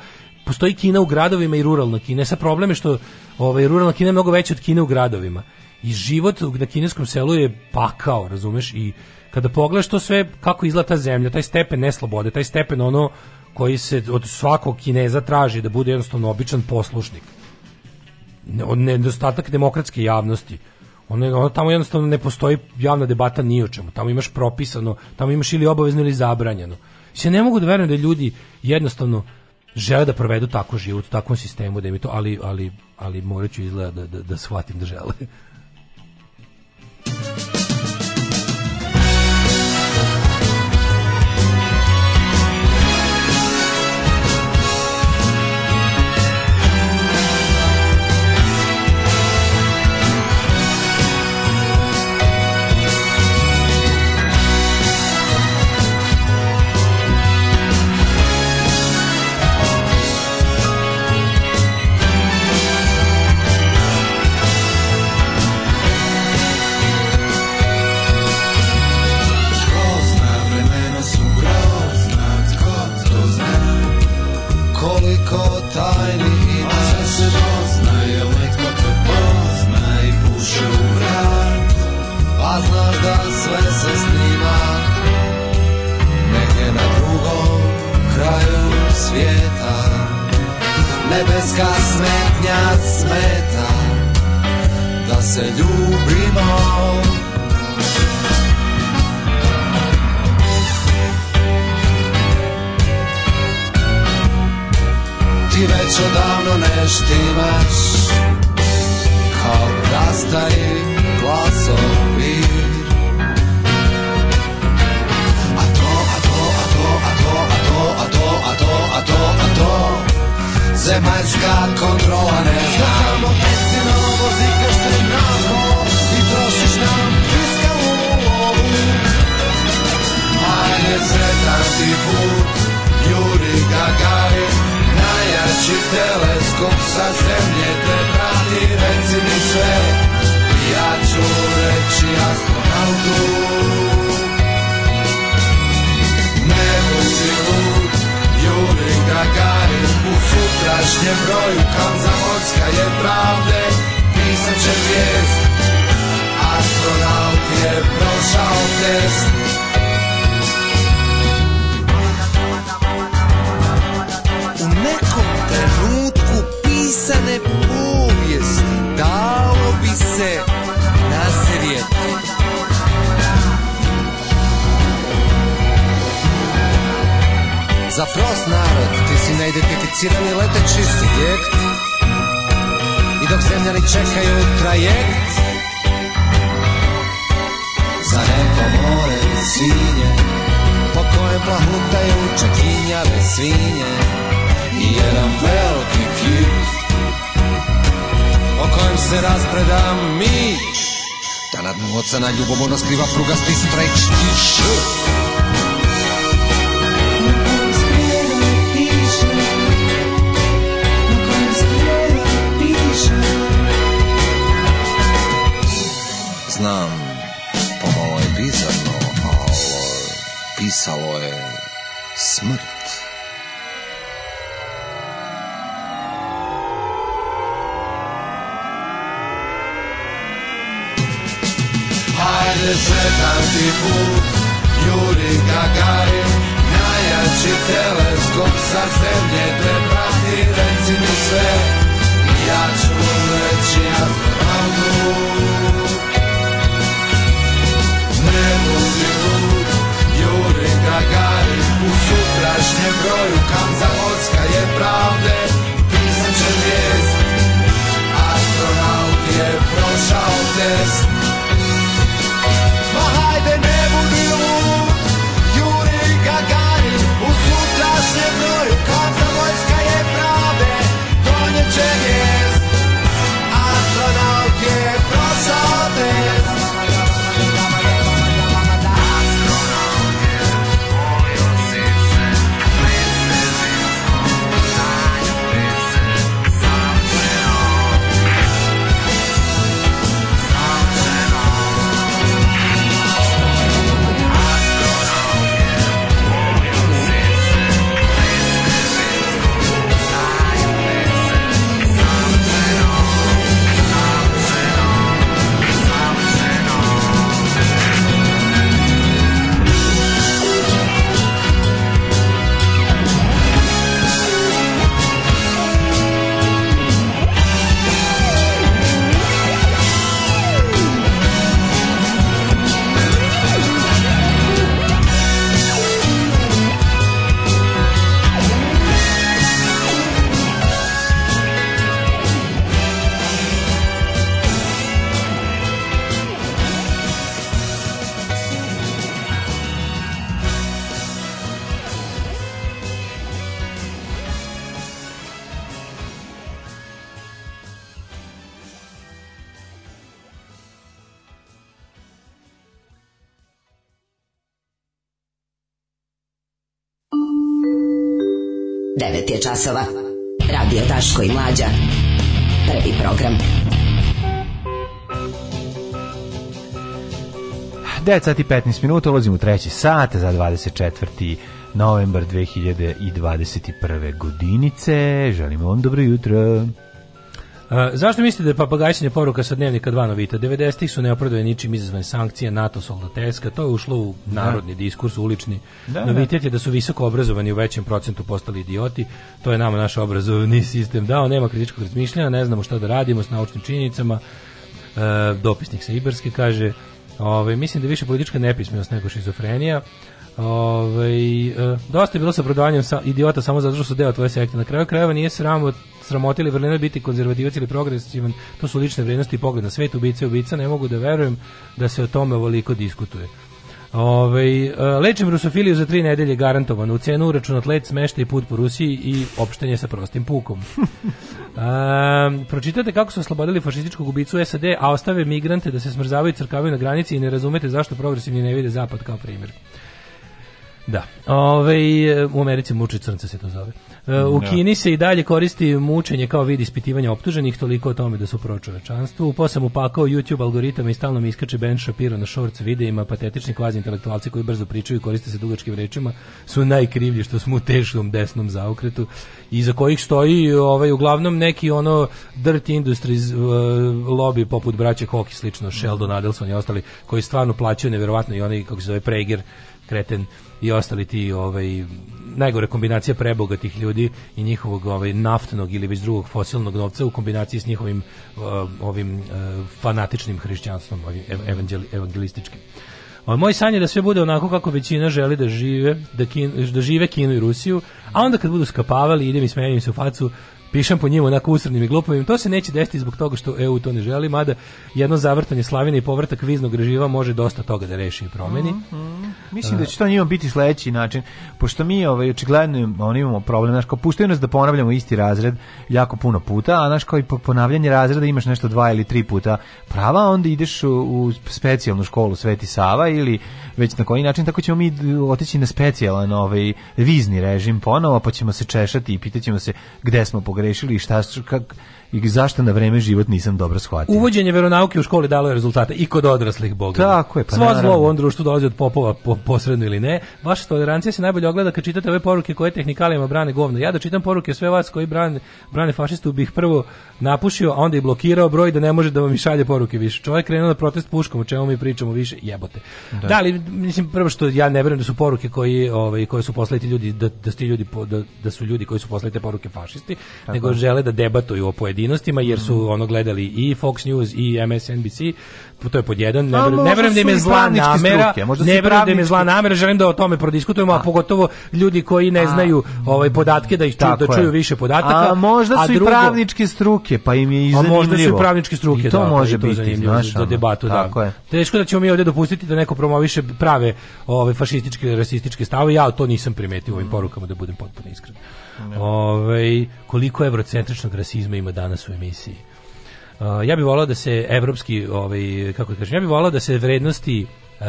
postoji Kina u gradovima i ruralna Kina. E Sa problem je što ovaj, ruralna Kina je mnogo veća od Kine u gradovima. I život na kineskom selu je pakao, razumeš? I kada pogledaš to sve, kako izgleda ta zemlja, taj stepen neslobode, taj stepen ono koji se od svakog kineza traži da bude jednostavno običan poslušnik. Ne, Nedostatak demokratske javnosti. Ono, ono tamo jednostavno ne postoji javna debata ni o čemu. Tamo imaš propisano, tamo imaš ili obavezno ili zabranjeno se ne mogu da verujem da ljudi jednostavno žele da provedu tako život u takvom sistemu da mi to ali ali ali moraću izgleda da, da, da shvatim da žele Ženska smetnja smeta Da se ljubimo Ti već odavno ne štimaš Kao prastari glasovi A to, a to, a to, a to, a to, a to, a to, a to, a to. Zemaljska kontrola ne zna Samo pecino vozika što je nazvo I trošiš nam fiskalnu lovu Ajde sretan ti put Juri Gagarin Najjači teleskop sa zemlje te prati Reci mi sve Ja ću reći astronautu Nebo si lud Juri Gagarin U sutrašnjem broju Kanzamorska je pravde Pisat će vijest Astronaut je prošao test U nekom trenutku pisane povijesti dalo bi se nazrijeti Za prost narod ti si neidentificirani leteći subjekt I dok zemljani čekaju trajekt Za neko more sinje Po kojem plahutaju čekinjave svinje I jedan veliki kip O kojem se raspreda mić Da na dnu ocena ljubomorno skriva prugasti streć i znam, pomalo je bizarno, a pisalo je smrt. Hajde sretan ti put, Juri Gagarin, najjači teleskop sa zemlje te prati, reci mi sve, ja ću reći astronautu prenosni lud Juri Gagarin u sutrašnjem broju Kamza Ocka je pravde Pisat će vijest Astronaut je prošao test Ma ne budi Juri Gagarin u sutrašnjem broju je pravde Donijet će 9 je časova. Radio Daško i Mlađa. Prvi program. 9 sati 15 minuta, ulazimo u treći sat za 24 novembar 2021. godinice. Želimo vam dobro jutro. Uh, zašto mislite da je papagajšanje poruka sa dnevnika dva novita? 90-ih su neopravdane ničim izazvane sankcije, NATO soldateska, to je ušlo u da. narodni da. diskurs, ulični. Da, Novitet je da su visoko obrazovani u većem procentu postali idioti, to je nama naš obrazovni [LAUGHS] sistem dao, nema kritičkog razmišljanja, ne znamo šta da radimo s naučnim činjenicama, uh, dopisnik sa Iberske kaže, ove, ovaj, mislim da je više politička nepismenost nego šizofrenija, Ove, ovaj, e, dosta je bilo sa prodavanjem sa, idiota samo zato što su deo tvoje sekte. Na kraju krajeva nije sramot sramotili Berliner biti konzervativac ili progresivan, to su lične vrednosti i pogled na svet, ubica ubica, ne mogu da verujem da se o tome ovoliko diskutuje. Ove, e, lečim rusofiliju za tri nedelje garantovano. U cenu uračunat let, smešta i put po Rusiji i opštenje sa prostim pukom. Um, [LAUGHS] pročitate kako su oslobodili fašističkog ubicu SAD, a ostave migrante da se smrzavaju i crkavaju na granici i ne razumete zašto progresivni ne vide zapad kao primjer. Da. Ove, e, u Americi muči crnce se to zove. E, u da. Kini se i dalje koristi mučenje kao vid ispitivanja optuženih, toliko o tome da su pročovečanstvu. Upo sam upakao YouTube algoritama i stalno mi iskače Ben Shapiro na shorts videima, patetični kvazi intelektualci koji brzo pričaju i koriste se dugačkim rečima, su najkrivlji što smo u teškom desnom zaokretu i za kojih stoji ovaj, uglavnom neki ono dirty industries uh, lobby poput braće Hoki, slično, Sheldon Adelson i ostali, koji stvarno plaćaju nevjerovatno i oni, kako se zove, Preger, kreten, i ostali ti ovaj najgore kombinacija prebogatih ljudi i njihovog ovaj naftnog ili već drugog fosilnog novca u kombinaciji s njihovim eh, ovim eh, fanatičnim hrišćanstvom, ovim evangeli, evangelističkim. Moj san je da sve bude onako kako većina želi da žive, da, kin, da žive Kinu i Rusiju, a onda kad budu skapavali, idem i smenjim se u facu, pišem po njima onako usrednim i glupavim. To se neće desiti zbog toga što EU to ne želi, mada jedno zavrtanje slavine i povrtak viznog reživa može dosta toga da reši i promeni. Mm -hmm. Mislim da će to njima biti sledeći način, pošto mi ovaj, očigledno on imamo problem, znaš, kao puštaju nas da ponavljamo isti razred jako puno puta, a znaš, kao i po ponavljanje razreda imaš nešto dva ili tri puta prava, onda ideš u, u specijalnu školu Sveti Sava ili već na koji način, tako ćemo mi otići na specijalan ovaj, vizni režim ponovo, pa ćemo se češati i pitaćemo se gde smo pogrešili pogrešili i šta su, kak, i zašto na vreme život nisam dobro shvatio. Uvođenje veronauke u školi dalo je rezultate i kod odraslih boga. Tako je, pa Svo zlo u ovom društvu dolazi od popova po, posredno ili ne. Vaša tolerancija se najbolje ogleda kad čitate ove poruke koje tehnikalijama brane govno. Ja da čitam poruke sve vas koji brane, brane fašistu bih prvo napušio, a onda i blokirao broj da ne može da vam i šalje poruke više. Čovjek krenuo na protest puškom, o čemu mi pričamo više, jebote. Da, da ali mislim prvo što ja ne verujem da su poruke koji ovaj koje su poslati ljudi da da, ljudi da, da su ljudi koji su poslali te poruke fašisti, Tako. nego žele da debatuju o pojedinu pojedinostima jer su mm. ono gledali i Fox News i MSNBC to je pod jedan ne verujem ne da verujem da im je zla namera ne verujem da im je zla namera želim da o tome prodiskutujemo a, a pogotovo ljudi koji ne a, znaju ovaj podatke da ih ču, da čuju je. više podataka a možda su a drugo, i pravničke struke pa im je izanimljivo a možda su i pravničke struke I to da, može da, i to biti znaš za debatu da je. teško da ćemo mi ovdje dopustiti da neko promoviše prave ove fašističke rasističke stavove ja to nisam primetio u ovim mm. porukama da budem potpuno iskren Ove, ovaj, koliko evrocentričnog rasizma ima danas u emisiji. Uh, ja bih volao da se evropski, ovaj, kako da kažem, ja bih volao da se vrednosti uh,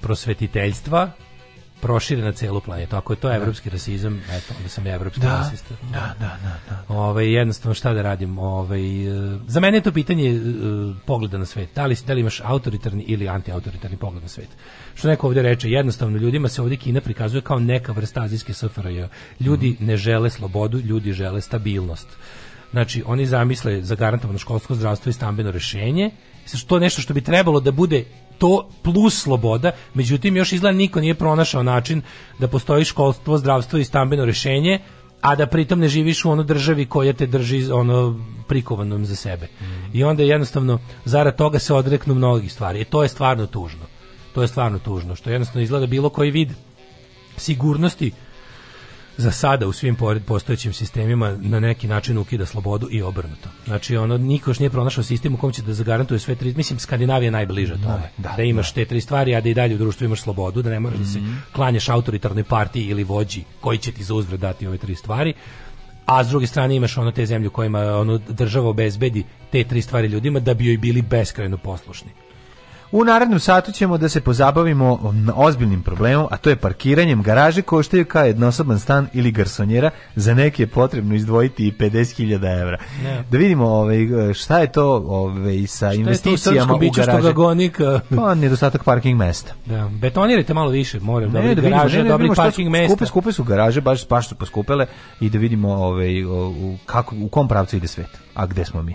prosvetiteljstva prošire na celu planetu. Ako je to da. evropski rasizam, eto, onda sam ja evropski da, rasist. Da, da, da, da. Ove, ovaj, jednostavno šta da radim? Ove, ovaj, za mene je to pitanje e, pogleda na svet. Da li, da li imaš autoritarni ili antiautoritarni pogled na svet? Što neko ovdje reče, jednostavno ljudima se ovdje Kina prikazuje kao neka vrsta azijske SFRJ. Ljudi mm. ne žele slobodu, ljudi žele stabilnost. Znači, oni zamisle zagarantovano školsko zdravstvo i stambeno rešenje, što nešto što bi trebalo da bude to plus sloboda, međutim još izgleda niko nije pronašao način da postoji školstvo, zdravstvo i stambeno rešenje, a da pritom ne živiš u onoj državi koja te drži ono prikovanom za sebe. Mm. I onda jednostavno zarad toga se odreknu mnogi stvari. I e, to je stvarno tužno. To je stvarno tužno, što jednostavno izgleda bilo koji vid sigurnosti za sada u svim postojećim sistemima na neki način ukida slobodu i obrnuto. Znači ono niko još nije pronašao sistem u kom će da zagarantuje sve tri, mislim Skandinavija najbliže najbliža da, tome. Da, da, da imaš da. te tri stvari, a da i dalje u društvu imaš slobodu, da ne moraš mm -hmm. da se mhm. klanjaš autoritarnoj partiji ili vođi koji će ti zauzvrat dati ove tri stvari a s druge strane imaš ono te zemlje u kojima ono država obezbedi te tri stvari ljudima da bi joj bili beskrajno poslušni. U narednom satu ćemo da se pozabavimo um, ozbiljnim problemom, a to je parkiranjem garaže koštaju kao jednosoban stan ili garsonjera, za neke je potrebno izdvojiti 50.000 evra. Ne. Da vidimo ovaj, šta je to ovaj, sa šta investicijama je to u garaže. Što ga pa nedostatak parking mesta. Da, betonirajte malo više, more, ne, dobri da vidimo, garaže, ne, ne, da dobri vidimo parking mesta. Skupe, skupe su garaže, baš, baš su poskupele i da vidimo ovaj, u, kako, u kom pravcu ide svet, a gde smo mi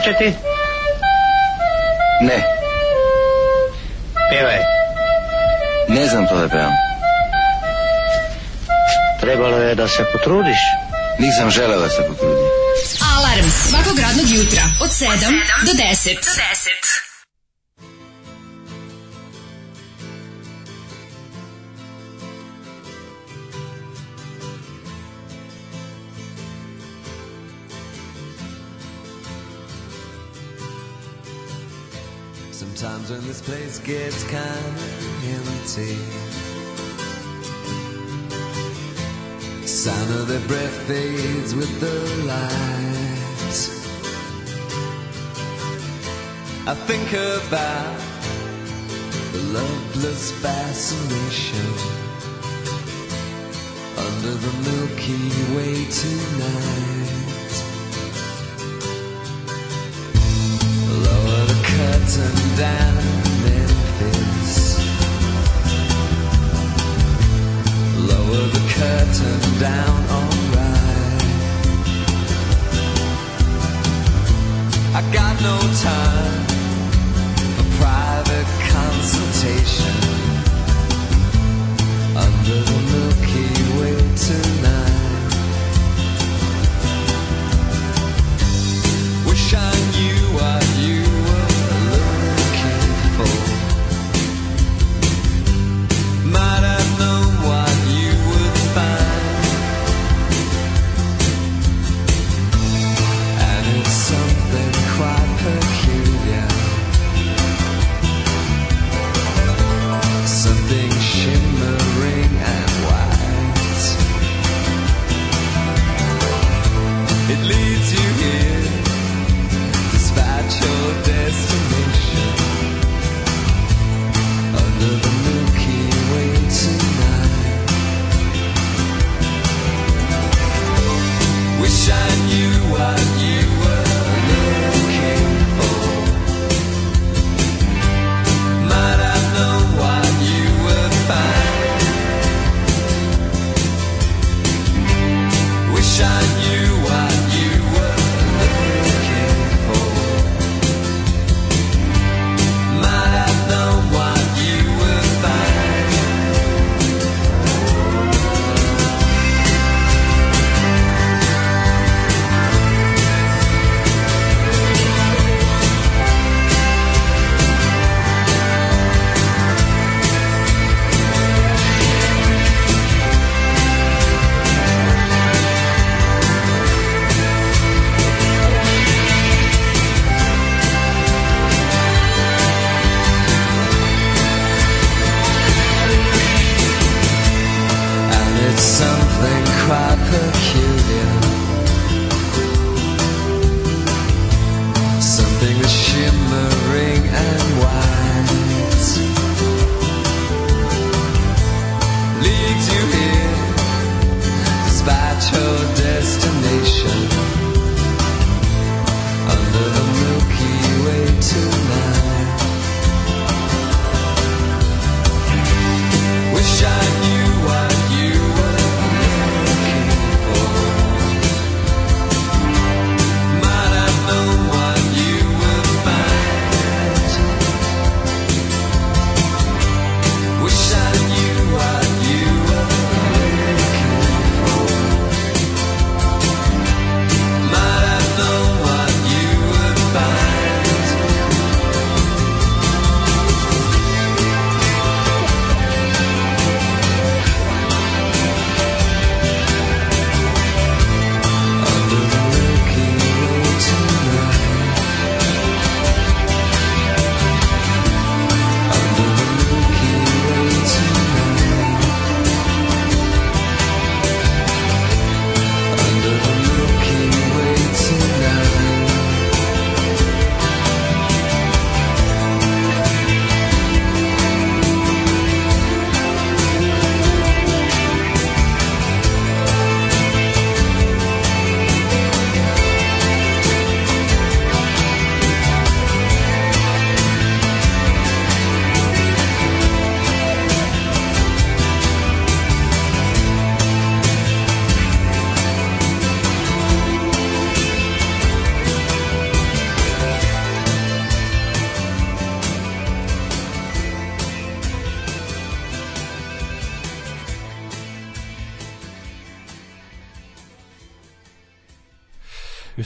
Apóchate. I think about the loveless fascination under the Milky Way tonight.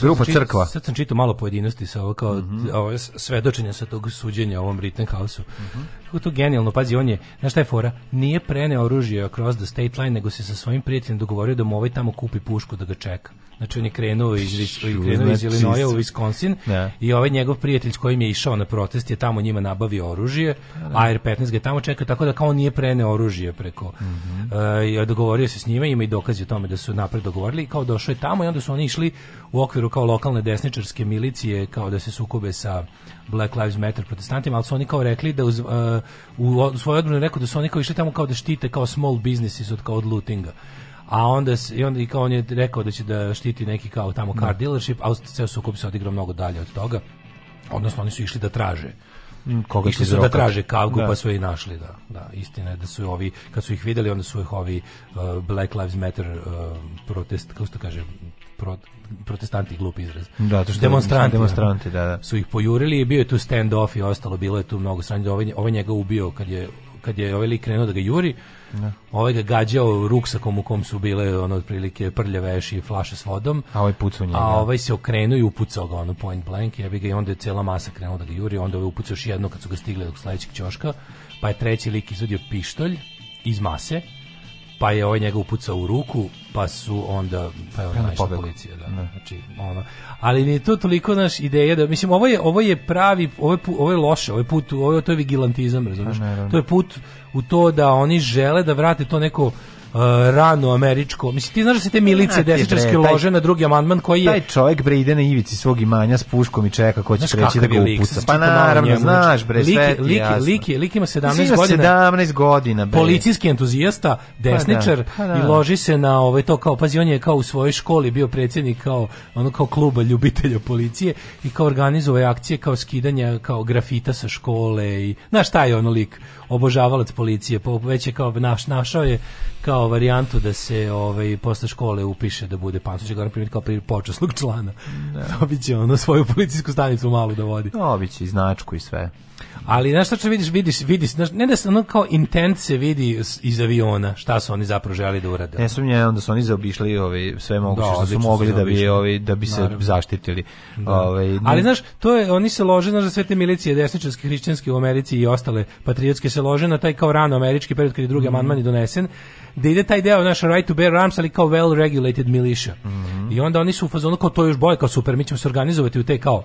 grupa čit, crkva. Sad sam čitao malo pojedinosti sa ovo kao mm -hmm. ovo svedočenja sa tog suđenja ovom Rittenhouse-u. Mm -hmm. To genijalno, pazi, on je, znaš šta je fora, nije preneo oružje across the state line, nego se sa svojim prijateljem dogovorio da mu ovaj tamo kupi pušku da ga čeka. Znači on je krenuo iz, krenuo iz znači Illinoisa u Wisconsin yeah. Da. i ovaj njegov prijatelj s kojim je išao na protest je tamo njima nabavio oružje, AR-15 pa da. ga je tamo čekao, tako da kao on nije preneo oružje preko, mm -hmm e, dogovorio se s njima, ima i dokazi o tome da su napred dogovorili i kao došao je tamo i onda su oni išli u okviru kao lokalne desničarske milicije kao da se sukobe sa Black Lives Matter protestantima, ali su oni kao rekli da uz, uh, u svojoj odbrani rekao da su oni kao išli tamo kao da štite kao small businesses od kao od lootinga a onda se, i onda i kao on je rekao da će da štiti neki kao tamo car da. dealership, a ceo sukob se odigrao mnogo dalje od toga. Odnosno oni su išli da traže Mm, koga su da traže kavgu da. pa su je i našli da da istina je da su ovi kad su ih videli onda su ih ovi uh, Black Lives Matter uh, protest kako se kaže pro, protestanti glup izraz da to što demonstranti da. demonstranti da, da. su ih pojurili i bio je tu stand off i ostalo bilo je tu mnogo sranja ovaj, ovaj njega ubio kad je kad je ovaj lik krenuo da ga juri Ovaj ga gađao ruksakom u kom su bile ono otprilike prljave i flaše s vodom. A ovaj pucao njega. A ovaj se okrenuo i upucao ga ono point blank, ja bi ga i onda je cela masa krenula da ga juri, onda ovaj upucao još jedno kad su ga stigli do sledećeg ćoška, pa je treći lik izvadio pištolj iz mase pa je ovaj njega upucao u ruku, pa su onda pa je on policija, da. Znači, ono. Ali je to toliko naš ideja da mislim ovo je ovo je pravi, ovo je, ovo je loše, ovo je put, ovo je to je vigilantizam, razumiješ? Pa to je put u to da oni žele da vrate to neko Uh, rano američko. Mislim ti znaš da se te milice desničarske lože na drugi amandman koji je taj čovjek bre ide na ivici svog imanja s puškom i čeka ko će preći da ga upuca. Pa naravno, znači, znaš bre, sve Liki, Liki ima 17 godina. 17 godina, bre. Policijski entuzijasta, desničar pa da, pa da. i loži se na ovaj to kao pazi on je kao u svojoj školi bio predsjednik kao ono kao kluba ljubitelja policije i kao organizovao akcije kao skidanje kao grafita sa škole i znaš šta je ono lik obožavalac policije, pa već je kao naš našao je kao kao varijantu da se ovaj posle škole upiše da bude Pantović Goran primiti kao počasnog člana. Da. Dobiće [LAUGHS] ono svoju policijsku stanicu malu da vodi. Dobiće i značku i sve. Ali znaš što vidiš, vidiš, vidiš, znaš, ne da se ono kao intent se vidi iz aviona, šta su oni zapravo želi da urade. Ne sumnja, onda su oni zaobišli ovi, sve moguće da, što su mogli da bi, ovi, da bi se Naravno. zaštitili. Da. Ove, ne... Ali znaš, to je, oni se lože, znaš, da sve te milicije desničarske, hrišćanske u Americi i ostale patriotske se lože na taj kao rano američki period kad je drugi mhm. amandman mm. donesen, da ide taj deo, naš right to bear arms, ali kao well regulated militia. Mm I onda oni su u fazonu kao to je još bolje, kao super, mi ćemo se organizovati u te kao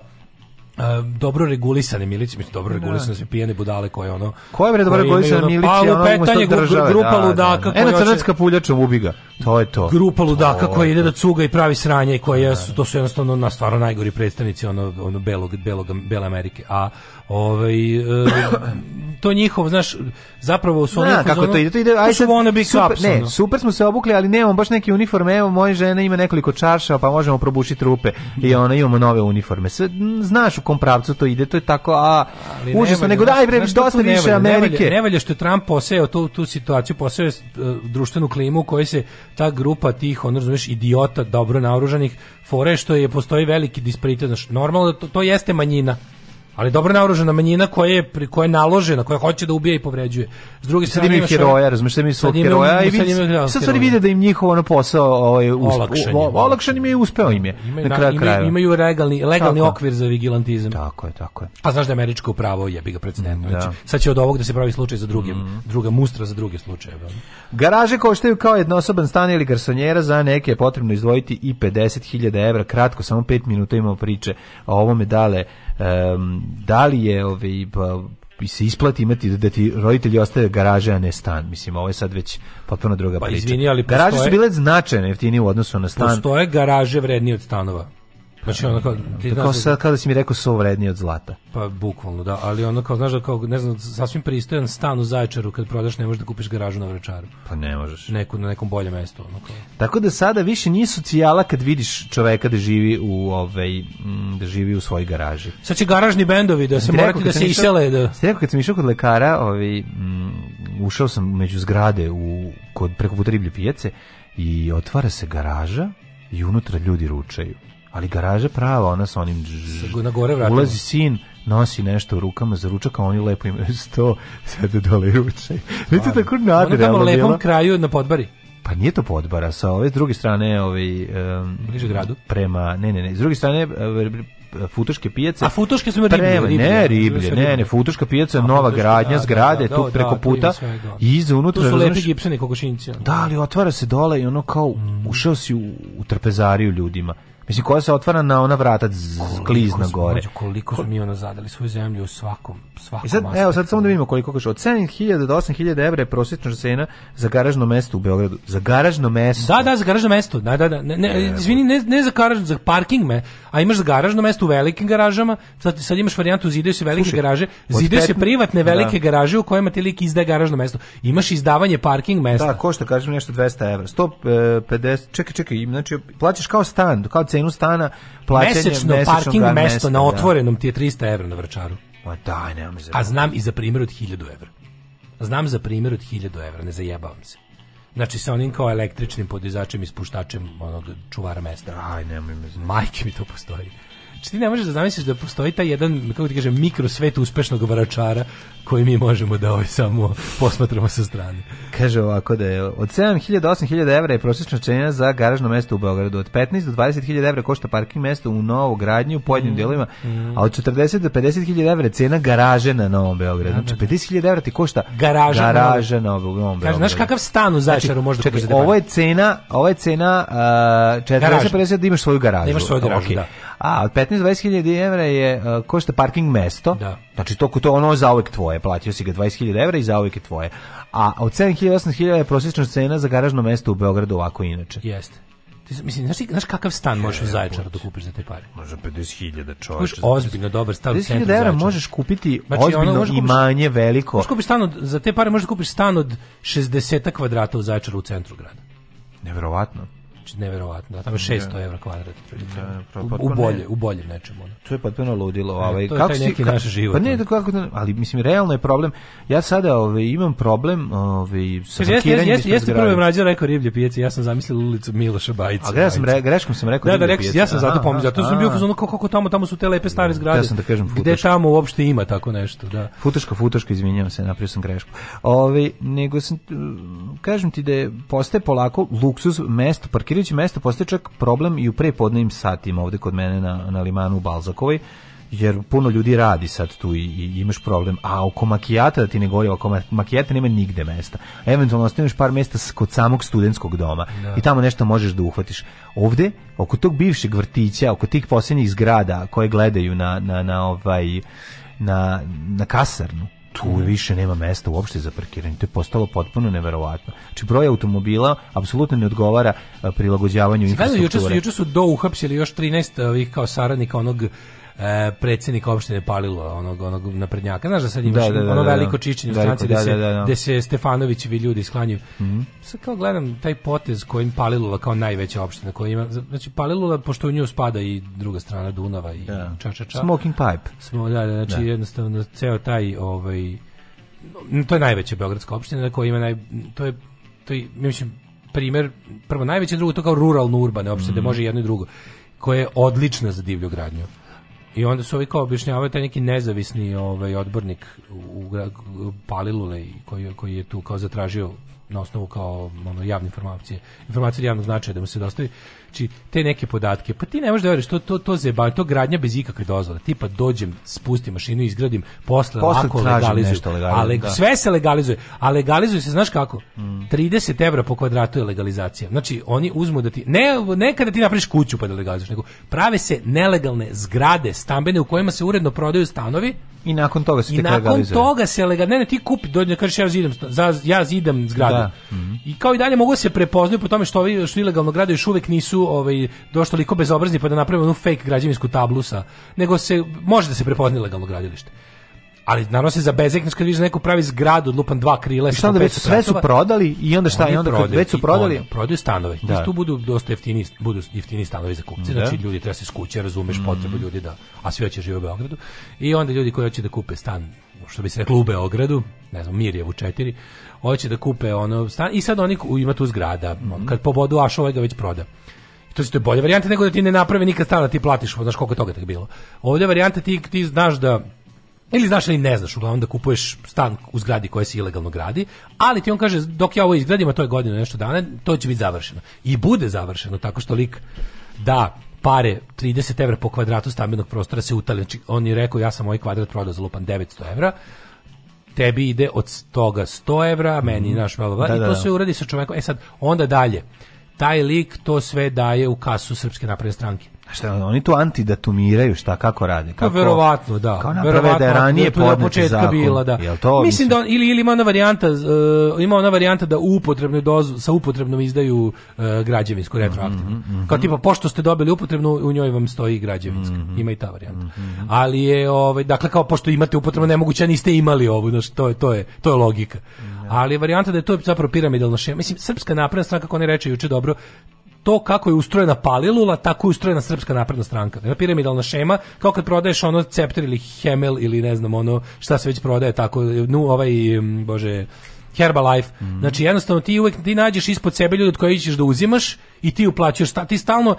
dobro regulisane milicije, mislim dobro da. regulisane su pijane budale koje ono Koje bre dobro regulisana milicija, ono pa, petanje države, grupa da, ludaka da, da. koja crnačka puljača ubiga. To je to. Grupa ludaka to, koja ide da cuga i pravi sranje i koje su to su jednostavno na stvarno najgori predstavnici ono ono belog belog bele Amerike. A ovaj e, to njihov, znaš, zapravo su da, oni kako to ide, to ide, aj sad, super, ne, super smo se obukli, ali nemam baš neke uniforme, evo moje žene ima nekoliko čaršava, pa možemo probušiti rupe i da. ona imamo nove uniforme. Sve, znaš u kom pravcu to ide, to je tako, a, ali užasno, nego daj bre, što dosta više Amerike. Ne valja što je Trump poseo tu, tu situaciju, poseo je e, društvenu klimu u kojoj se ta grupa tih, ono razumeš, idiota, dobro naoružanih, fore što je, postoji veliki disparitet, normalno da to, to jeste manjina, ali dobro naoružana manjina koja je koja je naložena, koja hoće da ubije i povređuje. S druge strane imaju heroja, razumeš, šta mi su heroja i sad da, sad vide da im njihovo ono posao ovaj olakšan im je uspeo im je. Imaju, na kraju krajeva. Imaju legalni legalni okvir za vigilantizam. Tako je, tako je. A znaš da američko pravo jebi ga precedentno. Da. znači Sad će od ovog da se pravi slučaj za drugim mhm. druga mustra za druge slučajeve. Da. Garaže koštaju kao jednoosoban stan ili garsonjera, za neke potrebno izdvojiti i 50.000 evra. Kratko, samo 5 minuta imamo priče o ovome dale um, da li je ovaj, pa, i se isplati imati da ti roditelji ostave garaže a ne stan. Mislim ovo je sad već potpuno druga pa priča. Pa izvini, ali postoje, garaže su bile značajne jeftinije u odnosu na stan. Postoje garaže vrednije od stanova. Znači ono kao ti kao, znaš, da- kao da si mi rekao su vredniji od zlata. Pa bukvalno da, ali ono kao znaš da kao ne znam sasvim pristojan stan u Zaječaru kad prodaš ne možeš da kupiš garažu na Vračaru. Pa ne možeš. Neku na nekom boljem mestu ono kao. Tako da sada više nisu cijala kad vidiš čoveka da živi u ovaj da živi u svojoj garaži. Sad će garažni bendovi da se morati da se isele da. Ste kad sam išao kod lekara, ovaj mm, ušao sam među zgrade u kod preko puta riblje pijace i otvara se garaža i unutra ljudi ručaju ali garaža prava, ona sa onim na gore vratima. Ulazi sin, nosi nešto u rukama za ručak, a oni lepo imaju 100 [LAUGHS] sede dole ručaj. Vidite tako nadrealno bilo. Ono tamo lepom kraju na podbari. Pa nije to podbara, sa ove druge strane, ovaj um, bliže gradu. Prema, ne, ne, ne, s druge strane e, Futoške pijace. A Futoške su riblje, riblje, ne, riblje, ne, ne, Futoška pijaca je nova gradnja, da, zgrade da, da, tu preko da, puta i iza unutra. Tu su lepi gipseni kokošinci. Da, ali otvara se dole i ono kao mm. ušao si u, u trpezariju ljudima Mislim, koja se otvara na ona vrata sklizna gore. Smo, koliko smo mi ono zadali svoju zemlju u svakom, svakom I sad, aspektu. Evo, sad samo da vidimo koliko kaže. Od 7.000 do 8.000 evra je prosječna cena za garažno mesto u Beogradu. Za garažno mesto. Da, da, za garažno mesto. Da, da, da. Ne, ne, izvini, ne, ne za garažno, za parking me. A imaš za garažno mesto u velikim garažama. Sad, sad imaš varijantu, zidaju se velike Slušaj, garaže. Zidaju se privatne da. velike da. garaže u kojima ti lik izdaje garažno mesto. Imaš izdavanje parking mesta. Da, košta, kažem nešto 200 evra. 150, e, čekaj, čekaj, znači, plaćaš kao stan, kao cenu cenu stana plaćanje mesečno parking mesto mesta, na da. otvorenom ti je 300 € na Vrčaru. Ma daj, nema za. A znam i za primer od 1000 €. Znam za primer od 1000 € ne zajebavam se. Znači sa onim kao električnim podizačem i spuštačem onog čuvara mesta. Aj, nemoj me. Majke mi to postoji. Znači ti ne možeš da zamisliš da postoji taj jedan, kako ti kaže, mikrosvet uspešnog varačara koji mi možemo da ovaj samo posmatramo sa strane. Kaže ovako da je od 7000 do 8000 evra je prosječna cena za garažno mesto u Beogradu. Od 15 do 20.000 evra košta parking mesto u novu gradnju u pojedinim mm. delovima, mm. a od 40 do 50.000 evra je cena garaže na Novom Beogradu. Da, znači 50.000 da, da. evra ti košta garaža, garaža na Novom Beogradu. Kaže, znaš kakav stan u znači, Zaječaru može znači, čekaj, Ovo je cena, ovo je cena uh, 40-50 da imaš svoju garažu. Da imaš svoju garažu, okay. da. A, od 15-20.000 do evra je uh, košta parking mesto. Da. Znači, to, to ono za uvek tvoje. Platio si ga 20.000 evra i za uvek je tvoje. A od 7.000-8.000 je prosječna cena za garažno mesto u Beogradu ovako inače. Jeste. Mislim, znaš, znaš kakav stan možeš u Zaječaru da kupiš za te pare? Može 50.000 čovječe. Možeš ozbiljno dobar stan u centru Zaječara. možeš kupiti znači, ozbiljno ono, imanje kupiš, veliko. Možeš kupiti stan od, za te pare možeš da kupiš stan od 60 kvadrata u Zaječaru u centru grada. Neverovatno. Znači, neverovatno, da, tamo 600 € kvadrat. Da, u, bolje, u bolje nečemu. Ono. To je potpuno ludilo. E, ovaj, to je kako taj neki naš život. Pa ne, da, kako, da- ali mislim, realno je problem. Ja sada ovaj, imam problem ovaj, sa Jeste, jeste, jes, jeste prvo mrađa rekao riblje pijace, ja sam zamislio ulicu Miloša Bajica. a ja sam re, greškom sam rekao da, da, rekao, ja sam zato pomislio zato sam bio fuzon kako, tamo, tamo su te lepe stare zgrade. Ja sam da kažem Gde tamo uopšte ima tako nešto, da. Futoška, futoška, izvinjavam se, napravio sam grešku. Ovaj, nego sam, kažem ti da je postaje polako luksuz mesto parkirajuće mesto postoje čak problem i u prepodnevnim satima ovde kod mene na, na limanu u Balzakovoj, jer puno ljudi radi sad tu i, i imaš problem. A oko makijata da ti ne govori, oko makijata nema nigde mesta. Eventualno ostaneš par mesta kod samog studentskog doma da. i tamo nešto možeš da uhvatiš. Ovde, oko tog bivšeg vrtića, oko tih posljednjih zgrada koje gledaju na, na, na ovaj na, na kasarnu tu više nema mesta uopšte za parkiranje. To je postalo potpuno neverovatno. Znači broj automobila apsolutno ne odgovara prilagođavanju infrastrukture. Juče su, juče su do uhapsili još 13 ovih kao saradnika onog e, predsednik opštine Palilo, onog, onog naprednjaka. Znaš da sad imaš da, da, da, ono da, da. veliko čičenje u stranci da, da, se, da, se Stefanovićevi ljudi sklanjuju. Mm -hmm. Sad kao gledam taj potez kojim Palilula kao najveća opština koja ima, znači Palilula, pošto u nju spada i druga strana Dunava i ča, ča, ča. Smoking pipe. Smo, da, da, znači jednostavno ceo taj ovaj, to je najveća beogradska opština koja ima naj, to je, to je, mislim, primer, prvo najveće, drugo to kao ruralno urbane opštine, mm -hmm. može jedno i drugo koje je odlična za divlju gradnju. I onda su ovi kao objašnjavaju taj neki nezavisni ovaj odbornik u, u Palilule koji, koji je tu kao zatražio na osnovu kao ono, javne informacije, informacije javnog značaja da mu se dostavi, znači te neke podatke. Pa ti ne možeš da veruješ, to to to zeba, to gradnja bez ikakve dozvole. Tipa dođem, spustim mašinu, izgradim, posle, posle lako legalizujem. Ali da. sve se legalizuje. A legalizuje se znaš kako? Mm. 30 evra po kvadratu je legalizacija. Znači oni uzmu da ti ne nekada ti napraviš kuću pa da legalizuješ, nego prave se nelegalne zgrade stambene u kojima se uredno prodaju stanovi i nakon toga se I nakon toga se legal, ne, ne, ti kupi, dođe, kažeš ja zidam, ja zidam zgradu. Da. Mm I kao i dalje mogu da se prepoznaju po tome što ovi što ilegalno grade još uvek nisu nisu ovaj došli toliko bezobrazni pa da naprave onu fake građevinsku tablu sa, nego se može da se prepozna legalno gradilište. Ali naravno se za bezekneš kad vidiš da neku pravi zgradu od lupan dva krila. I šta onda već sve su prodali i onda šta i onda prodaju, već su prodali. Oni prodaju stanove. Da. tu budu dosta jeftini, budu jeftini stanovi za kupce. Znači, da. Znači ljudi treba se skuće, razumeš mm. potrebu ljudi da, a svi hoće da živjeti u Beogradu. I onda ljudi koji hoće da kupe stan, što bi se reklo u Beogradu, ne znam, Mirjevu 4, hoće da kupe ono stan i sad oni ima tu zgrada. Mm. Kad pobodu Ašo ovaj ga već proda to je bolja varijanta nego da ti ne naprave nikad stan da ti platiš, znaš koliko toga tako bilo. Ovde varijanta ti, ti znaš da ili znaš ili ne znaš, uglavnom da kupuješ stan u zgradi koja se ilegalno gradi, ali ti on kaže dok ja ovo izgradim, a to je godinu nešto dana, to će biti završeno. I bude završeno tako što lik da pare 30 evra po kvadratu stambenog prostora se utali. Znači, on je rekao ja sam ovaj kvadrat prodao za lupan 900 evra, tebi ide od toga 100 evra, meni mm. naš malo, i da, to da, se uradi sa čovjekom. E sad, onda dalje, taj lik to sve daje u kasu Srpske napredne stranke. Šta, oni tu antidatumiraju, šta, kako rade? Pa kako, pa verovatno, da. Kao naprave da je ranije da podnet zakon. Bila, da. Jel to, mislim, mislim, da on, ili, ili ima ona varijanta, uh, ima ona varijanta da upotrebnu dozu, sa upotrebnom izdaju uh, građevinsku mhm, retroaktivnu. Mm -hmm, Kao mhm. tipa, pošto ste dobili upotrebnu, u njoj vam stoji građevinska. Mm -hmm. Ima i ta varijanta. Mm -hmm. Ali je, ovaj, dakle, kao pošto imate upotrebno nemoguće, niste imali ovu, znači, to je, to je, to je logika. Da. Ali je varijanta da je to zapravo piramidalna šema. Mislim, srpska napredna stranka, kako ne reče juče dobro, to kako je ustrojena Palilula, tako je ustrojena Srpska napredna stranka. Jedna piramidalna šema, kao kad prodaješ ono Cepter ili Hemel ili ne znam ono šta se već prodaje, tako, nu, ovaj, bože, Herbalife. Mm Znači jednostavno ti uvek ti nađeš ispod sebe ljude od kojih ćeš da uzimaš i ti uplaćuješ ti stalno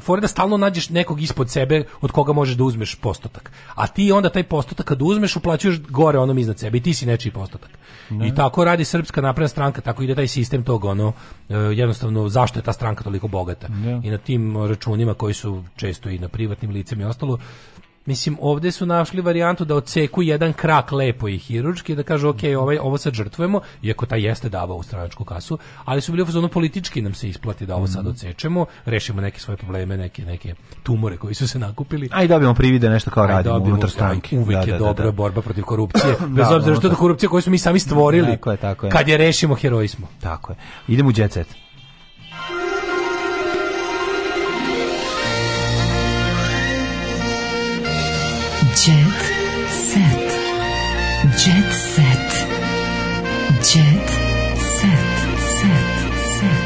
fore da stalno nađeš nekog ispod sebe od koga možeš da uzmeš postotak. A ti onda taj postotak kad uzmeš uplaćuješ gore onom iznad sebe i ti si nečiji postotak. Ne. I tako radi srpska napredna stranka, tako ide taj sistem tog ono e, jednostavno zašto je ta stranka toliko bogata. Ne. I na tim računima koji su često i na privatnim licima i ostalo Mislim, ovde su našli varijantu da odseku jedan krak lepo i hirurški, da kažu, ok, ovaj, ovo sad žrtvujemo, iako taj jeste dava u stranačku kasu, ali su bili u politički nam se isplati da ovo sad mhm. odsečemo, rešimo neke svoje probleme, neke, neke tumore koji su se nakupili. A i dobijemo privide nešto kao radimo dobijemo, unutar stranke. Uvijek da, je da, da, dobra da, borba protiv korupcije, [CLEARS THROAT] bez da, obzira što je korupcija koju smo mi sami stvorili. Tako je, tako je. Kad je rešimo, heroji smo. Tako je. Idemo u jet set. Jet set. Jet set. Jet set. Set. Set.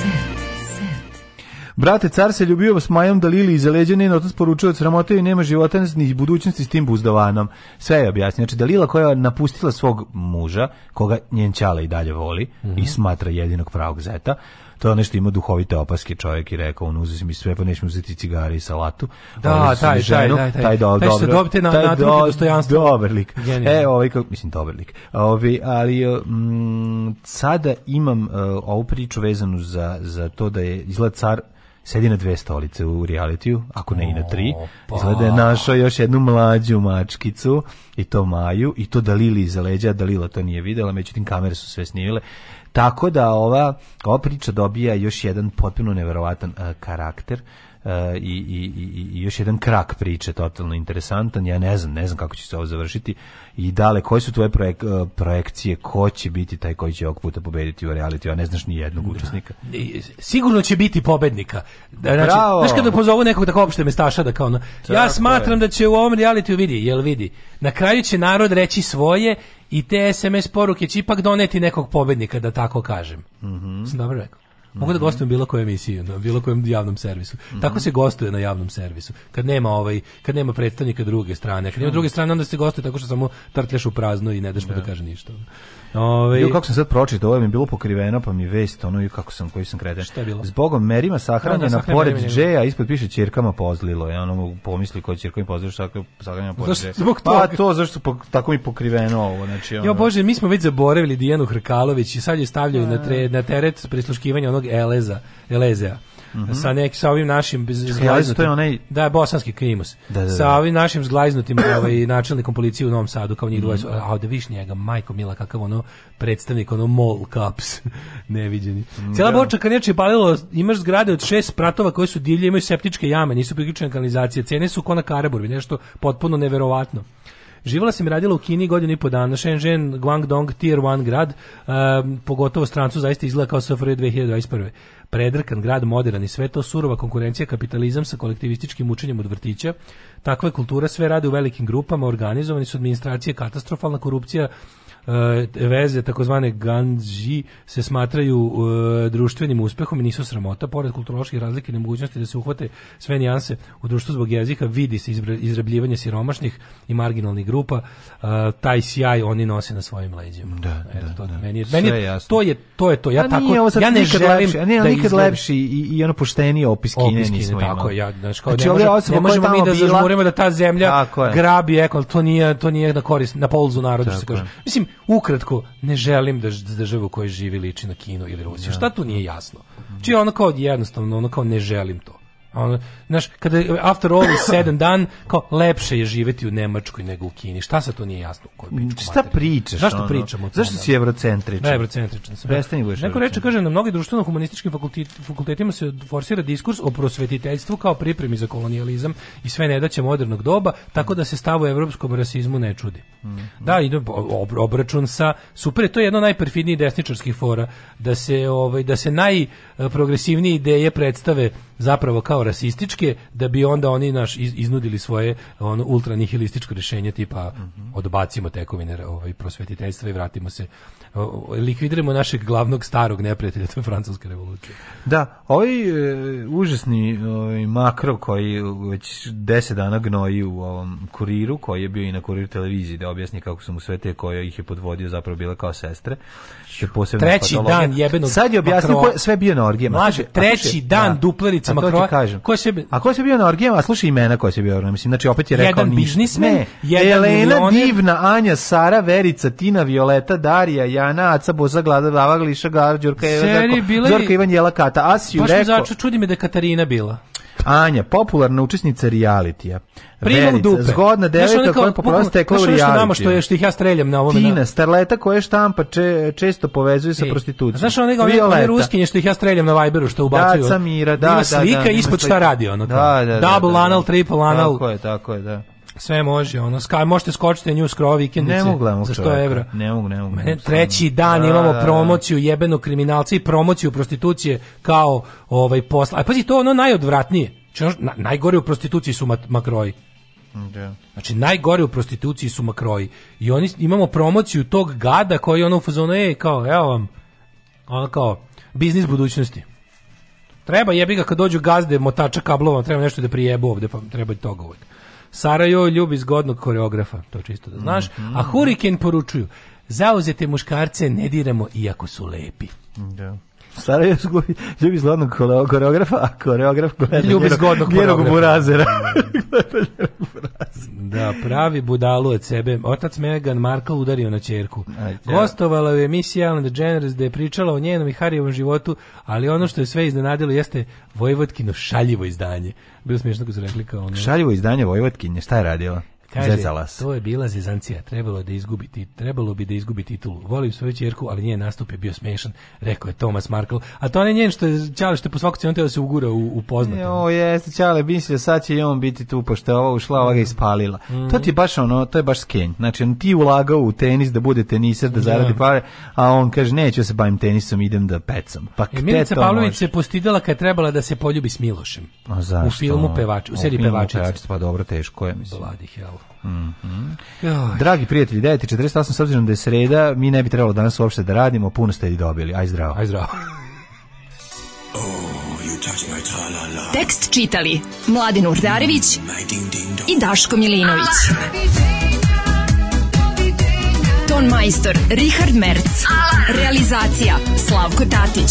Set. set. Brate, car se ljubio s Majom Dalili iz Leđene, no otac poručio od sramote i nema života ni budućnosti s tim buzdavanom. Sve je objasnio. Znači, Dalila koja napustila svog muža, koga njen čala i dalje voli mm -hmm. i mhm. smatra jedinog pravog zeta, to je nešto ima duhovite opaske čovjek i rekao on uzeo mi sve pa nećemo uzeti cigare i salatu da taj, ženu, taj taj taj do, taj dobro, dobite na, taj na do, dostojanstvo dobar lik Genial. e ovaj kako mislim dobar lik ovi ali e, mm, sada imam uh, ovu priču vezanu za, za to da je izgled car sedi na dve stolice u realitiju, ako ne i na tri. Opa. Izgleda da je našao još jednu mlađu mačkicu, i to Maju, i to Dalili iza leđa, Dalila to nije videla, međutim kamere su sve snimile. Tako da ova, ova priča dobija još jedan potpuno neverovatan uh, karakter uh, i, i, i, i, još jedan krak priče totalno interesantan. Ja ne znam, ne znam kako će se ovo završiti i dale, koje su tvoje projek, uh, projekcije, ko će biti taj koji će ovog puta pobediti u reality, a ne znaš ni jednog da. učesnika. Sigurno će biti pobednika. Da, znači, Bravo. znaš kada pozovu nekog tako opšte mestaša da kao ono, ja smatram je. da će u ovom realitiju vidi, jel vidi, na kraju će narod reći svoje i te SMS poruke će ipak doneti nekog pobednika, da tako kažem. Mm -hmm. Sam dobro rekao. Mogu da mhm. gostujem bilo kojoj emisiji, na bilo kojem javnom servisu. Mm -hmm. Tako mhm. se gostuje na javnom servisu. Kad nema ovaj, kad nema predstavnika druge strane, kad nema mhm. druge strane onda se gostuje tako što samo trtljaš u prazno i ne daš mu da, da. kaže ništa. Ovaj Jo kako sam sad pročitao, ovo mi bilo pokriveno, pa mi vest ono i kako sam koji sam kreten. Šta je bilo? Zbogom Merima sahranjena da, pored Džeja, ispod piše ćerkama pozlilo. Ja ono pomisli koji ćerka im pozlilo, šta sahranjena pored Džeja. Zbog pa toga. Pa to zašto pa, tako mi pokriveno ovo, znači ono. Jo bože, mi smo već zaboravili Dijanu Hrkalović i sad je stavljaju na, tre, na teret prisluškivanja onog Eleza, Elezea. -hmm. sa nek sa ovim našim da zglajznutim. to je onaj da bosanski krimus. Da, da, da. Sa ovim našim zglajznutim [CLEARS THROAT] ovaj načelnikom policije u Novom Sadu kao njih Mm -hmm. A ovde viš njega, majko mila kakav ono predstavnik ono mol caps [LAUGHS] neviđeni. Mm -hmm. Cela da. Borčaka neče palilo, imaš zgrade od šest spratova koje su divlje, imaju septičke jame, nisu priključene kanalizacije, cene su kona Karaburbi, nešto potpuno neverovatno. Živala sam i radila u Kini godinu i po dana, Shenzhen, Guangdong, Tier 1 grad, um, pogotovo strancu zaista izgleda kao SFRJ 2021 predrkan grad, moderan i sve to surova konkurencija, kapitalizam sa kolektivističkim učenjem od vrtića. Takva je kultura, sve radi u velikim grupama, organizovani su administracije, katastrofalna korupcija, e, veze takozvane ganđi se smatraju eh, društvenim uspehom i nisu sramota pored kulturoloških razlike i nemogućnosti da se uhvate sve nijanse u društvu zbog jezika vidi se izrabljivanje siromašnih i marginalnih grupa eh, taj sjaj oni nose na svojim leđima da, Eto, da, to, da. Meni, je, meni je, to je to je to ja pa tako ja ne želim lepši, ne, da nikad lepši i, i ono poštenije opis Kine nismo tako ja znači kao znači, ne, može, ne možemo mi da zažmurimo da ta zemlja grabi eko to nije to nije na korist na polzu narodu što se kaže mislim ukratko, ne želim da, da državu u kojoj živi liči na Kinu ili Rusiju. Da. Šta tu nije jasno? Znači ono kao jednostavno, ono kao ne želim to. Ono, znaš, kada je after all is said and done, kao lepše je živeti u Nemačkoj nego u Kini. Šta se to nije jasno? Koju pičku Šta materiju? pričaš? Zašto ono? pričamo? Zašto si da? evrocentričan? Da, evrocentričan sam. Prestani budeš Neko reče, kaže, na mnogi društveno-humanističkim fakultetima se forsira diskurs o prosvetiteljstvu kao pripremi za kolonijalizam i sve nedaće modernog doba, tako da se stavu evropskom rasizmu ne čudi. Mhm. Da, ide obračun sa super, to je jedno najperfidnijih desničarskih fora da se ovaj da se najprogresivnije ideje predstave zapravo kao rasističke da bi onda oni naš iznudili svoje ono ultra nihilističko rešenje tipa mm -hmm. odbacimo tekovine ovaj prosvetiteljstva i vratimo se likvidiramo našeg glavnog starog neprijatelja to je francuska revolucija. Da, ovaj e, užasni ovaj makro koji već 10 dana gnoji u ovom kuriru koji je bio i na kurir televiziji da objasni kako su mu sve te koje ih je podvodio zapravo bile kao sestre. Što posebno Treći patologija. dan jebenog Sad je objasnio sve bio na orgijama. Mlaže, treći dan da. dupleri Ivica Makroa. Ko se A ko se bio na orgijama? A slušaj imena ko se bio na Mislim, znači opet je rekao jedan biznismen, jedan Elena, milioner. Divna, Anja, Sara, Verica, Tina, Violeta, Darija, Jana, Aca, Boza, Glada, Glava, Gliša, Gađurka, Zorka, Ivan, Jela, Kata, Asiju, Reko. Baš mi začu, čudi me da je Katarina bila. Anja, popularna učesnica realitija. Primam dupe. Zgodna devojka koja je popravo stekla u realitiju. nama što, je, što ih ja streljam na ovome. Tina, da. starleta koja štampa če, često povezuje sa prostitucijom. Znaš one, one, one ruskinje što ih ja streljam na Viberu što ubacuju. Daca Mira, da, da, da. Ima da, slika da, ispod šta radi ono. Da, da, da, Double da, anal, triple anal. Tako je, tako je, da sve može, ono, ska, možete skočiti nju skoro vikendice ne mogu gledam, za 100 čovjeka. evra. Ne mogu, ne mogu. Mene, treći dan da, imamo da, da, da. promociju jebenog kriminalca i promociju prostitucije kao ovaj posla. A e, pazi, to ono najodvratnije. Znači, na, najgore u prostituciji su mat, makroji. Da. Znači najgore u prostituciji su makroji. I oni imamo promociju tog gada koji ono u fazonu je kao evo vam ono kao biznis budućnosti. Treba jebi ga kad dođu gazde motača kablova, treba nešto da prijebu ovde, pa treba i toga uvek. Sarajevo ljubi zgodnog koreografa, to čisto da znaš, mm -hmm. a mhm. Huriken poručuju, zauzete muškarce ne diramo iako su lepi. Da. Sarajevo ljubi zgodnog koreografa, a koreograf gleda ljubi zgodnog njenog burazera. [LAUGHS] da, pravi budalu od sebe. Otac Megan Markle udario na čerku. Gostovala je emisija Ellen DeGeneres da je pričala o njenom i Harijevom životu, ali ono što je sve iznenadilo jeste Vojvodkino šaljivo izdanje. Bilo smiješno kad su rekli kao ono. Šaljivo izdanje Vojvodkinje, šta je radila? Kaže, Zezalas. to je bila zezancija, trebalo da izgubiti, trebalo bi da izgubi titulu. Volim svoju ćerku, ali njen nastup je bio smešan, rekao je Thomas Markle. A to ne njen što je Ćale što je po svaku cenu da se ugura u, u poznatom. Jo, jeste Ćale, mislio sad će i on biti tu pošto je ova ušla, ova ga ispalila. Mm. To ti je baš ono, to je baš skenj. Znači, on ti ulagao u tenis da bude teniser, da, da. zaradi pare, a on kaže neću se bavim tenisom, idem da pecam. Pa e, Milica Pavlović može? se postidela kad je trebala da se poljubi s Milošem. A zašto? U filmu pevač, u seriji pevačica. Pa dobro, teško je, mislim. Bladi Mhm. -hmm. Dragi prijatelji, 9.48, s obzirom da je sreda, mi ne bi trebalo danas uopšte da radimo, puno ste i dobili. Aj zdravo. Aj zdravo. oh, Tekst čitali Mladen Urdarević mm, i Daško Milinović. Ton Meister Richard Merc. Realizacija Slavko Tatić.